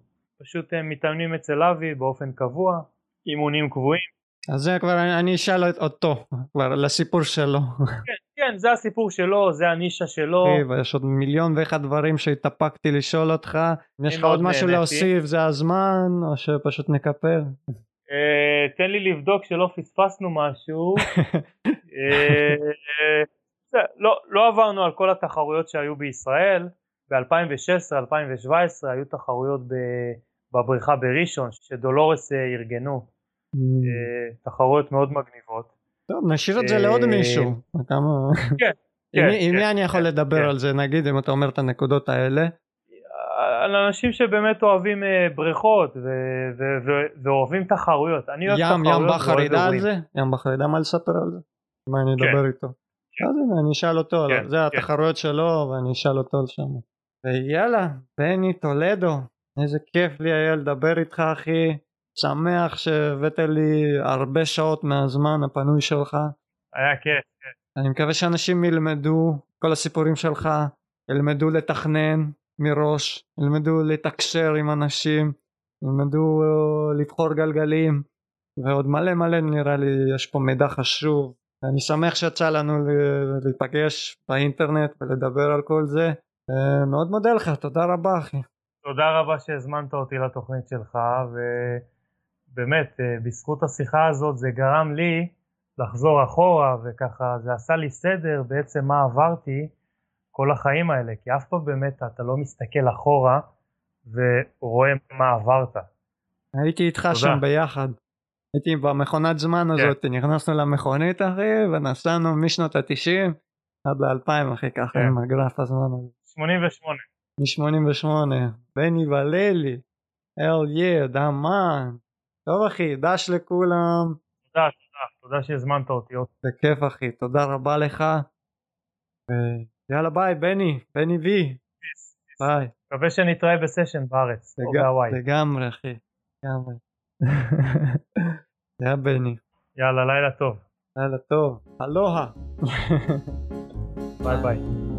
פשוט הם מתאמנים אצל אבי באופן קבוע, אימונים קבועים. אז זה כבר אני, אני אשאל אותו, כבר לסיפור שלו. כן, כן, זה הסיפור שלו, זה הנישה שלו. ויש עוד מיליון ואחד דברים שהתאפקתי לשאול אותך. אם יש לך עוד משהו. להוסיף זה הזמן, או שפשוט נקפל? אה, תן לי לבדוק שלא פספסנו משהו. אה, זה, לא, לא עברנו על כל התחרויות שהיו בישראל. ב-2016-2017 היו תחרויות ב- בבריכה בראשון שדולורס אה, ארגנו. אה, תחרויות מאוד מגניבות. טוב, נשאיר את זה לעוד אה, מישהו. כמה... כן, עם מי- כן, כן, אני יכול כן, לדבר. על זה נגיד אם אתה אומר את הנקודות האלה? על אנשים שבאמת אוהבים בריכות ואוהבים תחרויות. אני אוהב ים, תחרויות ים ואוהב ידע על. זה? ים בחר ידע מה לספר על זה? מה אני. אדבר איתו? אז הנה אני אשאל אותו, זה. התחרויות שלו ואני אשאל אותו שם. ויאללה, בני טולדו, איזה כיף לי היה לדבר איתך אחי, שמח שהבאת לי הרבה שעות מהזמן הפנוי שלך. היה כיף. אני מקווה שאנשים ילמדו כל הסיפורים שלך, ילמדו לתכנן מראש, ילמדו לתקשר עם אנשים, ילמדו אה, לבחור גלגלים, ועוד מלא מלא נראה לי יש פה מידע חשוב. אני שמח שיצא לנו להיפגש באינטרנט ולדבר על כל זה. אה, מאוד מודה לך, תודה רבה אחי. תודה רבה שהזמנת אותי לתוכנית שלך, ובאמת, אה, בזכות השיחה הזאת זה גרם לי לחזור אחורה, וככה זה עשה לי סדר בעצם מה עברתי כל החיים האלה, כי אף פעם באמת אתה לא מסתכל אחורה ורואה מה עברת. הייתי איתך תודה. שם ביחד. הייתי במכונת זמן הזאת, נכנסנו למכונית אחי ונסענו משנות התשעים עד לאלפיים אחי ככה כן. עם הגרף הזמן הזה. 88. מ-88 בני וללי אל יא דמן טוב אחי דש לכולם תודה, תודה, תודה שהזמנת אותי. עוד. בכיף אחי תודה רבה לך ויאללה ביי בני בני וי ביי מקווה שנתראה בסשן בארץ, או בהוואי. לגמרי אחי לגמרי יא בני יאללה, לילה טוב. לילה טוב אלוהה ביי ביי.